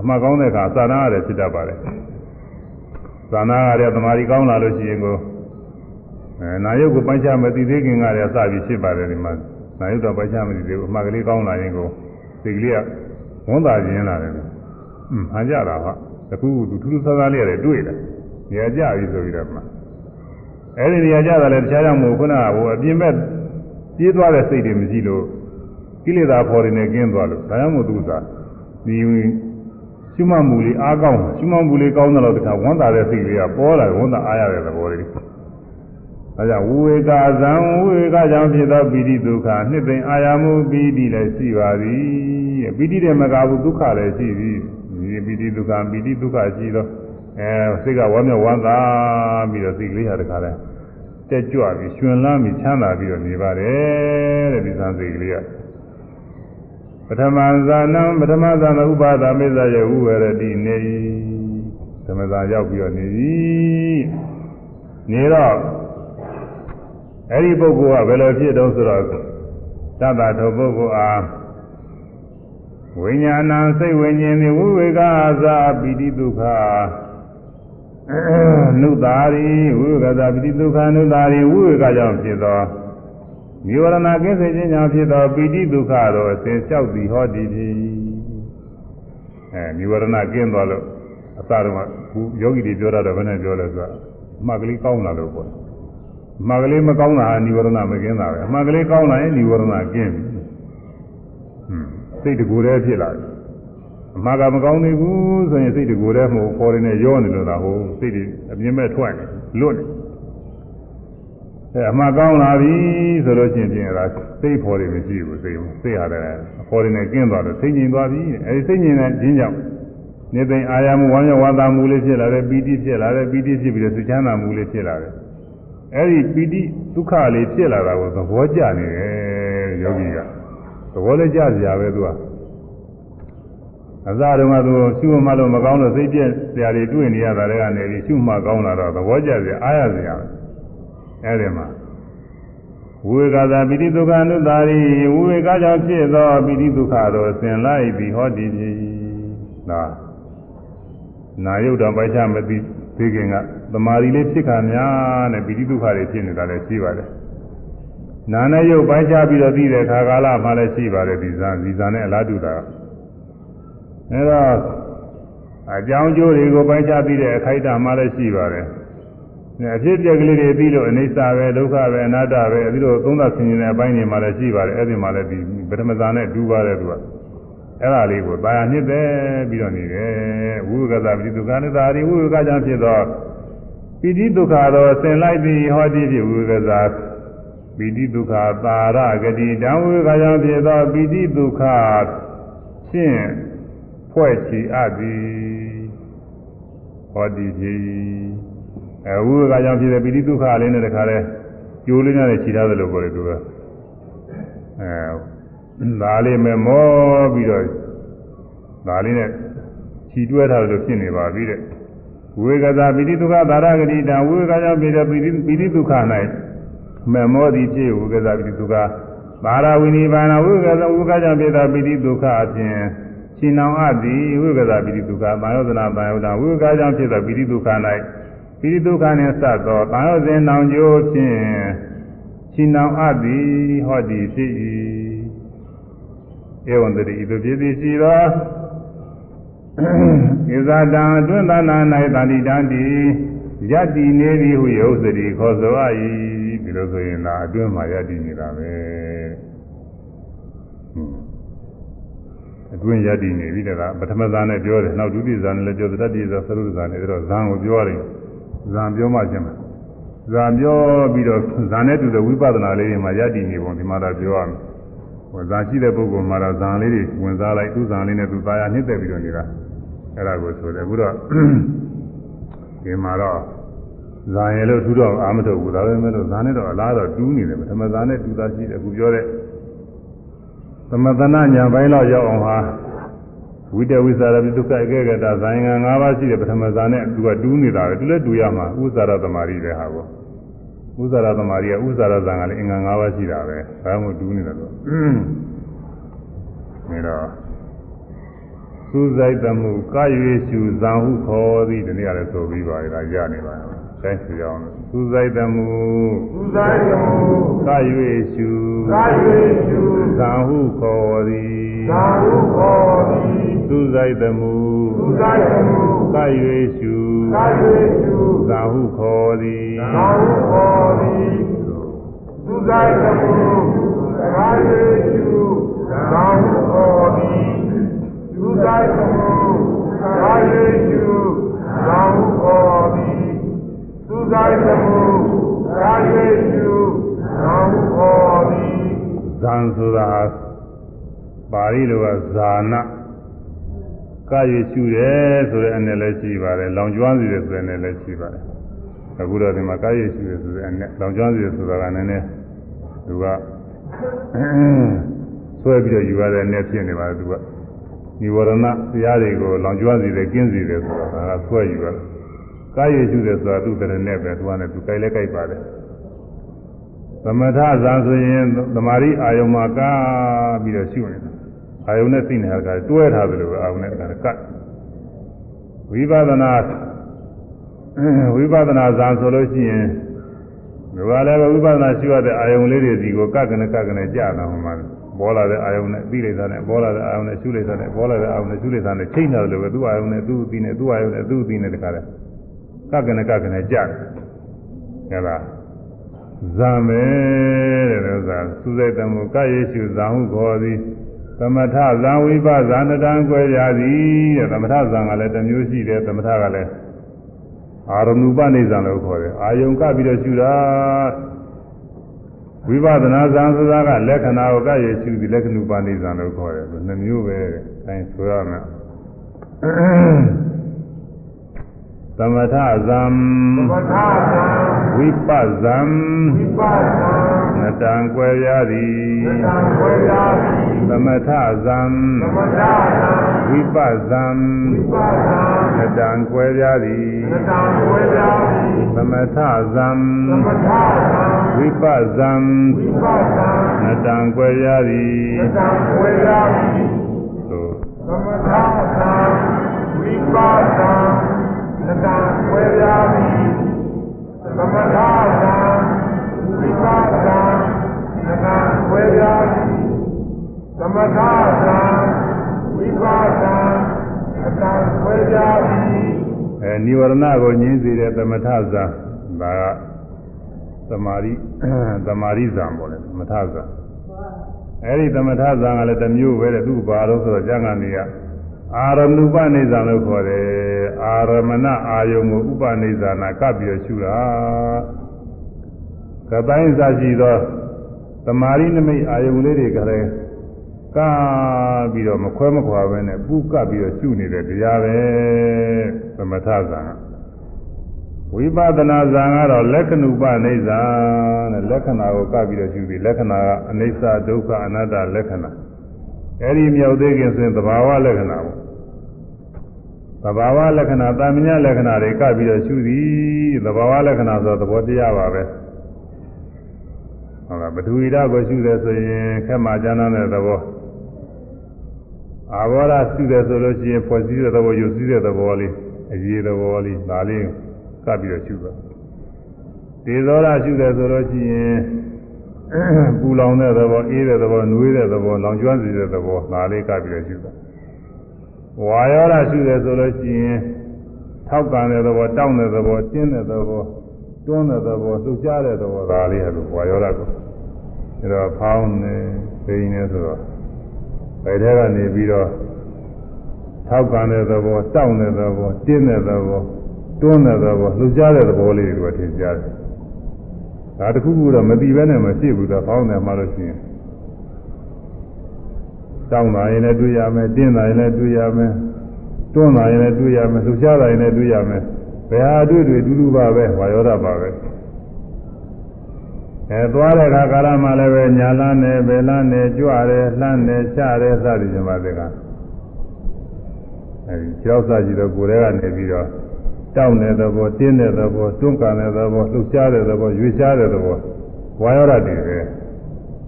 Speaker 1: အမှတ်ကောင်းတဲ့အခါသာနာရတယ်ဖြစ်တတ်ပါတယ်သာနာရတဲ့သမာဓိကောင်းလာလို့ရှိရင်ကိုအဲနာယုတ်ကိုပိုင်းခြားမသိသေးခင်ကတည်းကစပြီးဖြစ်ပါတယ်ဒီမှာနာယုတ်တော့ပိုင်းခြားမသိသေးဘူးအမှတ်ကလေးကောင်းလာရင်ကိုစိတ်ကလေးကဝန်တာခြင်းလာတယ်อืมအကြတာဟာတခုသူထူးထူးဆန်းဆန်းလေးရတယ်တွေ့တယ်နေရာကြပြီဆိုပြီးတော့မှအဲ့ဒီနေရာကြတာလည်းတခြားကြောင့်မဟုတ်ခုနကဟိုအပြင်ဘက်ပြေးသွားတဲ့စိတ်တွေမရှိလို့ကိလေသာဖော်တွေနဲ့ကင်းသွားလို့ဒါကြောင့်မို့သူကဒီ ရှုမှတ်မှုလေးအားကောင်းရှုမှတ်မှုလေးကောင်းတော့တခါဝန်တာတဲ့စိတ်လေးကပေါ်လာဝန်တာအားရတဲ့သဘောလေးဒါကြောင့်ဝိဝေကဇံဝိဝေကကြောင့်ဖြစ်သောပိဋိဒုက္ခနှစ်သိမ့်အာရမှုပိဋိလည်းရှိပါသည်ပိဋိတဲ့မကဘူးဒုက္ခလည်းရှိသည်ဒီပိဋိဒုက္ခပိဋိဒုက္ခရှိတော့အဲစိတ်ကဝမ်းမြောက်ဝမ်းသာပြီးတော့စိတ်ကလေးဟာတခါလဲတက်ကြွပြီးရှင်လန်းပြီးချမ်းသာပြီးတော့နေပါတယ်တဲ့ဒီသံစိတ်ကလေးက ပထမဇာနံပထမဇာနဥပါဒမေဇယဝုဝရတိနေသမဇာရောက်ပြီးတော့နေပြီနေတော့အဲ့ဒီပုဂ္ဂိုလ်ကဘယ်လိုဖြစ်တော့ဆိုတော့သတ္တထောပုဂ္ဂိုလ်အားဝိညာဏစိတ်ဝိညာဉ်သည်ဝိဝေကသာပိတိဒုက္ခနုတာရီဝိဝေကသာပိတိဒုက္ခနုတာရီဝိဝေကကြောင့်ဖြစ်သော နိဝရဏကိစ္စခြင်းကြောင့်ဖြစ်သောပိတိဒုက္ခတော့အစဉ်လျှောက်သည်ဟောဒီပြီအဲနိဝရဏကင်းသွားလို့အတော့ကခုယောဂီတွေပြောတာတော့ဘယ်နဲ့ပြောလဲဆိုတော့အမှတ်ကလေးကောင်းလာလို့ပေါ့အမှတ်ကလေးမကောင်းတာဟာនិဝရဏမကင်းတာပဲအမှတ်ကလေးကောင်းလာရင်និဝရဏကင်းပြီဟွန်းစိတ်တကူတည်းဖြစ်လာတယ်အမှတ်ကမကောင်းသေးဘူးဆိုရင်စိတ်တကူတည်းမဟုတ်ပေါ်နေရောနေလို့သာဟိုစိတ်တွေအမြင်မဲ့ထွက်နေလွတ်နေ အဲအမှတ်ကောင်းလာပြီဆိုလို့ချင်းပြင်လာစိတ်ပေါ်တယ်မရှိဘူးစိတ်စိတ်ရတယ်အပေါ်တွေနဲ့ကင်းသွားတော့စိတ်ငြိမ်သွားပြီအဲဒီစိတ်ငြိမ်တဲ့ခြင်းကြောင့်နေသိအာရမှုဝမ်းမြောက်ဝါသာမှုလေးဖြစ်လာတယ်ပီတိဖြစ်လာတယ်ပီတိဖြစ်ပြီးတော့စိတ်ချမ်းသာမှုလေးဖြစ်လာတယ်အဲဒီပီတိဒုက္ခလေးဖြစ်လာတာကိုသဘောကျနေတယ်ယောဂီကသဘောလေးကျစရာပဲသူကအစတုန်းကသူရှုမှလို့မကောင်းလို့စိတ်ပြည့်စရာတွေတွေ့နေရတာလည်းကနေပြီးရှုမှကောင်းလာတော့သဘောကျစရာအားရစရာပဲ အဲဒီမှာဝိဝေကသာပိဋိဒုက္ခအနုတာရိဝိဝေကကြောင့်ဖြစ်သောပိဋိဒုက္ခတို့ဆင်လိုက်ပြီးဟောတည်ပြီနာနာယုတ်တော်ပိုက်ချမသိသေးခင်ကသမာဓိလေးဖြစ်ခါများနဲ့ပိဋိဒုက္ခတွေဖြစ်နေတာလည်းရှိပါတယ်နာနဲ့ယုတ်ပိုက်ချပြီးတော့သိတဲ့ခါကာလမှလည်းရှိပါတယ်ဒီဇာဒီဇာနဲ့အလားတူတာအဲတော့အကြောင်းကျိုးတွေကိုပိုက်ချပြီးတဲ့အခိုက်အတန့်မှလည်းရှိပါတယ် အဖြစ်ပြက်ကလေးတွေပြီးလို့အနိစ္စပဲဒုက္ခပဲအနတ္တပဲအဲဒီလိုသုံးသပ်ဆင်ခြင်တဲ့အပိုင်းတွေမှာလည်းရှိပါတယ်အဲ့ဒီမှာလည်းဒီပထမဇာနဲ့ဒူးပါတယ်သူကအဲ့ဒါလေးကိုတာယာနှစ်သက်ပြီးတော့နေတယ်ဝိဝကသပိဒုက္ခနိသာရိဝိဝကကြောင့်ဖြစ်သောပိဋိဒုက္ခသောဆင်လိုက်သည်ဟောတိဖြစ်ဝိဝကသပိဋိဒုက္ခသာရဂတိတံဝိဝကကြောင့်ဖြစ်သောပိဋိဒုက္ခဖြင့်ဖွဲ့ချီအပ်သည်ဟောတိဖြစ် အဲဝိဝကကြောင့်ဖြစ်တဲ့ပိဋိဒုက္ခလေးနဲ့တခါလဲကျိုးလေးနဲ့ခြိထားသလိုပေါ့လေသူကအဲဒါလေးမဲ့မောပြီးတော့ဒါလေးနဲ့ခြိတွဲထားလို့ဖြစ်နေပါပြီတဲ့ဝိဝကသာပိဋိဒုက္ခသာရဂတိတံဝိဝကကြောင့်ဖြစ်တဲ့ပိဋိပိဋိဒုက္ခ၌မဲ့မောသည်ဖြစ်ဝိဝကသာပိဋိဒုက္ခသာရဝိနိဗ္ဗာန်ဝိဝကသာဝိဝကကြောင့်ဖြစ်တဲ့ပိဋိဒုက္ခအပြင်ရှင်နောင်အပ်သည်ဝိဝကသာပိဋိဒုက္ခဘာယောဒနာဘာယောဒနာဝိဝကကြောင့်ဖြစ်တဲ့ပိဋိဒုက္ခ၌ ပိဋိဒုက္ခနှင့်စသောတာယောဇဉ်နောင်ကျိုးဖြင့်ရှင်နောင်အပ်သည်ဟောသည်ဖြစ်၏ဧဝံတတိဤသို့ဖြစ်သည်ရှိသောဣဇာတံအတွင်းသာနာ၌တာတိတံတိယတ္တိနေသည်ဟုယုတ်စတိခေါ်ဆိုအပ်၏ဒီလိုဆိုရင်ဒါအတွင်းမှာယတ္တိနေတာပဲအတွင်းယတ္တိနေပြီတကပထမဇာနဲ့ပြောတယ်နောက်ဒုတိယဇာနဲ့လည်းပြောတယ်တတိယဇာသရုပ်ဇာနဲ့တော့ဇာကိုပြောတယ် ဇာပြောမှချင်းမှာဇာပြောပြီးတော့ဇာနဲ့တူတဲ့ဝိပဿနာလေးတွေမှာယတ္တိနေပုံဒီမှာတော့ပြောရမယ်ဟိုဇာရှိတဲ့ပုဂ္ဂိုလ်မှာတော့ဇာလေးတွေဝင်စားလိုက်သူ့ဇာလေးနဲ့သူသားရနှိမ့်သက်ပြီးတော့နေတာအဲ့ဒါကိုဆိုတယ်အခုတော့ဒီမှာတော့ဇာရယ်လို့ထူတော့အာမထုတ်ဘူးဒါပေမဲ့လို့ဇာနဲ့တော့အလားတော့တူးနေတယ်ပထမဇာနဲ့တူတာရှိတယ်အခုပြောတဲ့သမသနာညာပိုင်းတော့ရောက်အောင်ဟာ ဝိတဝိသရာပိဒုက္ခအကေကတာဇာယင်္ဂ၅ပါးရှိတဲ့ပထမဇာနဲ့သူကတူးနေတာပဲသူလည်းတူရမှာဥစ္စာရသမารိတဲ့ဟာကိုဥစ္စာရသမารိကဥစ္စာရဇာကလည်းအင်္ဂါ၅ပါးရှိတာပဲဒါမှမဟုတ်တူးနေတယ်လို့နေတော့စူးစိုက်သမှုကာရွေရှုဇံဟုခေါ်သည်ဒီနေ့ကလည်းဆိုပြီးပါရတာရနေပါလားတိုင်းစီအောင်စူးစိုက်သမှု
Speaker 2: သူဆိုင်တော်မူ
Speaker 1: ကာရွေရှု
Speaker 2: သာရွေရှု
Speaker 1: ဇံဟုခေါ်သည်
Speaker 2: သာဟုခေါ်သည်
Speaker 1: စူးစိုက်သမှု
Speaker 2: သူဆိုင်တော်မူ
Speaker 1: ကာရွေရှု
Speaker 2: သာရွေရှု
Speaker 1: ဇံဟုခေါ်သည်
Speaker 2: သာဟုခေါ်သည်သူဆိုင်တော်မူသာရွေရှုသာဟုခေါ်သည်သူဆိုင်တော်မူသာရွေရှုသာဟုခေါ်သည်သူဆိုင်တော်မူသာရွေရှုသာဟုခေါ်သည်
Speaker 1: ဇံဆိုတာပါဠိလိုကဇာနာ ကာရွေရှုတယ်ဆိုတဲ့အနေလည်းရှိပါတယ်လောင်ကျွမ်းစီတယ်ဆိုတဲ့အနေလည်းရှိပါတယ်အခုတော့ဒီမှာကာရွေရှုတယ်ဆိုတဲ့အနေလောင်ကျွမ်းစီတယ်ဆိုတာကနည်းနည်းသူကဆွဲပြီးတော့ယူရတဲ့အနေဖြစ်နေပါတယ်သူကនិဝရဏတရားတွေကိုလောင်ကျွမ်းစီတယ်ကင်းစီတယ်ဆိုတာဒါကဆွဲယူရတယ်ကာရွေရှုတယ်ဆိုတာသူ့တရနဲ့ပဲသူကလည်းသူကြိုက်လဲကြိုက်ပါတယ်သမထဇာဆိုရင်သမာဓိအာယုံမှာကားပြီးတော့ရှုနေတာ အာယုံနဲ့သိနေတာကတွဲထားသလိုပဲအာယုံနဲ့ကတ်ဝိပဿနာဝိပဿနာဇာဆိုလို့ရှိရင်ဒီကလည်းဝိပဿနာရှုရတဲ့အာယုံလေးတွေစီကိုကတ်ကနေကတ်ကနေကြာတာမှမှာပေါ်လာတဲ့အာယုံနဲ့ပြီးလိုက်တာနဲ့ပေါ်လာတဲ့အာယုံနဲ့ရှုလိုက်တာနဲ့ပေါ်လာတဲ့အာယုံနဲ့ရှုလိုက်တာနဲ့ချိန်တယ်လို့ပဲသူ့အာယုံနဲ့သူ့အသီးနဲ့သူ့အာယုံနဲ့သူ့အသီးနဲ့တခါတည်းကကနေကကနေကြတယ်ဟဲ့လားဇံပဲတဲ့ဥစ္စာသုစိတ်တမှုကယေရှုဇံဟုခေါ်သည် သမထဇံဝိပဇာနတံကွယ်ရသည်တဲ့သမထဇံကလည်းတစ်မျိုးရှိတယ်သမထကလည်းအာရမုပနိဇံလို့ခေါ်တယ်အာယုံကပြီးတော့ရှုတာဝိပဿနာဇံဆိုတာကလက္ခဏာကိုကယေရှုသည်လက္ခဏုပနိဇံလို့ခေါ်တယ်နှမျိုးပဲတဲ့အဲဆိုရမယ်သမထဇံ
Speaker 2: သမထသံ
Speaker 1: ဝိပဇံ
Speaker 2: ဝိပဿနာ
Speaker 1: နတံကွယ်ရသည်
Speaker 2: သံဝေယာတိ
Speaker 1: သ မထဇံ
Speaker 2: သမထသံ
Speaker 1: ဝိပဇံ
Speaker 2: ဝိပဿနာ
Speaker 1: နတံကွယ်ရသည်
Speaker 2: သံဝေယာတိ
Speaker 1: သမထဇံ
Speaker 2: သမထသံ
Speaker 1: ဝိပဇံ
Speaker 2: ဝိပဿနာ
Speaker 1: နတံကွယ်ရသည်
Speaker 2: သံဝေယာတိ
Speaker 1: သို့
Speaker 2: သမထသံဝိပဿနာသံဝေယာတိသမထသံဝိပဿနာသံဝေယာတိ သမထသံဝိပဿနာသံဝေယာတိ
Speaker 1: အဲនិဝရဏကိုညင်းစေတဲ့သမထဇံဒါကသမာဓိသမာဓိဇံပေါ့လေသမထဇံအဲဒီသမထဇံကလည်းတစ်မျိုးပဲတဲ့သူ့ဘာလို့ဆိုတော့ကျန်ကနေကအာရမဏုပနိဇံလို့ခေါ်တယ်အာရမဏအာယုံကိုဥပနိဇာနာကပ်ပြီးတော့ရှုတာကတိုင်းစားရှိသောသမာဓိနမိတ်အာယုံလေးတွေကလည်း ကပြီးတော့မခွဲမခွာပဲနဲ့ပူကပ်ပြီးတော့ရှုနေတဲ့တရားပဲသမထဇံကဝိပဿနာဇံကတော့လက္ခဏုပနိစ္စတဲ့လက္ခဏာကိုကပ်ပြီးတော့ရှုပြီးလက္ခဏာကအနိစ္စဒုက္ခအနတ္တလက္ခဏာအဲဒီမြောက်သေးခင်ဆိုရင်သဘာဝလက္ခဏာပေါ့သဘာဝလက္ခဏာတာမညလက္ခဏာတွေကပ်ပြီးတော့ရှုသည်သဘာဝလက္ခဏာဆိုတော့သဘောတရားပါပဲဟုတ်လားပထဝီဓာတ်ကိုရှုတယ်ဆိုရင်ခက်မှကျမ်းတဲ့သဘော အာဘောဓရှုတယ်ဆိုလို့ရှိရင်ဖွဲ့စည်းတဲ့သဘောယူစည်းတဲ့သဘောလေးအရေးသဘောလေးဒါလေးကပ်ပြီးတော့ရှုတာဒေသောရရှုတယ်ဆိုလို့ရှိရင်ပူလောင်တဲ့သဘောအေးတဲ့သဘောနှွေးတဲ့သဘောလောင်ကျွမ်းစေတဲ့သဘောဒါလေးကပ်ပြီးတော့ရှုတာဝါယောဓရှုတယ်ဆိုလို့ရှိရင်ထောက်ကန်တဲ့သဘောတောင့်တဲ့သဘောတင်းတဲ့သဘောတွန်းတဲ့သဘောလှုပ်ရှားတဲ့သဘောဒါလေးဟဲ့လို့ဝါယောဓကိုအဲတော့ဖောင်းနေပိန်နေဆိုတော့ဘ ယ်ထဲကနေပြီးတော့ထောက်ကန်တဲ့သဘောတောင့်တဲ့သဘောတင်းတဲ့သဘောတွန်းတဲ့သဘောလှုပ်ရှားတဲ့သဘောလေးတွေကထင်ရှားတယ်ဒါတခုခုတော့မပြီးဘဲနဲ့မရှိဘူးတော့ဖောင်းတယ်မှလို့ရှိရင်တောင်းတာရင်လည်းတွေ့ရမယ်တင်းတာရင်လည်းတွေ့ရမယ်တွန်းတာရင်လည်းတွေ့ရမယ်လှုပ်ရှားတာရင်လည်းတွေ့ရမယ်ဘယ်ဟာတွေ့တွေ့တူတူပါပဲဝါယောဓပါပဲ အဲသွားတဲ့အခါကာလမှလည်းပဲညာလန်းနဲ့ဘယ်လန်းနဲ့ကြွတယ်လှမ်းတယ်ချတယ်စသည်ဖြင့်ပါတဲ့ကအဲဒီကြောက်စားကြည့်တော့ကိုယ်ထဲကနေပြီးတော့တောင်းတဲ့သဘောတင်းတဲ့သဘောတွန်းကန်တဲ့သဘောလှုပ်ရှားတဲ့သဘောရွေ့ရှားတဲ့သဘောဝါယောဓတွေပဲ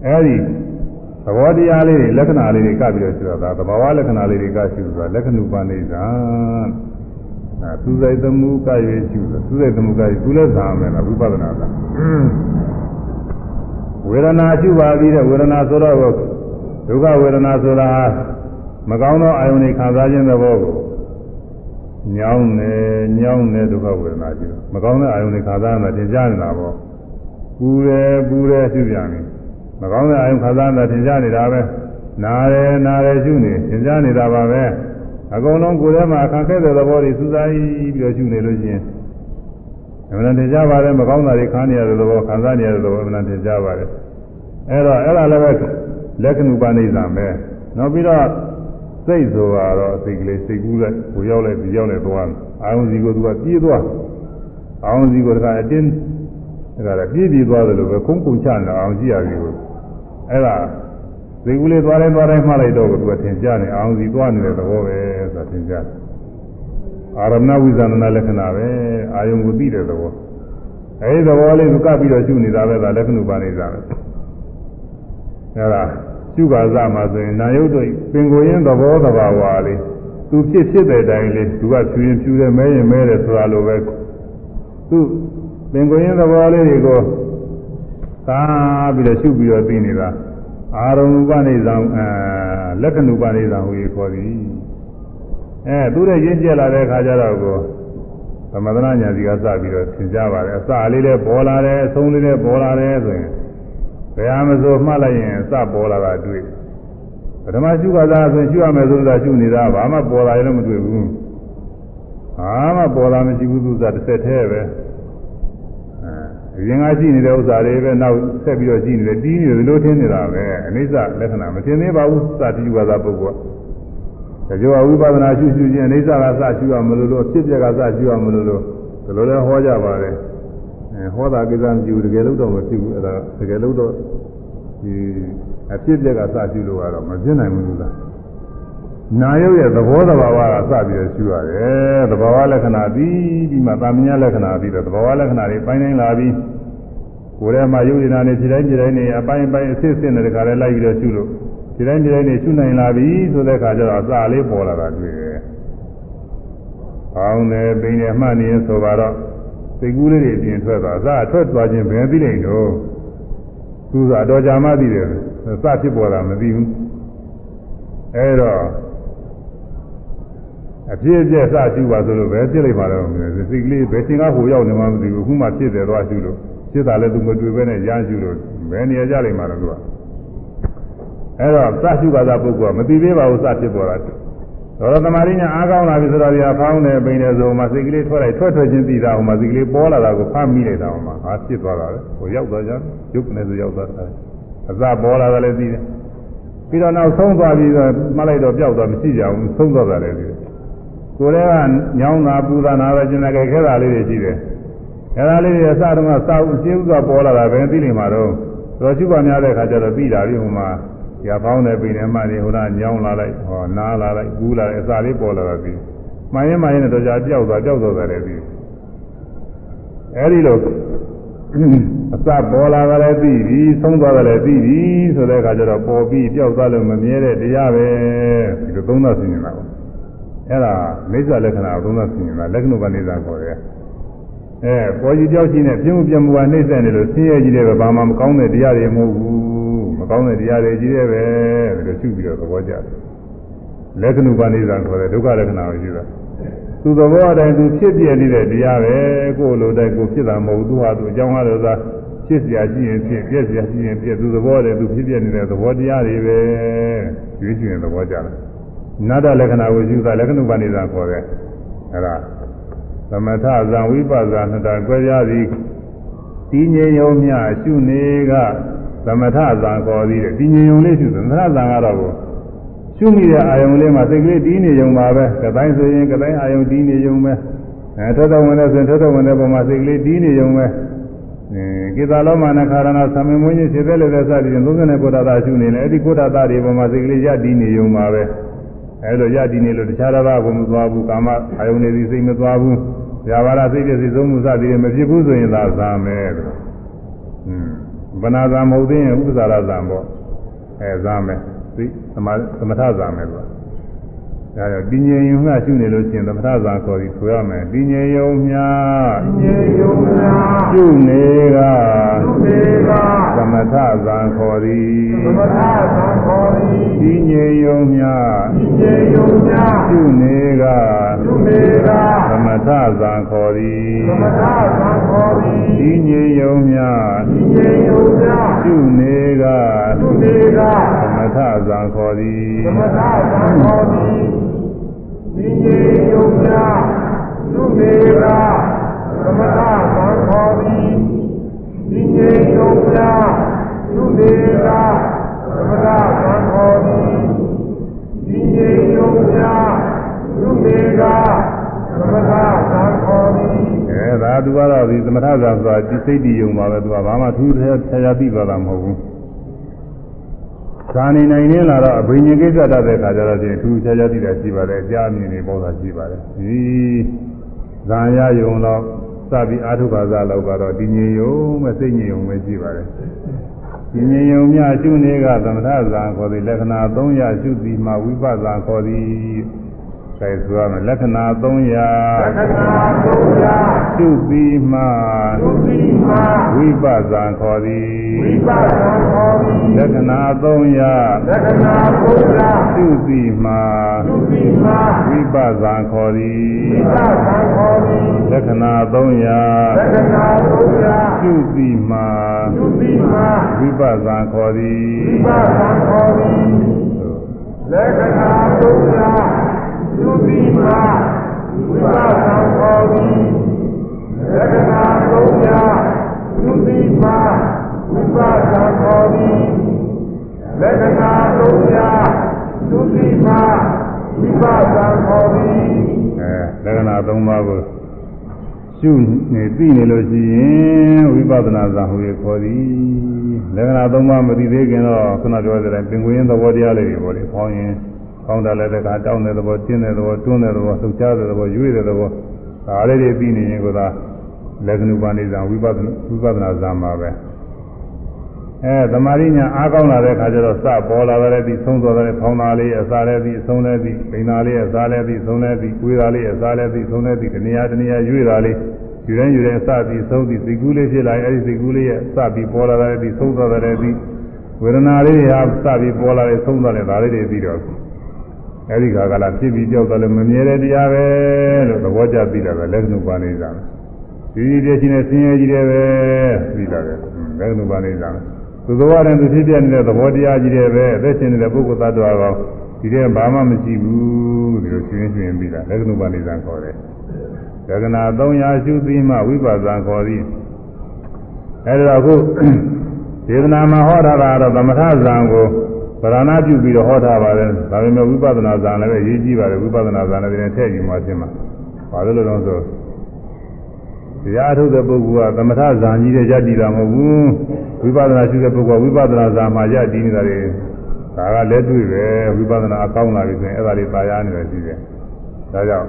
Speaker 1: အဲဒီသဘောတရားလေးတွေလက္ခဏာလေးတွေကပ်ပြီးတော့ဆိုတာဒါသဘာဝလက္ခဏာလေးတွေကရှိဆိုတာလက္ခဏုပနိစ္စအဲသူစိတ်သမှုကရွေးရှိသူစိတ်သမှုကရွေးသူလည်းသာမယ်လားဝိပဿနာက ဝေဒနာရှိပါပြီးတဲ့ဝေဒနာဆိုတော့ဒုက္ခဝေဒနာဆိုတာမကောင်းသောအာယုန်တွေခံစားခြင်းသဘောကိုညောင်းနေညောင်းနေဒုက္ခဝေဒနာရှိတယ်မကောင်းတဲ့အာယုန်တွေခံစားရတာသင်ကြားနေတာပေါ့ပူတယ်ပူတယ်ရှိပြန်ပြီမကောင်းတဲ့အာယုံခံစားတာသင်ကြားနေတာပဲနားတယ်နားတယ်ရှုနေသင်ကြားနေတာပါပဲအကုန်လုံးကိုယ်ထဲမှာခံခဲ့တဲ့သဘောတွေစူးစိုက်ပြီးတော့ရှုနေလို့ရှိရင်အမှန်တန်ကြားပါတယ်မကောင်းတာတွေခံနေရတဲ့သဘောခံစားနေရတဲ့သဘောအမှန်တန်ကြားပါတယ် အဲ့တော့အဲ့ဒါလည်းပဲလက္ခဏုပနိစ္စပဲနောက်ပြီးတော့စိတ်ဆိုတာတော့စိတ်ကလေးစိတ်ကူးလိုက်ကိုရောက်လိုက်ဒီရောက်လိုက်သွားအာယုံစီကိုသူကပြေးသွားအာယုံစီကိုတခါအတင်းအဲ့ဒါလည်းပြည့်ပြည့်သွားတယ်လို့ပဲခုံးခုံချနေအောင်ကြည့်ရပြီကိုအဲ့ဒါဒီကူလေးသွားတိုင်းသွားတိုင်းမှလိုက်တော့သူကသင်ကြားနေအောင်စီသွားနေတဲ့သဘောပဲဆိုတာသင်ကြားအာရမဏဝိဇာဏလက္ခဏာပဲအာယုံကိုသိတဲ့သဘောအဲဒီသဘောလေးကိုကပ်ပြီးတော့ရှုနေတာပဲဒါလက္ခဏုပါနေစားပဲ အဲ့ဒါရှုပါစမှာဆိုရင်နာယုတ်တို့ပင်ကိုရင်းသဘောသဘာဝလေးသူဖြစ်ဖြစ်တဲ့အတိုင်းလေးသူကဖြူရင်ဖြူတယ်မဲရင်မဲတယ်ဆိုတာလိုပဲသူပင်ကိုရင်းသဘောလေးတွေကိုသာပြီးတော့ရှုပြီးတော့သိနေတာအာရုံဥပနိသံအဲလက္ခဏုပနိသံဟူ၍ခေါ်သည်အဲသူတဲ့ရင့်ကျက်လာတဲ့အခါကျတော့ကိုသမထနာညာစီကစပြီးတော့သင်ကြပါတယ်အစလေးလည်းပေါ်လာတယ်အဆုံးလေးလည်းပေါ်လာတယ်ဆိုရင်ဘ ယ်ဟာမဆိုမှတ်လိုက်ရင်အစပေါ်လာတာတွေ့ပထမရှုခါသာဆိုရင်ရှုရမယ်ဆိုတာရှုနေတာဘာမှပေါ်လာရင်လည်းမတွေ့ဘူးဘာမှပေါ်လာမရှိဘူးသူကတစ်ဆက်တည်းပဲအရင်ကရှိနေတဲ့ဥစ္စာတွေပဲနောက်ဆက်ပြီးတော့ရှိနေတယ်တီးနေတယ်လို့ထင်နေတာပဲအနိစ္စလက္ခဏာမထင်သေးပါဘူးစတိယူဝါဒပုဂ္ဂိုလ်ကကြောဝိပဿနာရှုရှုချင်းအနိစ္စကစရှုရမလို့လို့အဖြစ်ပြက်ကစရှုရမလို့လို့ဒီလိုလဲဟောကြပါတယ်အဲ ဟောတာကိစ္စမရှိဘူးတကယ်လို့တော့မဖြစ်ဘူးအဲ့ဒါတကယ်လို့တော့ဒီအဖြစ်ပြက်ကစရှုလို့ကတော့မဖြစ်နိုင်ဘူးလားနာယုတ်ရဲ့သဘောတဘာဝကစပြီးတော့ရှုရတယ်သဘာဝလက္ခဏာပြီးဒီမှာတာမညာလက္ခဏာပြီးတော့သဘာဝလက္ခဏာတွေပိုင်းတိုင်းလာပြီးကိုယ်ထဲမှာယုတ်ရည်နာနေခြေတိုင်းခြေတိုင်းနေအပိုင်းပိုင်းအစစ်စစ်နဲ့တခါလဲလိုက်ပြီးတော့ရှုလို့ခြေတိုင်းခြေတိုင်းနေရှုနိုင်လာပြီဆိုတဲ့အခါကျတော့အစာလေးပေါ်လာတာတွေ့တယ်။အောင်းတယ်ပိန်တယ်မှတ်နေဆိုတော့ စိတ်ကူးလေးတွေပြင်ထွက်သွားအစာထွက်သွားခြင်းဘယ်သိလိမ့်တော့သူကအတော်ကြာမှသိတယ်စဖြစ်ပေါ်တာမသိဘူး။အဲတော့အဖြစ်အပျက်စရှုပါဆိုလို့ပဲဖြစ်လိုက်ပါတော့စိတ်ကလေးဘယ်ချိန်ကဟိုရောက်နေမှမသိဘူးခုမှဖြစ်တယ်သွားရှုလို့ဖြစ်တာလည်းသူမတွေ့ပဲနဲ့ရရှုလို့ဘယ်နေရာကြလိမ့်မှာတော့သူကအဲ့တော့စရှုပါသာပုဂ္ဂိုလ်ကမသိသေးပါဘူးစဖြစ်ပေါ်တာ တော်တော်သမာဓိညာအားကောင်းလာပြီဆိုတော့ဒီဟာဖောင်းတယ်ပိန်တယ်ဆိုမှစိတ်ကလေးထွက်လိုက်ထွက်ထွက်ချင်းသိတာဟိုမှာစိတ်ကလေးပေါ်လာတာကိုဖမ်းမိလိုက်တာဟိုမှာဟာဖြစ်သွားတာလေဟိုရောက်သွားကြရုပ်ကနေဆိုရောက်သွားတာအစပေါ်လာတယ်လည်းသိတယ်ပြီးတော့နောက်ဆုံးသွားပြီးတော့မှတ်လိုက်တော့ပျောက်သွားမရှိကြဘူးဆုံးသွားတာလည်းသိတယ်ကိုယ်လည်းကညောင်းတာပူတာနာပဲကျင်တယ်ခဲတာလေးတွေရှိတယ်အဲဒါလေးတွေအစတုန်းကစာဥရှင်းဥစွာပေါ်လာတာပဲသိနေမှာတော့တော်ရှိပါများတဲ့ခါကျတော့ပြီးတာပြီဟိုမှာ ရပေါင်းတဲ့ပိနေမှနေဟိုကညောင်းလာလိုက်ဟောနားလာလိုက်ကူးလာလိုက်အစာလေးပေါ်လာတာပြီးမှန်ရင်မှန်ရင်တော့ကြာပြောက်သွားပြောက်သွားတယ်ပြီးအဲဒီလိုအစပေါ်လာကြလည်းပြီးပြီဆုံးသွားကြလည်းပြီးပြီဆိုတဲ့အခါကျတော့ပေါ်ပြီးပြောက်သွားလို့မမြဲတဲ့တရားပဲဒီလိုသုံးသပ်သိနေတာပေါ့အဲ့ဒါမိစ္ဆာလက္ခဏာသုံးသပ်သိနေတာလက္ခဏုပနိစ္စခေါ်တယ်အဲပေါ်ကြီးပြောက်ရှိနေပြင်းမှုပြမှုကနှိမ့်ဆက်နေလို့ဆင်းရဲကြီးတယ်ပဲဘာမှမကောင်းတဲ့တရားတွေမဟုတ်ဘူးမ ကောင်းတဲ့တရားတွေကြီးတယ်ပဲဒါလိုရှုပြီးတော့သဘောကျတယ်လက္ခဏုပနိစ္စခေါ်တယ်ဒုက္ခလက္ခဏာကိုယူတာသူသဘောအတိုင်းသူဖြစ်ပြနေတဲ့တရားပဲကိုယ်လိုတိုင်းကိုဖြစ်တာမဟုတ်သူဟာသူအကြောင်းအားလို့သာဖြစ်เสียရှိရင်ဖြစ်ပြက်เสียရှိရင်ပြက်သူသဘောတည်းသူဖြစ်ပြနေတဲ့သဘောတရားတွေပဲရွေးချယ်သဘောကျတယ်နတ္တလက္ခဏာကိုယူတာလက္ခဏုပနိစ္စခေါ်တယ်အဲဒါသမထဇံဝိပဿနာနှစ်တန်ကြွယ်ရသည်တည်ငြိမ်ယုံမြရှုနေက သမထဇံခေါ်သည်တည်ငြိမ်ယုံလေးရှုသမထဇံကတော့ရှုမိတဲ့အာယုံလေးမှာစိတ်ကလေးတည်နေယုံပါပဲကတိုင်းဆိုရင်ကတိုင်းအာယုံတည်နေယုံပဲအဲထထဝင်တဲ့ဆိုရင်ထထဝင်တဲ့ပုံမှာစိတ်ကလေးတည်နေယုံပဲအဲကိသာလောမနခါရဏသမင်မွေးခြင်းဖြစ်တဲ့လည်းစသည်ဖြင့်39ကုဋ္ဌတာရှုနေတယ်အဲ့ဒီကုဋ္ဌတာတွေပုံမှာစိတ်ကလေးရတည်နေယုံပါပဲအဲလိုရတည်နေလို့တခြားတစ်ပါးကိုမသွားဘူးကာမအာယုန်တွေစိတ်မသွားဘူးဇာဘာရစိတ်ပြည့်စုံဆုံးမှုစသည်မဖြစ်ဘူးဆိုရင်သာဇာမယ်လို့อื มဗနာဇာမဟုတ်သေးရင်ဥပ္ပဇာရဇာပေါ့အဲဇာမယ်သိသမသမထဇာမယ်လို့ ဒါကြောင့်တည်ငြိမ်ယုံငှရှုနေလို့ရှိရင်သမထဇာခေါ်ပြီးဆိုရမယ်တည်ငြိမ်ယုံမြတည်ငြိမ်ယုံမြရှုနေကရှုနေကသမထဇာခေါ်သည်သမထဇာခေါ်သည်တည်ငြိမ်ယုံမြတည်ငြိမ်ယုံမြရှုနေကရှုနေကသမထဇာခေါ်သည်သမထဇာခေါ်သည်တည်ငြိမ်ယုံမြတည်ငြိမ်ယုံမြရှုနေကရှုနေကသမထဇာခေါ်သည်သမထဇာခေါ်သည် ဒီကျေယုံနာသူမေရာသမထသံခေါ်သည်ဒီကျေယုံနာသူမေရာသမထသံခေါ်သည်ဒီကျေယုံနာသူမေရာသမထသံခေါ်သည်အဲဒါသူကတော့ဒီသမထဇာဆိုတာဒီစိတ်တည်ယုံပါပဲသူကဘာမှထူးထူးဆရာသိပါတာမဟုတ်ဘူး ဇာနေနိုင်နေလာတော့အဘိညာဉ်ကိစ္စတတ်တဲ့ခါကျတော့ဒီထူးခြားခြားသိတာရှိပါတယ်အကြအမြင်တွေပေါ်တာရှိပါတယ်ဒီဇာရယုံတော့စပြီးအာထုဘာသာလောက်ကတော့ဒီငြိမ်ယုံမဲ့စိတ်ငြိမ်ယုံပဲရှိပါတယ်ဒီငြိမ်ယုံမြရှုနေကသမထဇာခေါ်သည်လက္ခဏာ300ရှုသည်မှာဝိပဿနာခေါ်သည်အဲဆိုရမယ်လက္ခဏာ300လက္ခဏာ300ရှုပြီးမှရှုပြီးမှ ဝိပဿနာခေါ်သည်ဝိပဿနာခေါ်သည်လလက္ခဏာ3ရ
Speaker 2: လက္ခဏာဘုရား
Speaker 1: သူစီမှာ
Speaker 2: သူတိမာ
Speaker 1: ဝိပဇံခေါ်သည်
Speaker 2: သံဃာခေါ်သည်
Speaker 1: လက္ခဏာ3ရ
Speaker 2: လက္ခဏာဘုရား
Speaker 1: သူစီမှာ
Speaker 2: သူတိမာ
Speaker 1: ဝိပဇံခေါ်သည်
Speaker 2: သံဃာခေါ်သည်လက္ခဏာဘုရားသူတိမာဝိပဿနာခေါ်သည်လက္ခဏာဘုရား သူတိမာဝိပဿနာခေါ်သည်လက္ခဏာဘုရားသူတိမာဝိပဿနာခေါ်သည်
Speaker 1: အဲလက္ခဏာ3ပါးကိုရှုနေသိနေလို့ရှိရင်ဝိပဿနာဇာဟူရခေါ်သည်လက္ခဏာ3ပါးမသိသေးခင်တော့ခုနပြောတဲ့ပင်ကိုရင်သဘောတရားလေးတွေပေါ့လေဖောင်းရင်ဖောင်းတယ်လည်းတခါတောင်းတဲ့သဘောတင်းတဲ့သဘောတွန်းတဲ့သဘောလှုပ်ရှားတဲ့သဘောရွေ့တဲ့သဘောဒါလေးတွေသိနေရင်ကသာ လက္ခဏုပါဏိဇာဝိပဿနာဝိပဿနာဇာမှာပဲအဲသမာဓိညာအားကောင်းလာတဲ့ခါကျတော့စပေါ်လာတဲ့ဒီသုံးတော်တဲ့ဖောင်းသားလေးအစားလေးဒီအဆုံးလေးဒီပိန်သားလေးအစားလေးဒီအဆုံးလေးဒီကိုယ်သားလေးအစားလေးဒီအဆုံးလေးဒီတဏှာတဏှာရွေ့သားလေးယူတိုင်းယူတိုင်းစပြီးသုံးပြီးစိတ်ကူးလေးဖြစ်လာရင်အဲဒီစိတ်ကူးလေးရဲ့စပြီးပေါ်လာတဲ့ဒီသုံးတော်တဲ့ဒီဝေဒနာလေးဟာစပြီးပေါ်လာတဲ့သုံးတော်တဲ့ဒါလေးတွေပြီးတော့အဲဒီခါကလာဖြစ်ပြီးကြောက်တယ်လည်းမမြဲတဲ့တရားပဲလို့သဘောကျပြီးတာပဲလက်နုပါနေကြတယ် ဒီဒီတည်းချင်းနဲ့ဆင်းရဲကြီးတယ်ပဲပြီးလာတယ်လက်နုပါနေကြတယ်သူတော်ရတယ်သူဖြစ်ပြနေတဲ့သဘောတရားကြီးတယ်ပဲအသက်ရှင်နေတဲ့ပုဂ္ဂိုလ်သတ္တဝါကောင်ဒီထဲဘာမှမရှိဘူးဒီလိုရှင်းရှင်းပြီးတာလက်နုပါနေကြခေါ်တယ်ဒဂနာ300ရှုပြီးမှဝိပဿနာခေါ်သည်အဲဒီတော့အခုဒေသနာမှာဟောတာကတော့သမထဇံကိုဗရဏပြုပြီးတော့ဟောထားပါတယ်ဒါပေမဲ့ဝိပဿနာဇံလည်းပဲအရေးကြီးပါတယ်ဝိပဿနာဇံလည်းပြင်ထည့်ယူမှရှင်းမှာဘာလို့လဲတော့ဆို တရားထုတ်တဲ့ပုဂ္ဂိုလ်ကသမထဇံကြီးတဲ့ယက်တည်တာမဟုတ်ဘူးဝိပဿနာရှိတဲ့ပုဂ္ဂိုလ်ကဝိပဿနာဇံမှာယက်တည်နေတာတွေဒါကလက်တွေ့ပဲဝိပဿနာအကောင်းလာပြီဆိုရင်အဲ့ဒါတွေပါရနေတယ်ရှိတယ်ဒါကြောင့်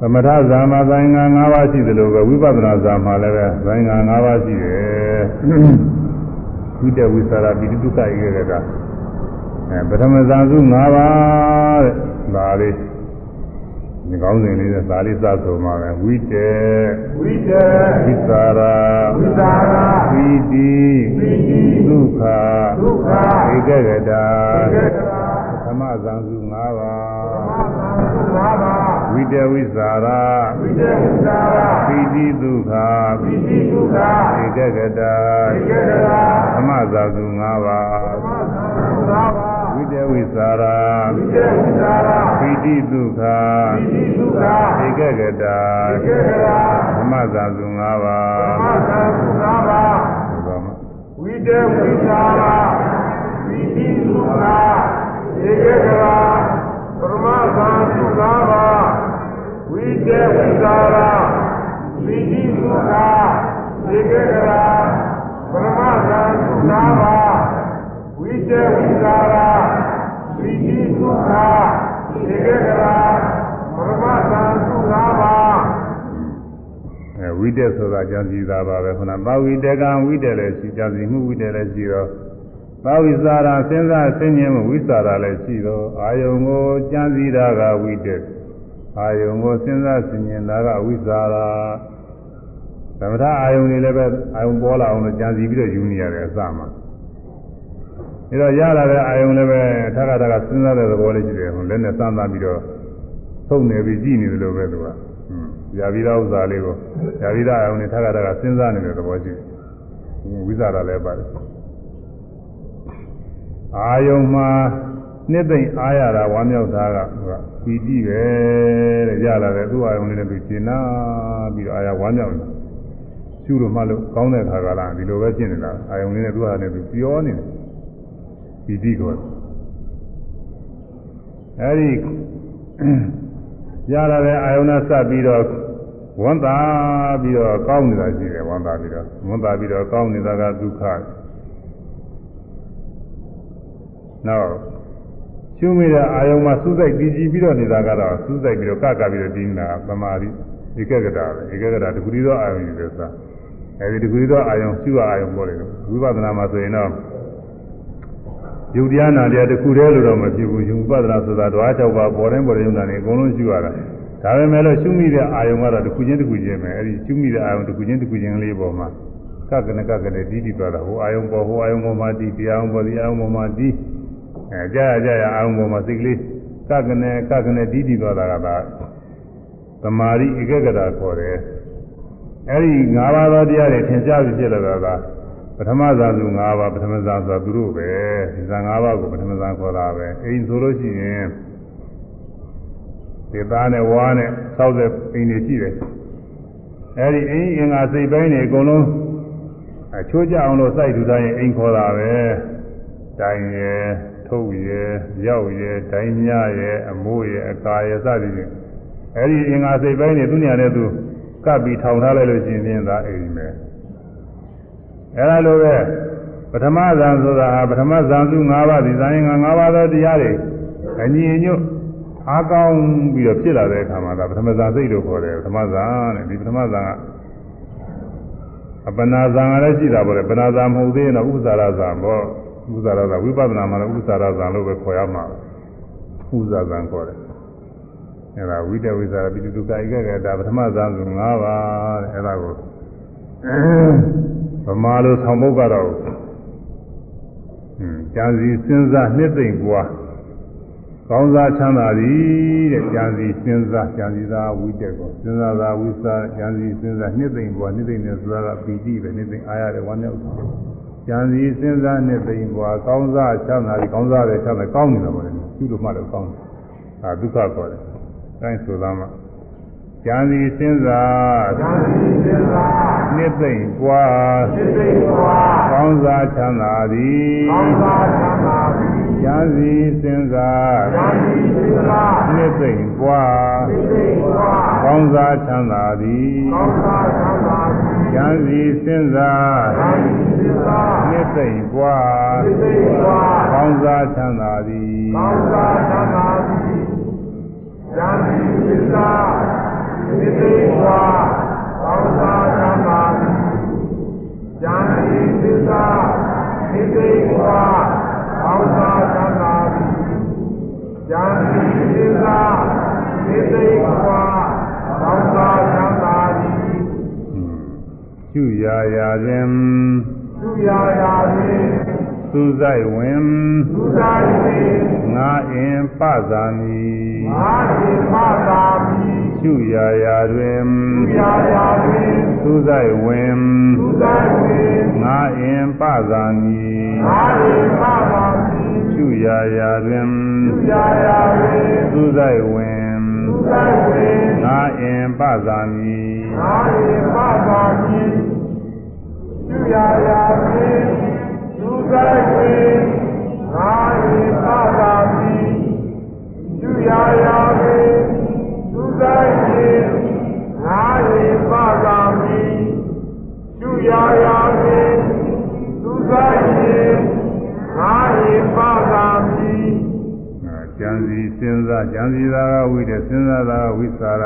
Speaker 1: သမထဇာမဇိုင်းငါ၅ပါးရှိတယ်လို့ပဲဝိပဿနာဇာမှာလည်းပဲဇိုင်းငါ၅ပါးရှိတယ်ဝိတဝိသရာပိဋုက္ခဧကကအဲပထမဇာစု၅ပါးတဲ့ဒါလေး ဒီကောင်းစဉ်လေးနဲ့ဒါလေးစဆိုမှပဲဝိတေ
Speaker 2: ဝိတေ
Speaker 1: ဝိသရာ
Speaker 2: ဝိသာရ
Speaker 1: ဝိတိ
Speaker 2: ဝိတိ
Speaker 1: ဒုက္ခ
Speaker 2: ဒုက္ခ
Speaker 1: ဧကကတာ
Speaker 2: ဧကကတာ
Speaker 1: သမဇံစု၅ပါး
Speaker 2: သာသာ
Speaker 1: ဝိတဝိသရာ
Speaker 2: ဝိတေဝိသာရ
Speaker 1: ဝိတိဒုက္ခ
Speaker 2: ဝိတိဒုက္ခ
Speaker 1: ဧကကတာ
Speaker 2: ဧကကတာ
Speaker 1: သမဇာစု၅ပါး
Speaker 2: သာသာ
Speaker 1: ဝိတဝိသရာ
Speaker 2: ဝိတေဝိသာရ
Speaker 1: ဝိတိဒုက္ခ
Speaker 2: ဝိတိဒုက္ခ
Speaker 1: ဧကကတာ
Speaker 2: ဧကကတာ
Speaker 1: သမဇာစု၅ပါး
Speaker 2: သမသာသုသာပါ
Speaker 1: ဒီပါမှာ
Speaker 2: ဝိတေဝိသာရဝိတိဒုက္ခဧကကတာပရမသာသုသာပါဝိတေဝိသာရဝိတိဒုက္ခဧကကတာပရမသာသုသာပါ ဝိတေဝိသာရဝိတိဒုက္ခဧကကတာပရမသာသုသာပါ
Speaker 1: အဲဝိတက်ဆိုတာကြံစည်တာပါပဲခုနပါဝိတကံဝိတက်လည်းရှိကြံစည်မှုဝိတက်လည်းရှိတော့ပါဝိစာရာစဉ်းစားဆင်းရဲမှုဝိစာရာလည်းရှိတော့အာယုံကိုကြံစည်တာကဝိတက်အာယုံကိုစဉ်းစားဆင်ញင်တာကဝိစာရာသမထအာယုံတွေလည်းပဲအာယုံပေါ်လာအောင်လို့ကြံစည်ပြီးတော့ယူနေရတယ်အစမှာ အဲတော့ရလာတဲ့အာယုံလည်းပဲထခါထခါစဉ်းစားတဲ့သဘောလေးရှိတယ်ဟိုလက်နဲ့စမ်းသပ်ပြီးတော့သုံးနေပြီးကြည့်နေတယ်လို့ပဲသူကရာပြီးသားဥစ္စာလေးကိုရာပြီးသားအောင်နေထက်ခါတက်ကစဉ်းစားနေတဲ့သဘောရှိတယ်။ဝိဇ္ဇာလည်းပါတယ်။အာယုံမှာနှစ်သိမ့်အားရတာဝမ်းမြောက်တာကသူကပီတိပဲတဲ့ရလာတယ်သူ့အာယုံလေးနဲ့သူရှင်းနာပြီးတော့အာရဝမ်းမြောက်တယ်။ရှုလို့မှလို့ကောင်းတဲ့ခါကလာဒီလိုပဲရှင်းနေတာအာယုံလေးနဲ့သူ့ဟာနဲ့သူပြောနေတယ်။ ပီတိကောအဲဒီရလာတဲ့အာယုံနဲ့စပ်ပြီးတော့ဝန်တာပြီးတော့ကောင်းနေတာရှိတယ်ဝန်တာပြီးတော့ဝန်တာပြီးတော့ကောင်းနေတာကဒုက္ခနောက်ရှုမိတဲ့အာယုံမှာစူးစိုက်တည်ကြည်ပြီးတော့နေတာကတော့စူးစိုက်ပြီးတော့ကကပြီးတော့တည်နေတာသမာဓိဧကဂတာပဲဧကဂတာတခုတည်းသောအာယုံကြီးလို့ဆိုတာအဲဒီတခုတည်းသောအာယုံရှုအာယုံပေါ်တယ်ဝိပဿနာမှာဆိုရင်တော့ ယုတ်တရားနာတရားတစ်ခုတည်းလို့တော့မဖြစ်ဘူးယုံပဒနာဆိုတာဓဝါ၆ပါးပေါ်တိုင်းပေါ်တိုင်းယုံနာနေအကုန်လုံးရှိရတာဒါပေမဲ့လို့ရှုမိတဲ့အာယုံကတော့တစ်ခုချင်းတစ်ခုချင်းပဲအဲဒီရှုမိတဲ့အာယုံတစ်ခုချင်းတစ်ခုချင်းလေးပေါ်မှာကကနကကနဲ့တီးတီးသွားတာဟိုအာယုံပေါ်ဟိုအာယုံပေါ်မှာတီးတရားအောင်ပေါ်ဒီအာယုံပေါ်မှာတီးအဲကြာရကြာရအာယုံပေါ်မှာစိတ်ကလေးကကနဲ့ကကနဲ့တီးတီးသွားတာကသာသမာဓိဧကဂတာခေါ်တယ်အဲဒီ၅ပါးသောတရားတွေထင်ရှားပြီးဖြစ်လာတာက ပထမဇာစု၅ပါးပထမဇာဆိုတာသူတို့ပဲဒီဇာ၅ပါးကိုပထမဇာခေါ်တာပဲအိမ်ဆိုလို့ရှိရင်ဒီသားနဲ့ဝါးနဲ့စောက်တဲ့အိမ်တွေရှိတယ်အဲဒီအိမ်အင်္ဂါစိတ်ပိုင်းတွေအကုန်လုံးအချိုးကြအောင်လို့စိုက်ထူထားရင်အိမ်ခေါ်တာပဲတိုင်ရယ်ထုတ်ရယ်ရောက်ရယ်တိုင်မြရယ်အမိုးရယ်အကာရယ်စသည်ဖြင့်အဲဒီအင်္ဂါစိတ်ပိုင်းတွေသူညာနဲ့သူကပ်ပြီးထောင်ထားလိုက်လို့ရှိရင်သာအိမ်ပဲ အဲဒါလိုပဲပထမဇန်ဆိုတာပထမဇန်စု၅ပါးဒီဇန်၅ပါးသောတရားတွေအညီအညွတ်အားကောင်းပြီးတော့ဖြစ်လာတဲ့အခါမှာဒါပထမဇန်စိတ်လို့ခေါ်တယ်ပထမဇန်တဲ့ဒီပထမဇန်ကအပနာဇန်ကလည်းရှိတာပေါ့လေပနာဇန်မဟုတ်သေးရင်တော့ဥပ္ပစာရဇန်ပေါ့ဥပ္ပစာရဇန်ဝိပဿနာမှာလည်းဥပ္ပစာရဇန်လို့ပဲခေါ်ရမှာဥပ္ပစာဇန်ခေါ်တယ်အဲဒါဝိတဝိဇာပိတုကဧကကတာပထမဇန်ဆို၅ပါးတဲ့အဲဒါကို ဗမာလိုဆောင်ပုတ်ကတော့ဟင်းကြာစီစဉ်းစားနှစ်သိမ့်ပွားကောင်းစားချမ်းသာသည်တဲ့ကြာစီစဉ်းစားကြာစီသာဝိတက်ကိုစဉ်းစားသာဝိစားကြာစီစဉ်းစားနှစ်သိမ့်ပွားနှစ်သိမ့်နဲ့ဆိုတာကပီတိပဲနှစ်သိမ့်အားရတယ်ဝမ်းမြောက်ကြံစီစဉ်းစားနှစ်သိမ့်ပွားကောင်းစားချမ်းသာသည်ကောင်းစားတယ်ချမ်းသာကောင်းနေတာပေါ့လေသူ့လိုမှလည်းကောင်းတယ်အာဒုက္ခခေါ်တယ်အဲဒါဆိုသားမှာ ကြံစီစဉ်းစား
Speaker 2: ဉာဏ်ရှိစဉ်းစား
Speaker 1: နှစ်သိမ့်ပွား
Speaker 2: စိတ်စိတ်ပွား
Speaker 1: ကောင်းစားချမ်းသာသည်
Speaker 2: ကောင်းစားချမ်းသာပြီး
Speaker 1: ကြံစီစဉ်းစား
Speaker 2: ဉာဏ်ရှိစဉ်းစား
Speaker 1: နှစ်သိမ့်ပွား
Speaker 2: စိတ်စိတ်ပွား
Speaker 1: ကောင်းစားချမ်းသာသည်
Speaker 2: ကောင်းစားချမ်းသာပြီး
Speaker 1: ကြံစီစဉ်းစား
Speaker 2: ဉာဏ်ရှိစဉ်းစား
Speaker 1: နှစ်သိမ့်ပွား
Speaker 2: စိတ်စိတ်ပွား
Speaker 1: ကောင်းစားချမ်းသာသည်
Speaker 2: ကောင်းစားချမ်းသာပြီးဉာဏ်ရှိစဉ်းစားစိ တ်စိတ်ပွားကောင်းစားချမ်းသာပြီးဉာဏ်ရှိစဉ်းစားစိတ်စိတ်ပွားကောင်းစားချမ်းသာပြီးဉာဏ်ရှိစဉ်းစားစိတ်စိတ်ပွားကောင်းစားချမ်းသာပြီး
Speaker 1: ကျူရာရာခြင်း
Speaker 2: သူရာရာဖြင့်
Speaker 1: သူဆိုင်ဝင်
Speaker 2: သူသာဖြင့်
Speaker 1: ငါအင်ပဇာမီ
Speaker 2: မာတိမသာမိ
Speaker 1: ကျူရာရာတွင်
Speaker 2: သူရာရာဖြင့်
Speaker 1: သူဆိုင်ဝင်
Speaker 2: သူသာဖြင့်
Speaker 1: ငါအင်ပဇာမီ
Speaker 2: မာတိမသာမိ
Speaker 1: ကျူရာရာတွင်
Speaker 2: သူရာရာဖြင့်
Speaker 1: သူဆိုင်ဝင်
Speaker 2: သူသာဖြင့်
Speaker 1: ငါအင်ပဇာမီ
Speaker 2: မာတိမသာမိသူရာရာဖြင့်သူသာဖြင့်မာတိမသာမိသူရာရာဖြင့် သူသာဖြင့်မာတိမသာမိသူရာရာဖြင့်သူသာဖြင့်မာတိမသာမိ
Speaker 1: ကြံစီစဉ်းစားကြံစီသာကဝိတဲ့စဉ်းစားသာကဝိစာရ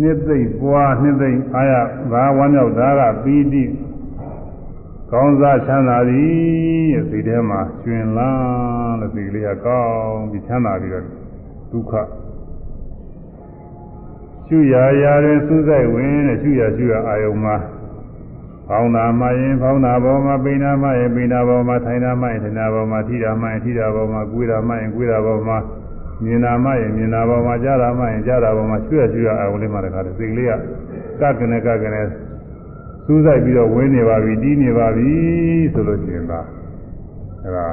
Speaker 1: နှစ်သိမ့်ပွားနှစ်သိမ့်အာရဘာဝမ်းမြောက်တာကပီတိကောင်းစားချမ်းသာသည်ရဲ့စိတ်ထဲမှာရှင်လန်းလို့စိတ်ကလေးကကောင်းပြီးချမ်းသာပြီးတော့ဒုက္ခ ရှုရာရာတွင်စူးစိုက်ဝင်တဲ့ရှုရာရှုရာအာယုံမှာဖောင်းတာမှရင်ဖောင်းတာပေါ်မှာပိဏာမှရင်ပိဏာပေါ်မှာထိုင်တာမှရင်ထိုင်တာပေါ်မှာထိတာမှရင်ထိတာပေါ်မှာကိုယ်တာမှရင်ကိုယ်တာပေါ်မှာမြင်တာမှရင်မြင်တာပေါ်မှာကြားတာမှရင်ကြားတာပေါ်မှာရှုရရှုရအာယုံလေးမှတခါတည်းစိတ်ကလေးကကကနေကကနေစူးစိုက်ပြီးတော့ဝင်းနေပါပြီတီးနေပါပြီဆိုလို့ရှိရင်ဒါအဲဒါ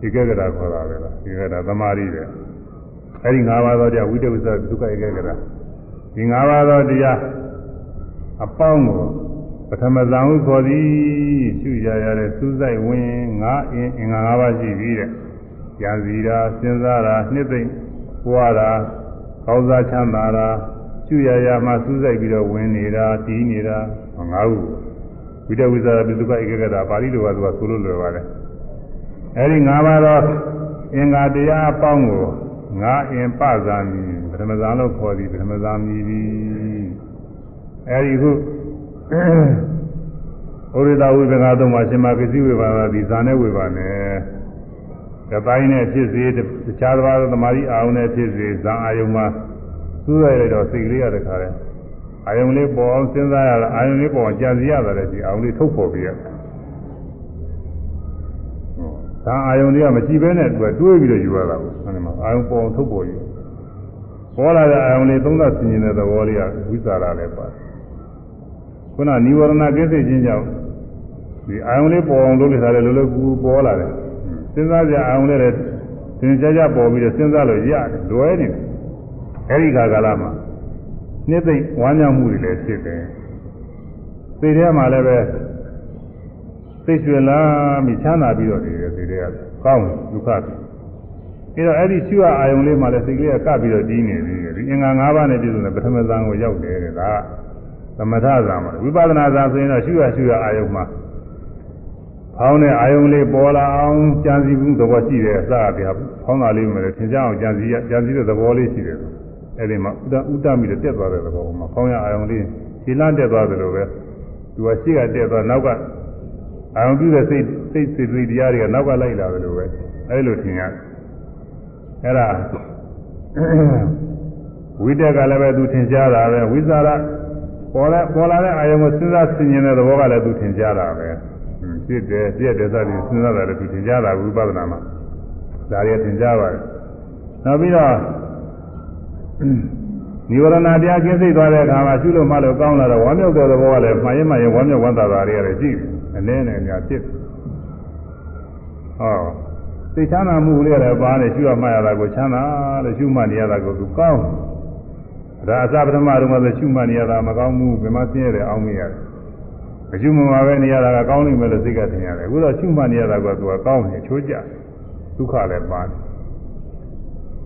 Speaker 1: ဒီကကရာခေါ်တာပဲလားဒီကကရာသမာဓိပဲအဲဒီ၅ပါးသောတရားဝိတဝိသဒုက္ခဧကကရာ ဒီ၅ပါးသောတရားအပေါင်းကိုပထမဇန်ဟုခေါ်သည်ရှုရရတဲ့စူးစိုက်ဝင်ငါအင်းအင်္ဂါ၅ပါးရှိပြီတဲ့။ကြာစီတာစဉ်းစားတာနှစ်သိမ့်ပွားတာကောင်းစားချမ်းသာတာရှုရရမှစူးစိုက်ပြီးတော့ဝင်နေတာတီးနေတာငါးခုဝိတဝိဇ္ဇာပိစုကဧကကတာပါဠိလိုကသူကဆိုလို့လွယ်ပါတယ်။အဲဒီ၅ပါးသောအင်္ဂါတရားအပေါင်းကိုငါအင်ပဇာမီပ ထမဇန်လို့ခေါ်သည်ပထမဇာမီသည်အဲဒီခုဩရိတဝိပင်္ဂသုံးပါရှင်မကစီဝေဘာသာဒီဇာနဲ့ဝေဘာနဲ့တပိုင်းနဲ့ဖြစ်စေတခြားတစ်ပါးသောသမာဓိအာရုံနဲ့ဖြစ်စေဇာအာယုံမှာစူးရိုက်လိုက်တော့စိတ်ကလေးရတဲ့ခါလဲအာယုံလေးပေါ်အောင်စဉ်းစားရတာအာယုံလေးပေါ်အောင်ကြံစည်ရတယ်လေဒီအာယုံလေးထုတ်ဖော်ပြီးရဒါအာယုံလေးကမရှိဘဲနဲ့သူကတွေးပြီးတော့ယူရတာကိုဆန္ဒမှာအာယုံပေါ်အောင်ထုတ်ဖော်ယူ ပေါ်လာတဲ့အာယုံလေးသုံးသပ်ဆင်ခြင်တဲ့သဘောလေးကဝိသရာလည်းပါတယ်ခုနនិဝရဏကိစ္စချင်းကြောင့်ဒီအာယုံလေးပေါ်အောင်လုပ်နေတာလည်းလောလောကူပေါ်လာတယ်စဉ်းစားကြအာယုံလေးလည်းသင်ကြားကြပေါ်ပြီးတော့စဉ်းစားလို့ရတယ်လွယ်နေတယ်အဲဒီခါကာလမှာနှစ်သိမ့်ဝမ်းမြောက်မှုတွေလည်းဖြစ်တယ်သိထဲမှာလည်းပဲသိရွှင်လာပြီးချမ်းသာပြီးတော့နေတယ်သိထဲကကောင်းဒုက္ခ ပြီးအဲတော့အဲ့ဒီရှုရအာယုံလေးမှာလည်းစိတ်ကလေးကကပ်ပြီးတော့တီးနေသေးတယ်ဒီအင်္ဂါ၅ပါးနဲ့ပြည့်စုံတဲ့ပထမဇန်ကိုရောက်တယ်တဲ့ဒါကသမထဇာမှာဝိပဿနာဇာဆိုရင်တော့ရှုရရှုရအာယုံမှာဖောင်းတဲ့အာယုံလေးပေါ်လာအောင်ကြံစည်မှုသဘောရှိတယ်အစအပြဖောင်းတာလေးမှလည်းသင်ကြအောင်ကြံစည်ကြံစည်တဲ့သဘောလေးရှိတယ်အဲ့ဒီမှာဥဒဥဒမိတဲ့တက်သွားတဲ့သဘောမှာဖောင်းရအာယုံလေးခြေလန့်တက်သွားတယ်လို့ပဲသူကရှေ့ကတက်သွားနောက်ကအာယုံပြုတဲ့စိတ်စိတ်စိတ်တွေတရားတွေကနောက်ကလိုက်လာတယ်လို့ပဲအဲ့လိုထင်ရတယ် အဲ့ဒါဝိတက်ကလည်းပဲသူထင်ရှားတာပဲဝိဇာရပေါ်လာပေါ်လာတဲ့အာယုံကိုစဉ်းစားဆင်ခြင်တဲ့သဘောကလည်းသူထင်ရှားတာပဲဖြစ်တယ်ပြည့်တယ်စသည်စဉ်းစားတာလည်းသူထင်ရှားတာဝိပဿနာမှာဒါရီထင်ရှားပါတယ်နောက်ပြီးတော့နိဝရဏတရားကျင်းစိတ်သွားတဲ့အခါမှာရှုလို့မှလို့ကောင်းလာတော့ဝမ်းမြောက်တဲ့သဘောကလည်းမှန်ရင်မှန်ရင်ဝမ်းမြောက်ဝမ်းသာတာတွေကလည်းရှိတယ်အနည်းနဲ့အများဖြစ်ဟော စိတ်ချမ်းသာမှုလေးလည်းပါနေရှုရမှရတာကိုချမ်းသာလို့ရှုမှနေရတာကိုသူကောင်းဒါအစပထမတုန်းကဆိုရှုမှနေရတာမကောင်းဘူးဘယ်မှသိရတယ်အောင်းမရတယ်မရှုမှမှာပဲနေရတာကကောင်းနေမယ်လို့စိတ်ကထင်ရတယ်အခုတော့ရှုမှနေရတာကသူကကောင်းနေချိုးကြဒုက္ခလည်းပါတယ်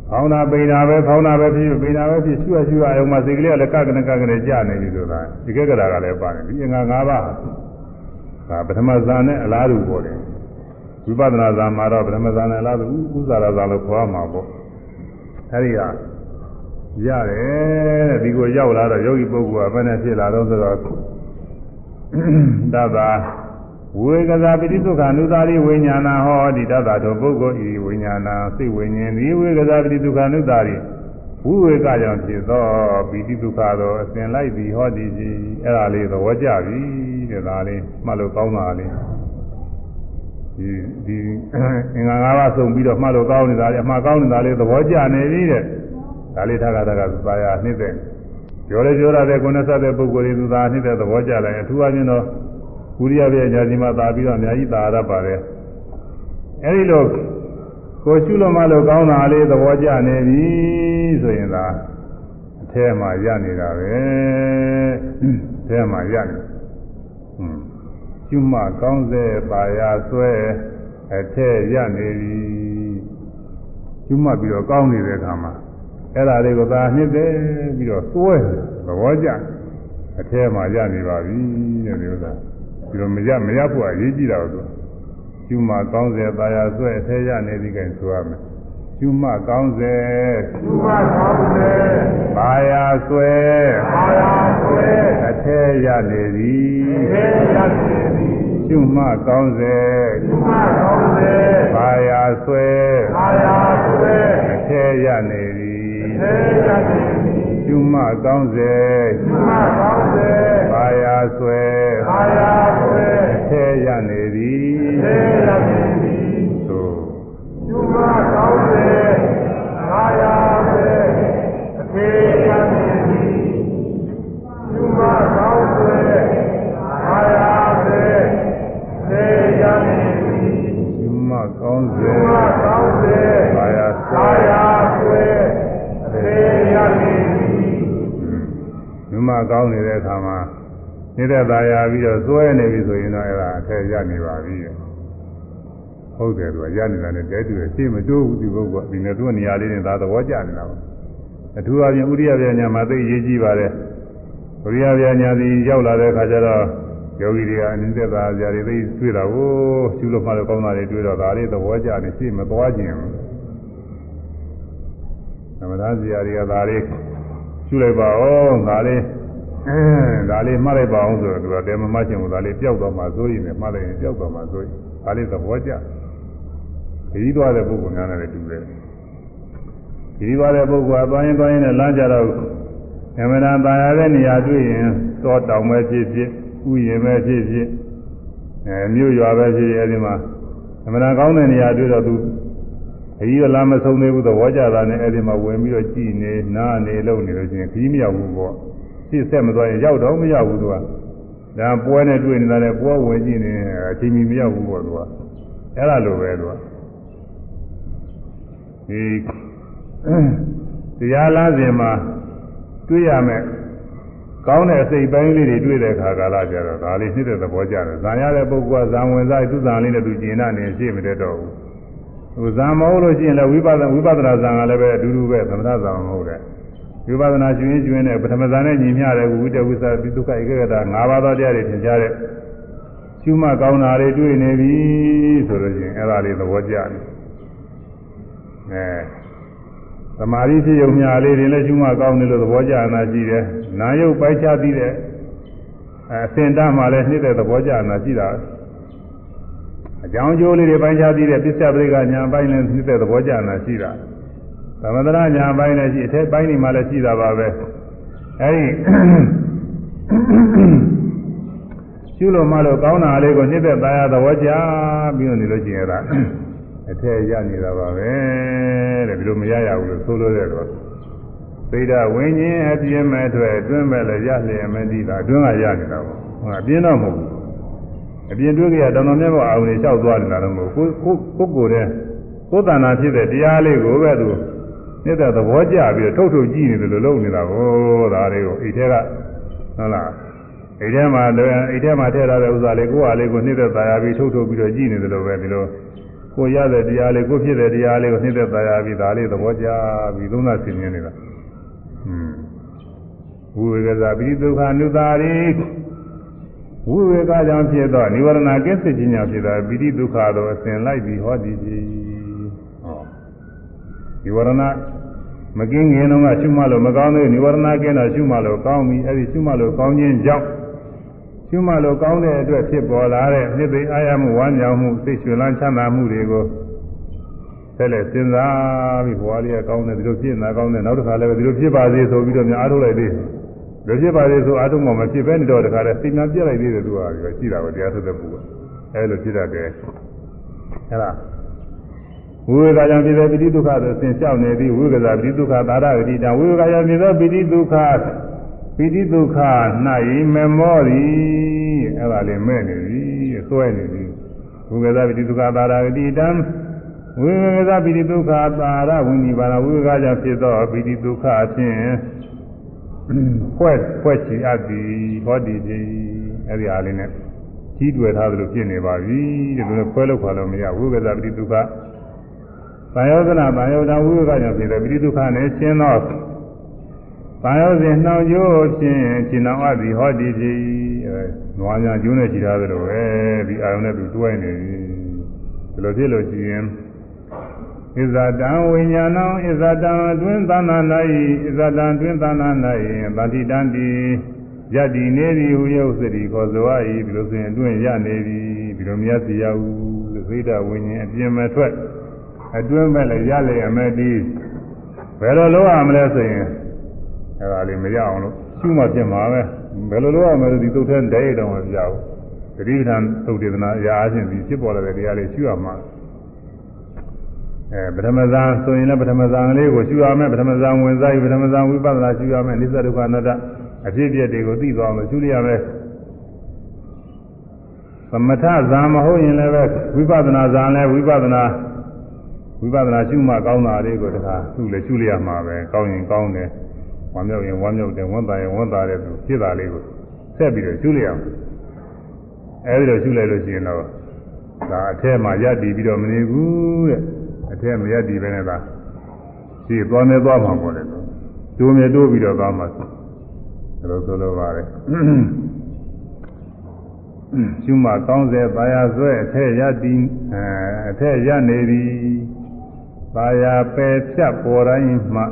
Speaker 1: ဖောင်းတာပိန်တာပဲဖောင်းတာပဲဖြစ်ပိန်တာပဲဖြစ်ရှုရရှုရအောင်မစိတ်ကလေးကလည်းကကနကကနဲ့ကြာနေပြီဆိုတာဒီကက်ကရာကလည်းပါတယ်ဒီအင်္ဂါ၅ပါးဒါပထမဇာနဲ့အလားတူပေါ်တယ် ဝိပဿနာဇာမှာတော့ပထမဇာနဲ့အလားတူဥဇာရဇာလို့ခေါ်မှာပေါ့အဲဒီကရတယ်တဲ့ဒီကိုရောက်လာတော့ယောဂီပုဂ္ဂိုလ်ကဘယ်နဲ့ဖြစ်လာတော့ဆိုတော့တသာဝေကသာပိဋိသုခ ानु သာရိဝိညာဏဟောဒီတတ္တတော်ပုဂ္ဂိုလ်ဤဝိညာဏစိတ်ဝိညာဉ်ဒီဝေကသာပိဋိသုခ ानु သာရိဝိဝေကကြောင့်ဖြစ်သောပိဋိသုခသောအစဉ်လိုက်သည်ဟောဒီကြီးအဲ့ဒါလေးသဘောကျပြီတဲ့ဒါလေးမှတ်လို့ကောင်းတာလေး ဒီဒီအင်္ဂါ၅ပါးစုံပြီးတော့မှတ်လို့ကောင်းနေတာလေအမှားကောင်းနေတာလေးသဘောကျနေပြီတဲ့ဒါလေးထပ်ခါတကသာယာနှိမ့်တဲ့ပြောလေပြောရတဲ့ကိုယ်နဲ့ဆက်တဲ့ပုဂ္ဂိုလ်တွေသူသာနှိမ့်တဲ့သဘောကျတယ်အထူးအချင်းတော့ကုရိယပြညာစီမှာသာပြီးတော့အများကြီးသာရပါတယ်အဲဒီလိုကိုရှုလို့မလို့ကောင်းတာလေးသဘောကျနေပြီဆိုရင်သာအထဲမှာရနေတာပဲအထဲမှာရနေဟွန်း ရှုမှကောင်းစေပါရဆွဲအထဲရနေပြီရှုမှပြီးတော့ကောင်းနေတဲ့အခါမှာအဲ့ဒါလေးကိုသာနှစ်တယ်ပြီးတော့သွဲသဘောကျအထဲမှာရနေပါပြီတဲ့ဒီဥစ္စာဒီလိုမရမရဖို့အရေးကြီးတာတော့ကျူးမကောင်းစေတာယာဆွဲအသေးရနေပြီကဲဆိုရမယ်ကျူးမကောင်းစေ
Speaker 2: ကျူးမကောင်းစေ
Speaker 1: ပါယာဆွဲ
Speaker 2: ပါယာဆွဲ
Speaker 1: အသေးရနေသည်
Speaker 2: အသေးရနေသည်
Speaker 1: ကျူးမကောင်းစေ
Speaker 2: ကျူးမကောင်းစေ
Speaker 1: ပါယာဆွဲ
Speaker 2: ပါယာဆွဲ
Speaker 1: အသေးရနေသည်
Speaker 2: အသေးရနေသည်
Speaker 1: ကျူးမကောင်းစေ
Speaker 2: ကျူးမကောင်းစေ
Speaker 1: ပါယာဆွဲ
Speaker 2: ပါယာဆွဲ
Speaker 1: အသေးရနေသည်
Speaker 2: အသေးရနေသည်
Speaker 1: သို့
Speaker 2: ကျူးမကောင်းစေပါယာဆွဲအသေးရနေသည်ကျူးမကောင်းစေပါယာဆွဲအသေးရနေသည်
Speaker 1: ကျူးမကောင်းစေ
Speaker 2: ကျူးမကောင်းစေ
Speaker 1: ပါယာဆွဲ
Speaker 2: ပါယာဆွဲအသေးရနေသည်
Speaker 1: မြမ ကောင်းနေတဲ့အခါမှာနေတဲ့သာယာပြီးတော့စွဲနေပြီဆိုရင်တော့အဲ့ဒါအထက်ရနေပါပြီဟုတ်တယ်သူကရနေတာနဲ့တဲတူတယ်ရှေ့မတိုးဘူးဒီဘုကဒီနဲ့သူကနေရာလေးနဲ့သာသဘောကျနေတာပါအထူးအပြင်ဥရိယပြညာမှာသိရေးကြည့်ပါတယ်ဥရိယပြညာဒီရောက်လာတဲ့အခါကျတော့ယောဂီတွေကအနည်းသက်သာကြတွေသိတွေ့တာကိုရှုလို့မှလည်းကောင်းတာတွေတွေ့တော့ဒါလေးသဘောကျနေရှေ့မသွားခြင်းဘူးသမထဇာတွေကဒါလေးရှုလိုက်ပါဦးဒါလေး အဲဒါလေးမှတ်လိုက်ပါအောင်ဆိုတော့သူကတဲမမှတ်ချင်ဘူးဒါလေးပျောက်သွားမှဆိုရင်လည်းမှတ်လိုက်ရင်ပျောက်သွားမှဆိုရင်ဒါလေးသဘောကျခရီးသွားတဲ့ပုဂ္ဂိုလ်များနဲ့တူတယ်ခရီးသွားတဲ့ပုဂ္ဂိုလ်ကသွားရင်သွားရင်လည်းလမ်းကြတော့အမှန်တရားရတဲ့နေရာတွေ့ရင်တောတောင်ပဲဖြစ်ဖြစ်ဥယျာဉ်ပဲဖြစ်ဖြစ်အဲမြို့ရွာပဲဖြစ်ဖြစ်အဲဒီမှာအမှန်တရားကောင်းတဲ့နေရာတွေ့တော့သူအကြီးကလာမဆုံးသေးဘူးသဘောကျတာနဲ့အဲဒီမှာဝင်ပြီးတော့ကြည်နေနားနေလုံနေလို့ချင်းခီးမရောက်ဘူးပေါ့ ဖြစ်ဆက်မသွားရင်ရောက်တော့မရောက်ဘူးသူကဒါပွဲနဲ့တွေ့နေတာလည်းပွဲဝင်ကြည့်နေအချိန်မီမရောက်ဘူးပေါ့သူကအဲ့ဒါလိုပဲသူကဒီတရားလားစဉ်မှာတွေ့ရမယ်ကောင်းတဲ့အစိတ်ပိုင်းလေးတွေတွေ့တဲ့အခါကာလကျတော့ဒါလေးဖြစ်တဲ့သဘောကျတယ်။ဇာရတဲ့ပုဂ္ဂိုလ်ကဇာဝင်စားသူ့ဇာလေးနဲ့သူကျင်နာနေရှိမတတ်တော့ဘူး။ဟိုဇာမဟုတ်လို့ရှိရင်လည်းဝိပဿနာဝိပဿနာဇာကလည်းပဲအတူတူပဲသမထဇာမဟုတ်တဲ့။ ဝိပဿနာရှင်ရင်ရှင်နဲ့ပထမဇာနဲ့ညီမျှတဲ့ဝိတဝိသပိဒုက္ခဧကဂတ၅ပါးသောတရားတွေသင်ကြားတဲ့ရှုမှတ်ကောင်းတာတွေတွေ့နေပြီဆိုလို့ရှိရင်အဲ့ဒါလေးသဘောကျတယ်။အဲသမာဓိဖြစ်ုံများလေးတွေလည်းရှုမှတ်ကောင်းတယ်လို့သဘောကျနာရှိတယ်။နာယုတ်ပိုက်ချပြီးတဲ့အစင်တမှလည်းနှိမ့်တဲ့သဘောကျနာရှိတာ။အကြောင်းကျိုးလေးတွေပိုင်းခြားပြီးတဲ့ပစ္စယပရိကညာပိုင်းလည်းနှိမ့်တဲ့သဘောကျနာရှိတာ။ သမထရညာပိုင်းလည်းရှိအထက်ပိုင်းတွေမှာလည်းရှိတာပါပဲ။အဲဒီရှုလို့မှလို့ကောင်းတာလေးကိုနှိမ့်တဲ့သားရသဘောကျပြီးတော့နေလို့ရှိရင်အဲ့ဒါအထက်ရနေတာပါပဲတဲ့ဒီလိုမရရဘူးလို့ဆိုလို့တဲ့တော့သိတာဝိညာဉ်အပြင်းမဲ့အတွက်အတွင်းမဲ့လည်းရလျင်မသိတာအတွင်းကရနေတာပေါ့ဟုတ်အပြင်းတော့မဟုတ်ဘူးအပြင်းတွေ့ကြရတောင်တော်မြတ်ဘောအောင်နေလျှောက်သွားနေတာတော့မဟုတ်ကိုကိုကိုကိုယ်တဲ့ကိုယ်တဏ္ဍာဖြစ်တဲ့တရားလေးကိုပဲသူ နေတဲ့သဘောကျပြီးတော့ထုတ်ထုတ်ကြည့်နေတယ်လို့လုပ်နေတာကိုဒါလေးကိုအိတ်ထဲကဟုတ်လားအိတ်ထဲမှာအိတ်ထဲမှာထည့်ထားတဲ့ဥစ္စာလေးကိုယ်ဟာလေးကိုနှိမ့်သက်သာရပြီးထုတ်ထုတ်ပြီးတော့ကြည့်နေတယ်လို့ပဲဒီလိုကိုရတဲ့တရားလေးကိုဖြစ်တဲ့တရားလေးကိုနှိမ့်သက်သာရပြီးဒါလေးသဘောကျပြီးသုံးသပ်ဆင်ခြင်နေတာဟွန်းဝိဝေကဇာပိဒုက္ခအနုတာရိဝိဝေကကြောင့်ဖြစ်သောនិဝရဏကင်းစစ်ခြင်းကြောင့်ဖြစ်သောပိဋိဒုက္ခသောအစဉ်လိုက်ပြီးဟောသည်ဖြစ်ဟော និဝရဏမကင်းငင်တော့ကရှုမှလို့မကောင်းသေးនិဝရဏကင်းတော့ရှုမှလို့ကောင်းပြီအဲ့ဒီရှုမှလို့ကောင်းခြင်းကြောင့်ရှုမှလို့ကောင်းတဲ့အတွက်ဖြစ်ပေါ်လာတဲ့နှစ်သိအာရမှုဝမ်းမြောက်မှုစိတ်ရွှင်လန်းချမ်းသာမှုတွေကိုဆက်လက်စဉ်းစားပြီးဘဝလေးကကောင်းတယ်ဒီလိုဖြစ်နေတာကောင်းတယ်နောက်တစ်ခါလည်းဒီလိုဖြစ်ပါစေဆိုပြီးတော့များအားထုတ်လိုက်သေးတယ်ဒီဖြစ်ပါစေဆိုအားထုတ်မှမဖြစ်ဘဲနေတော့တခါလည်းစိတ်များပြက်လိုက်သေးတယ်သူကရှိတာပဲတရားထုတ်တဲ့ပုဂ္ဂိုလ်အဲလိုဖြစ်တတ်တယ်အဲဒါ ဝိဝေကကြောင့်ဖြစ်တဲ့ပိဋိဒုက္ခဆိုသင်လျှောက်နေပြီးဝိဝေကသာပိဋိဒုက္ခသာရဂတိတံဝိဝေကကြောင့်ဖြစ်သောပိဋိဒုက္ခပိဋိဒုက္ခ၌မမောသည်အဲ့ဒါလေးမဲ့နေပြီအစွဲနေပြီဝိဝေကပိဋိဒုက္ခသာရဂတိတံဝိဝေကပိဋိဒုက္ခသာရဝိနိဗ္ဗာန်ဝိဝေကကြောင့်ဖြစ်သောပိဋိဒုက္ခအဖြစ်ဖွဲ့ဖွဲ့ချအပ်သည်ဟောဒီပြီအဲ့ဒီအားလေးနဲ့ကြီးတွေ့ထားသလိုဖြစ်နေပါပြီဒီလိုနဲ့ဖွဲလို့ခွာလို့မရဝိဝေကပိဋိဒုက္ခ။ ဘာယောဇနာဘာယောတဝိဝေကကြောင့်ဖြစ်တဲ့ပိဋိဒုက္ခနဲ့ရှင်းသောဘာယောစဉ်နှောင်ကျိုးဖြင့်ရှင်းအောင်အပ်သည်ဟောဒီဖြစ်အဲနွားများကျိုးနဲ့ရှိထားသလိုပဲဒီအာယုန်နဲ့သူတွဲနေပြီ။ဒီလိုဖြစ်လို့ရှိရင်ဣဇာတံဝိညာဏံဣဇာတံအတွင်းသဏ္ဍာ၌ဣဇာတံအတွင်းသဏ္ဍာ၌ဗတိတံတိယတ္တိနေသည်ဟုယုတ်စတိခေါ်ဆို၏ဒီလိုဆိုရင်အတွင်းရနေပြီဒီလိုမြတ်စီရဟုသေဒဝိညာဉ်အပြင်မထွက် အတွင်းမဲ့လည်းရလေအမဲ့ဒီဘယ်လိုလုပ်ရမလဲဆိုရင်အဲဒါလေးမရအောင်လို့ရှုမှဖြစ်မှာပဲဘယ်လိုလုပ်ရမလဲဒီသုတ်ထဲတည်းတောင်မပြဘူးသတိပဋ္ဌာန်သုတ်တေသနာအရာအချင်းဒီဖြစ်ပေါ်လာတဲ့တရားလေးရှုရမှာအဲပထမဇန်ဆိုရင်လည်းပထမဇန်လေးကိုရှုရမယ်ပထမဇန်ဝင်စားပြီးပထမဇန်ဝိပဿနာရှုရမယ်နိစ္စဒုက္ခအနတ္တအဖြစ်အပျက်တွေကိုသိသွားအောင်ရှုရရမယ်သမထဇာမဟုတ်ရင်လည်းပဲဝိပဿနာဇာလည်းဝိပဿနာ ဝိပဿနာရှုမှကောင်းတာလေးကိုတခါသူ့လည်းရှုလိုက်ရမှာပဲကောင်းရင်ကောင်းတယ်ဝမ်းမြောက်ရင်ဝမ်းမြောက်တယ်ဝန်တာရင်ဝန်တာတယ်သူဖြစ်တာလေးကိုဆက်ပြီးတော့ရှုလိုက်ရမှာအဲဒီလိုရှုလိုက်လို့ရှိရင်တော့ဒါအထက်မှာယက်တည်ပြီးတော့မနေဘူးတဲ့အထက်မယက်တည်ပဲနဲ့သာရှိသွားနေသွားမှာပေါ့လေတိုးမြတိုးပြီးတော့သွားမှာဒါလိုဆိုလိုပါတယ်ရှုမှကောင်းစေပါရဆွဲအထက်ယက်တည်အထက်ယက်နေသည် ပါရပယ်ဖြတ်ပေါ်တိုင်းမှ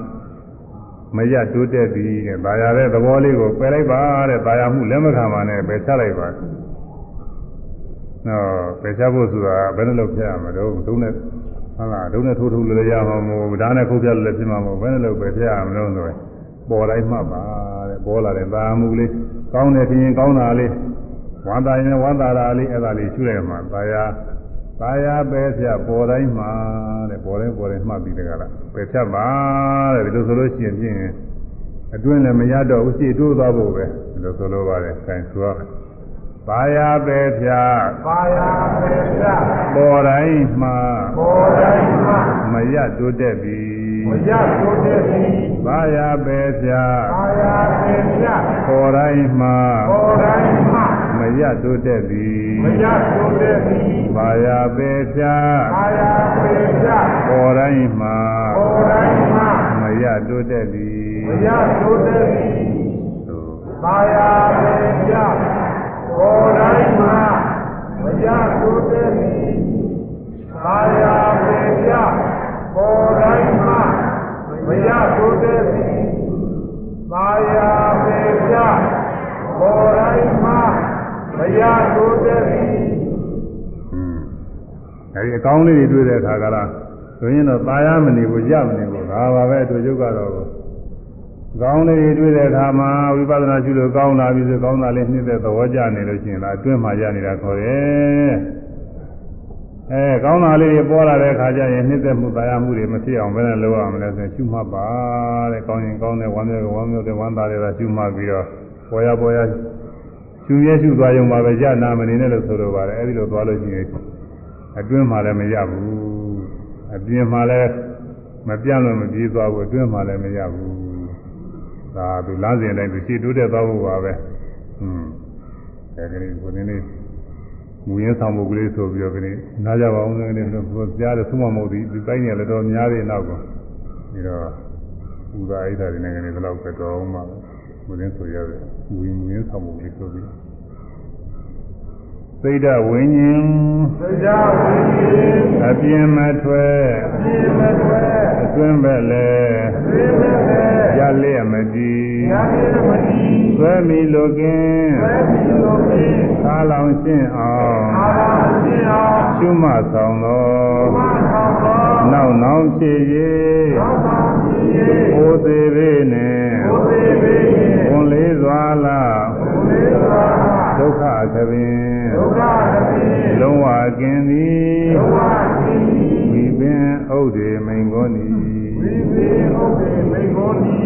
Speaker 1: မရတိုးတက်သည်တဲ့ပါရတဲ့သဘောလေးကိုပယ်လိုက်ပါတဲ့ပါရမှုလက်မခံပါနဲ့ပယ်ချလိုက်ပါနော်ပယ်ချဖို့ဆိုတာဘယ်နှလို့ဖြတ်ရမလို့ဒုနဲ့ဟုတ်လားဒုနဲ့ထိုးထိုးလည်းရမှာမဟုတ်ဘူးဒါနဲ့ခုတ်ပြလို့လည်းဖြစ်မှာမဟုတ်ဘယ်နှလို့ပယ်ဖြတ်ရမလို့ဆိုရင်ပေါ်တိုင်းမှတ်ပါတဲ့ပေါ်လာတဲ့သာမှုလေးကောင်းတယ်ဖြစ်ရင်ကောင်းတာလေးဝမ်းသာရင်ဝမ်းသာတာလေးအဲ့ဒါလေးရှုလိုက်မှသာယာ သာယာပဲဖြတ်ပေါ်တိုင်းမှတဲ့ပေါ်တိုင်းပေါ်တိုင်းမှတ်ပြီးတကလားပဲဖြတ်ပါတဲ့ဒီလိုဆိုလို့ရှိရင်ဖြင့်အတွင်းလည်းမရတော့ဘူးရှိတိုးသွားဖို့ပဲဒီလိုဆိုလိုပါတယ်ခိုင်ဆိုရမယ်ပါယာပဲဖြတ်
Speaker 2: ပါယာပေပြ
Speaker 1: ပေါ်တိုင်းမှ
Speaker 2: ပေါ်တိုင်းမှာ
Speaker 1: မရတိုးတက်ပြီ
Speaker 2: မရဆိုတဲ့သည်
Speaker 1: ပါယာပဲဖြတ်
Speaker 2: ပါယာပေပြ
Speaker 1: ပေါ်တိုင်းမှ
Speaker 2: ပေါ်တိုင်းမှာ
Speaker 1: မရတိုးတက်သည်
Speaker 2: မရဆိုတဲ့သည်
Speaker 1: ပါယာပဲဖြတ်
Speaker 2: ပါယာပေပြ
Speaker 1: ပေါ်တိုင်းမှ
Speaker 2: ပေါ်တိုင်းမှာ
Speaker 1: မရတိုးတက်သည်
Speaker 2: မရဆိုတဲ့သည်
Speaker 1: သို့
Speaker 2: ပါယာပေပြပေါ်တိုင်းမှာမရဆိုတဲ့သည်ပါယာပေပြပေါ်တိုင်းမှာမရဆိုတဲ့သည်ပါယာပေပြပေါ်တိုင်းမှာ မရဆိုတဲ့သည်
Speaker 1: อืมအဲဒီအကောင်းလေးတွေတွေ့တဲ့အခါကလားဆိုရင်တော့ตายရမနေဘူးရမနေဘူးဒါပါပဲအတူရုပ်ကတော့ကောင်းလေးတွေတွေ့တဲ့အခါမှာဝိပဿနာရှုလို့ကောင်းလာပြီဆိုကောင်းတာလေးနှိမ့်တဲ့သဘောကျနေလို့ရှိရင်ဒါအတွင်းမှာရနေတာခေါ်တယ်အဲကောင်းတာလေးတွေပေါ်လာတဲ့အခါကျရင်နှိမ့်သက်မှုตายရမှုတွေမဖြစ်အောင်ဘယ်နဲ့လုပ်ရမလဲဆိုရင်ရှုမှတ်ပါတဲ့ကောင်းရင်ကောင်းတယ်ဝမ်းမြောက်ဝမ်းမြောက်တယ်ဝမ်းသာတယ်ဒါရှုမှတ်ပြီးတော့ပေါ်ရပေါ်ရ ရှုရဲရှုသွားရုံပါပဲရနာမနေနဲ့လို့ဆိုလိုပါတယ်အဲဒီလိုသွားလို့ရှိရင်အတွင်းမှာလည်းမရဘူးအပြင်မှာလည်းမပြန့်လို့မပြေးသွားဘူးအတွင်းမှာလည်းမရဘူးဒါသူလမ်းစဉ်တိုင်းသူရှိတိုးတက်သွားဖို့ပါပဲอืมအဲဒီနေ့ကိုနေနေမူရင်းဆောင်မှုကလေးဆိုပြီးတော့ဒီနားကြပါအောင်ဆိုနေတော့ကြားတယ်သုံးမမဟုတ်ဒီဒီတိုင်းနေလည်းတော့များသေးနောက်ကောပြီးတော့ဥဒါအိဒါတွေနဲ့ကနေတော့ပဲတော်အောင်ပါမူရင်းဆိုရတယ်မူရင်းမူရင်းဆောင်မှုကလေးဆိုပြီး သိဒ္ဓဝိညာဉ်
Speaker 2: တရားဝင်ခြင်း
Speaker 1: အပြင်းမထွက်
Speaker 2: ပြည့်မဲ့ွယ်
Speaker 1: အတွင်းဘက်လဲ
Speaker 2: ပြည့်မဲ့ွယ်
Speaker 1: ရလျက်မတည်
Speaker 2: ရာမင်းမတိ
Speaker 1: ဆွဲမိလိုကင်း
Speaker 2: ဝဲပြီးလို့ဖြင့်
Speaker 1: သာလောင်ရှင်းအောင်
Speaker 2: အာရရှင်းအောင်
Speaker 1: ရှုမှတ်ဆောင်သော
Speaker 2: မဆောင်သော
Speaker 1: နောက်နောက်ဖြစ်၍
Speaker 2: သောဆောင်ဖြစ်၍
Speaker 1: ဘိုးသေးပေနှင့်
Speaker 2: ဘုရားပေဖြင့်
Speaker 1: ဝန်လေးစွာလာ
Speaker 2: ဘုရားသာ
Speaker 1: ဒုက္ခသဖြင့်
Speaker 2: ဒုက္ခတည်း
Speaker 1: လုံးဝကင်းသည်
Speaker 2: ဒုက္ခသိ
Speaker 1: ဝိပင်ဥဒ္ဒေမိန်ကုန်သည်
Speaker 2: ဝိသေဟုတ်ပေမိဂုံဒီ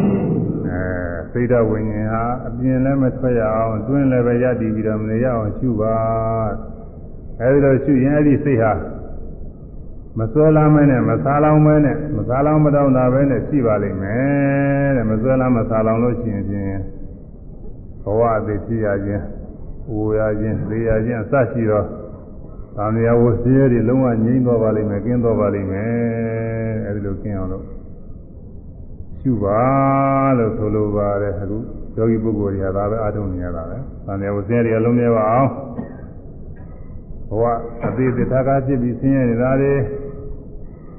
Speaker 1: အဲစိတ်ဓာတ်ဝိညာဉ်ဟာအပြင်လည်းမထွက်ရအောင်တွင်းလည်းပဲရတည်ပြီးတော့မနေရအောင်ရှုပါအဲဒီလိုရှုရင်အဲ့ဒီစိတ်ဟာမစွဲလမ်းမဲနဲ့မစားလောင်မဲနဲ့မစားလောင်မတောင်းတာပဲနဲ့ရှိပါလိမ့်မယ်တဲ့မစွဲလမ်းမစားလောင်လို့ရှိရင်ဖြင့်ဘဝအသေးဖြစ်ရခြင်း အိုရခြင်းသေရခြင်းအစရှိတော့သံဃာဝစီရတွေလုံးဝငြိမ့်သွားပါလိမ့်မယ်ကင်းသွားပါလိမ့်မယ်အဲဒီလိုကင်းအောင်လို့ရှုပါလို့ဆိုလိုပါတယ်အခုယောဂီပုဂ္ဂိုလ်တွေကဒါပဲအားထုတ်နေရတာပဲ။သံဃာဝဆင်းရဲတွေအလုံးမြဲပါအောင်။ဘဝအသေးသတ္တကားဖြစ်ပြီးဆင်းရဲနေတာတွေ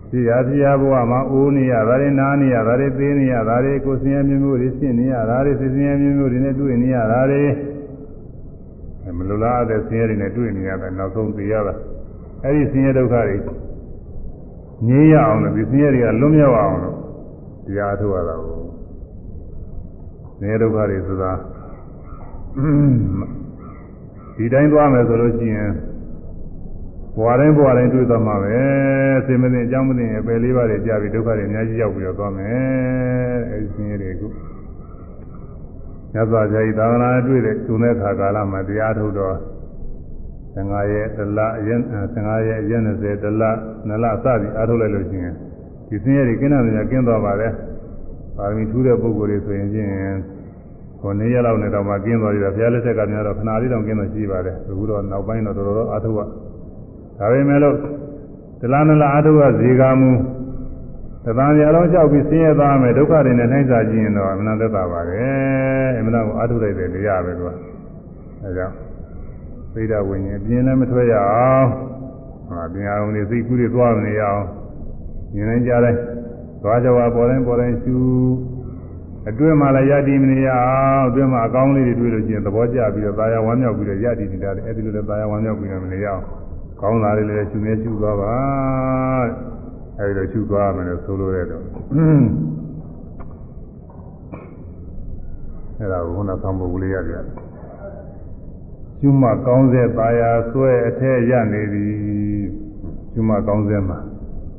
Speaker 1: ရှိရရှိရဘဝမှာအိုးနေရတာတွေနားနေရတာတွေသေးနေရတာတွေကိုယ်ဆင်းရဲမျိုးမျိုးတွေရှင်းနေရတာတွေဆင်းရဲမျိုးမျိုးတွေနဲ့တွေ့နေရတာတွေ မလိုလားတဲ့ဆင်းရဲတွေနဲ့တွေ့နေရတာနောက်ဆုံးသိရတာအဲ့ဒီဆင်းရဲဒုက္ခတွေငြိမ်းရအောင်လို့ဒီဆင်းရဲတွေကလွတ်မြောက်အောင်လို့တရားထုတ်ရတာကိုနေဒုက္ခတွေဆိုတာဒီတိုင်းသွားမယ်ဆိုလို့ရှိရင်ဘဝတိုင်းဘဝတိုင်းတွေ့သွားမှာပဲစေမသိအကြောင်းမသိရင်ပယ်လေးပါးတွေကြာပြီးဒုက္ခတွေအများကြီးရောက်ပြီးတော့သွားမယ်အဲဒီဆင်းရဲတွေကို ညဇာကြိုင်သာသနာတွေ့တဲ့ကျုံတဲ့ခါကာလမှာတရားထုတ်တော့15ရက်တလအရင်15ရက်အရင်20တလနလစသည်အားထုတ်လိုက်လို့ရှိရင်ဒီဆင်းရဲတွေကင်းတယ်များကင်းသွားပါတယ်ပါရမီထူးတဲ့ပုဂ္ဂိုလ်တွေဆိုရင်ချင်းကိုနေရလောက်နဲ့တော့မှကင်းသွားပြီဘုရားလက်ထက်ကများတော့ခဏလေးတော့ကင်းတော့ရှိပါတယ်အခုတော့နောက်ပိုင်းတော့တော်တော်အားထုတ်ရဒါပေမဲ့လို့တလားနလားအားထုတ်ရဇေကာမူ တသံရလုံးလျှောက်ပြီးဆင်းရဲသွားမယ်ဒုက္ခတွေနဲ့နှိုင်းစာကြည့်ရင်တော့အမှန်သက်သာပါတယ်အမှန်တော့အားထုတ်လိုက်တဲ့တရားပဲကွာအဲကြောင့်သိဒဝိညာဉ်ပြင်းလည်းမထွက်ရအောင်ဟာပညာအောင်နေစိတ်ကူးတွေသွားမနေရအောင်ဉာဏ်နဲ့ကြားတိုင်းသွားကြွားပေါ်တိုင်းပေါ်တိုင်းရှုအတွင်းမှာလည်းယတည်မနေရအောင်အတွင်းမှာအကောင်းလေးတွေတွေ့လို့ရှိရင်သဘောကျပြီးတော့သာယာဝမ်းမြောက်ပြီးတော့ယတည်နေတာလေအဲဒီလိုလည်းသာယာဝမ်းမြောက်ပြီးတော့မနေရအောင်ကောင်းတာလေးလည်းရှုနေရှုသွားပါ အဲဒီလိုရှုသွားမယ်လို့ဆိုလိုတဲ့တော့အဲ့ဒါကိုခုနဆောင်းပုဂ္ဂိုလ်ရပြကျွမကောင်းစေပါယာဆွဲအထက်ရနေသည်ကျွမကောင်းစေမှာ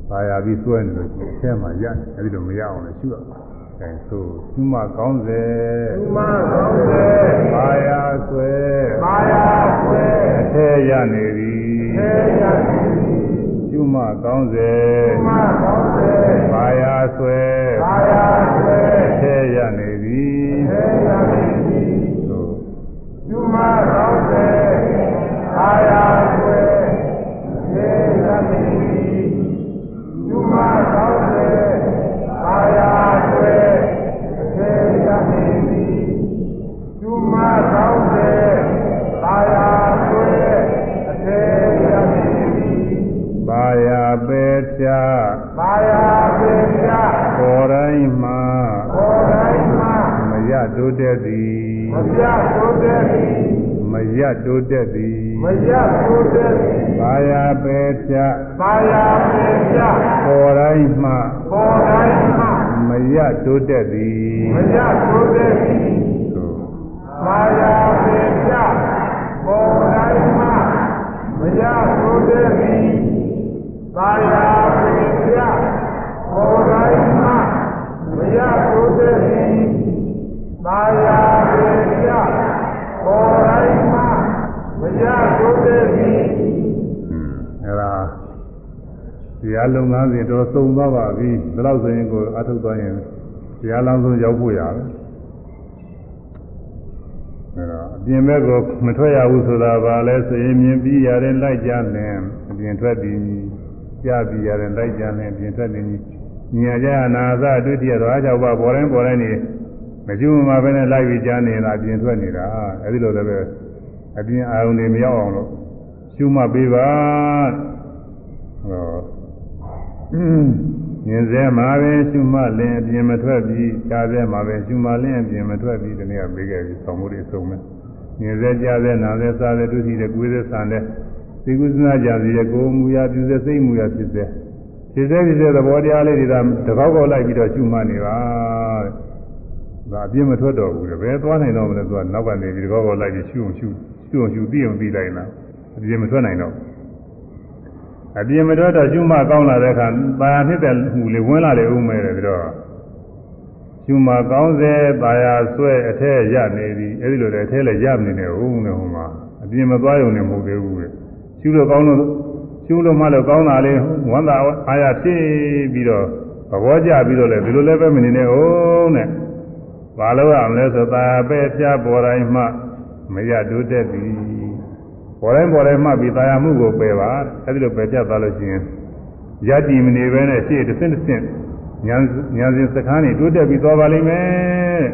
Speaker 1: ပါယာပြီးဆွဲနေလို့အထက်မှာရနေအဲ့ဒီလိုမရအောင်လည်းရှုရအဲဆိုကျွမကောင်းစေ
Speaker 2: သုမကောင်းစေ
Speaker 1: ပါယာဆွဲ
Speaker 2: ပါယာဆွဲ
Speaker 1: အထက်ရနေသည်
Speaker 2: သေရတိ
Speaker 1: ကျွမကောင်းစေ
Speaker 2: သုမကောင်းစေ
Speaker 1: ပါယာဆွဲ
Speaker 2: ပါယာဆွဲ
Speaker 1: အထက်ရနေသည်
Speaker 2: သေရတိ
Speaker 1: ဆို
Speaker 2: သုမကောင်းစေပါယာဆွဲသေရတိသုမကောင်းစေပါယာဆွဲသေရတိသုမကောင်းစေပါယာဆွဲသေရတိ
Speaker 1: ပါယာ ပဲဖြာ
Speaker 2: ပါယာပေပြ
Speaker 1: ပေါ်တိုင်းမှာ
Speaker 2: ဘောတိုင်းမှာ
Speaker 1: မရတိုးတက်သည်
Speaker 2: မပြတိုးတဲ့သည်
Speaker 1: မရတိုးတက်သည်
Speaker 2: မရတိုးတဲ့သည်
Speaker 1: ပါယာပဲဖြာ
Speaker 2: ပါယာပေပြ
Speaker 1: ပေါ်တိုင်းမှာ
Speaker 2: ဘောတိုင်းမှာ
Speaker 1: မရတိုးတက်သည်
Speaker 2: မရတိုးတဲ့သည်
Speaker 1: ဆို
Speaker 2: ပါယာပေပြဘောတိုင်းမှာမရတိုးတဲ့သည် ပါယာပေပြဘောတိုင်းမှာမရတိုးတဲ့သည်ပါယာပေပြဘောတိုင်းမှာမရတိုးတဲ့သည်
Speaker 1: အဲ့ဒါတရားလုံငန်းစဉ်တော့သုံသွားပါပြီဒါလို့ဆိုရင်ကိုအထုတ်သွားရင်တရားလမ်းဆုံးရောက်ဖို့ရတယ်အဲ့တော့အပြင်ဘက်ကိုမထွက်ရဘူးဆိုတာဘာလဲဆိုရင်မြင်ပြီးရတယ်လိုက်ကြတယ်အပြင်ထွက်ပြီး ကြားပြီးရတယ်လိုက်ကြတယ်အပြင်ထွက်ပြီးညာကြနာသအတွေ့အထိတော့အားကြောင့်ပါပေါ်တိုင်းပေါ်တိုင်းနေမကျွမ်းမှာပဲနဲ့လိုက်ပြီးကြားနေတာအပြင်ထွက်နေတာအဲ့ဒီလိုလည်းပဲအပြင်အာရုံတွေမရောက်အောင်လို့ရှုမှတ်ပေးပါဟောညင်စဲမှာပဲရှုမှတ်လင်းအပြင်မထွက်ပြီးကြားစဲမှာပဲရှုမှတ်လင်းအပြင်မထွက်ပြီးတနည်းပေးခဲ့ပြီးဆောင်မှုတွေဆုံးမယ်ညင်စဲကြားစဲနာစဲစားစဲဒုတိယကိုယ်စဲဆန်တဲ့ သိကုသနာကြစီတဲ့ကိုယ်မူရာပြုစဲစိတ်မူရာဖြစ်စဲဖြစ်စဲဖြစ်စဲသဘောတရားလေးတွေကတကောက်ကောက်လိုက်ပြီးတော့ရှုမှတ်နေပါတဲ့ဒါအပြင်းမထွက်တော့ဘူးလေဘယ်သွားနိုင်တော့မလဲသူကနောက်ကနေပြီးတကောက်ကောက်လိုက်ပြီးရှုအောင်ရှုရှုအောင်ရှုသိအောင်သိလိုက်တာအပြင်းမထွက်နိုင်တော့အပြင်းမထွက်တော့ရှုမှကောင်းလာတဲ့အခါပါရနှစ်တဲ့ဟူလေဝင်လာလေဦးမယ်တဲ့ပြီးတော့ရှုမှကောင်းစေပါရဆွဲအထက်ရနေသည်အဲ့ဒီလိုလေအထက်လည်းရမနေနဲ့ဦးနဲ့ဟိုမှာအပြင်းမသွားရုံနဲ့မဟုတ်သေးဘူးလေ ရှုလို့ကောင်းလို့ရှုလို့မှလို့ကောင်းတာလေးဝမ်းသာအာရဖြစ်ပြီးတော့သဘောကျပြီးတော့လေဒီလိုလည်းပဲမနေနဲ့ဦးနဲ့ဘာလို့ရမလဲဆိုသာပဲဖျားပေါ်တိုင်းမှမရတိုးတက်သည်ပေါ်တိုင်းပေါ်တိုင်းမှပြီးတာယာမှုကိုပယ်ပါအဲဒီလိုပယ်ပြတ်သွားလို့ရှိရင်ယတ္တိမနေပဲနဲ့ရှေ့တစ်ဆင့်တစ်ဆင့်ညာညာစဉ်စကားနေတိုးတက်ပြီးသွားပါလိမ့်မယ်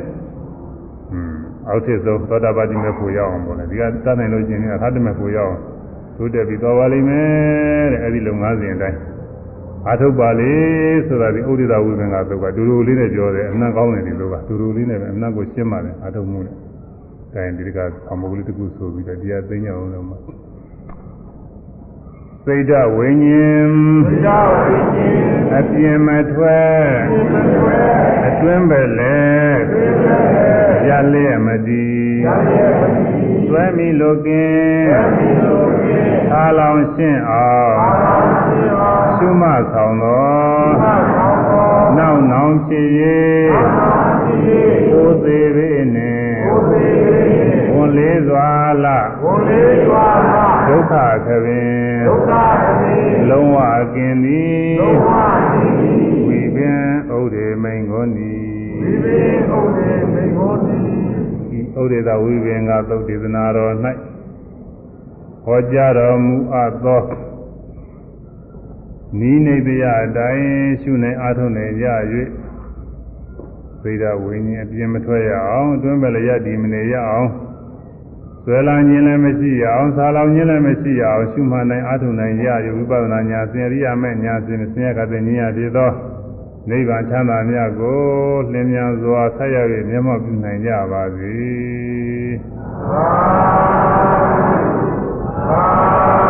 Speaker 1: อืมအောက်ထစ်ဆုံးသောတာပတိမေဖို့ရအောင်ပေါ့လေဒီကတတ်နိုင်လို့ရှိရင်အခါတမေဖို့ရအောင် တိုးတက်ပြီးသွားပါလိမ့်မယ်တဲ့အဲဒီလုံငါးစဉ်အတိုင်းအာထုတ်ပါလေဆိုတာဒီဥဒိတာဝိပင်ကသုတ်ကဒူဒူလေးနဲ့ပြောတယ်အနံ့ကောင်းတယ်ဒီလိုကဒူဒူလေးနဲ့ပဲအနံ့ကိုရှင်းပါတယ်အာထုတ်မှုနဲ့တိုင်းဒီကအမုဂလိတကုဆိုပြီးတော့တရားသိညာအောင်လို့မှာစိတ်ဓဝိညာဉ်
Speaker 2: ဝိဒဝိညာဉ်
Speaker 1: အပြင်မထွက်
Speaker 2: မဆွဲ
Speaker 1: အတွင်းပဲလေရလျက်မတည်
Speaker 2: ရရဲ့ပတိ
Speaker 1: သွဲမိလိုကင်
Speaker 2: မိလိုကေ
Speaker 1: သာလောင်ရှင်းအောင်
Speaker 2: အာရှိဟော
Speaker 1: ရှုမဆောင်သော
Speaker 2: သံဃောသော
Speaker 1: နောက်နောင်ဖြစ်၍
Speaker 2: အာရှိ
Speaker 1: ကိုယ်သေးပေနှင့်
Speaker 2: ဘုသေ
Speaker 1: ဝန်လေးစွာလ
Speaker 2: ဘုလေးစွာသာ
Speaker 1: ဒုက္ခခပင်
Speaker 2: ဒုက္ခသတိ
Speaker 1: လုံးဝအကင်သည်
Speaker 2: ဒုက္ခတိ
Speaker 1: ဝိပင်ဥဒေမိန်ကုန်သည်
Speaker 2: ဝိပေဥဒေမေဟောတိ
Speaker 1: ဤ ဥဒေသာဝိပင်ကသုတ်ဒေသနာတော်၌ဟောကြားတော်မူအပ်သောနိနေတရားအတိုင်းရှုနိုင်အားထုတ်နိုင်ကြ၍သေဒဝိညာဉ်အပြင်မထွက်ရအောင်အတွင်းပဲလည်းရတည်မနေရအောင်ဆွဲလာခြင်းလည်းမရှိရအောင်ဆာလောင်ခြင်းလည်းမရှိရအောင်ရှုမှန်နိုင်အားထုတ်နိုင်ကြ၍ဝိပဿနာညာသင်ရိယာမဲ့ညာစဉ်ဆင်းရဲကတဲ့ဉာဏ်ဖြစ်သော နိဗ္ဗာန်ချမ်းသာမြတ်ကိုလင်းမြန်စွာဆက်ရ၍မျက်မှောက်ပြုနိုင်ကြပါစေ။သာ
Speaker 2: သာ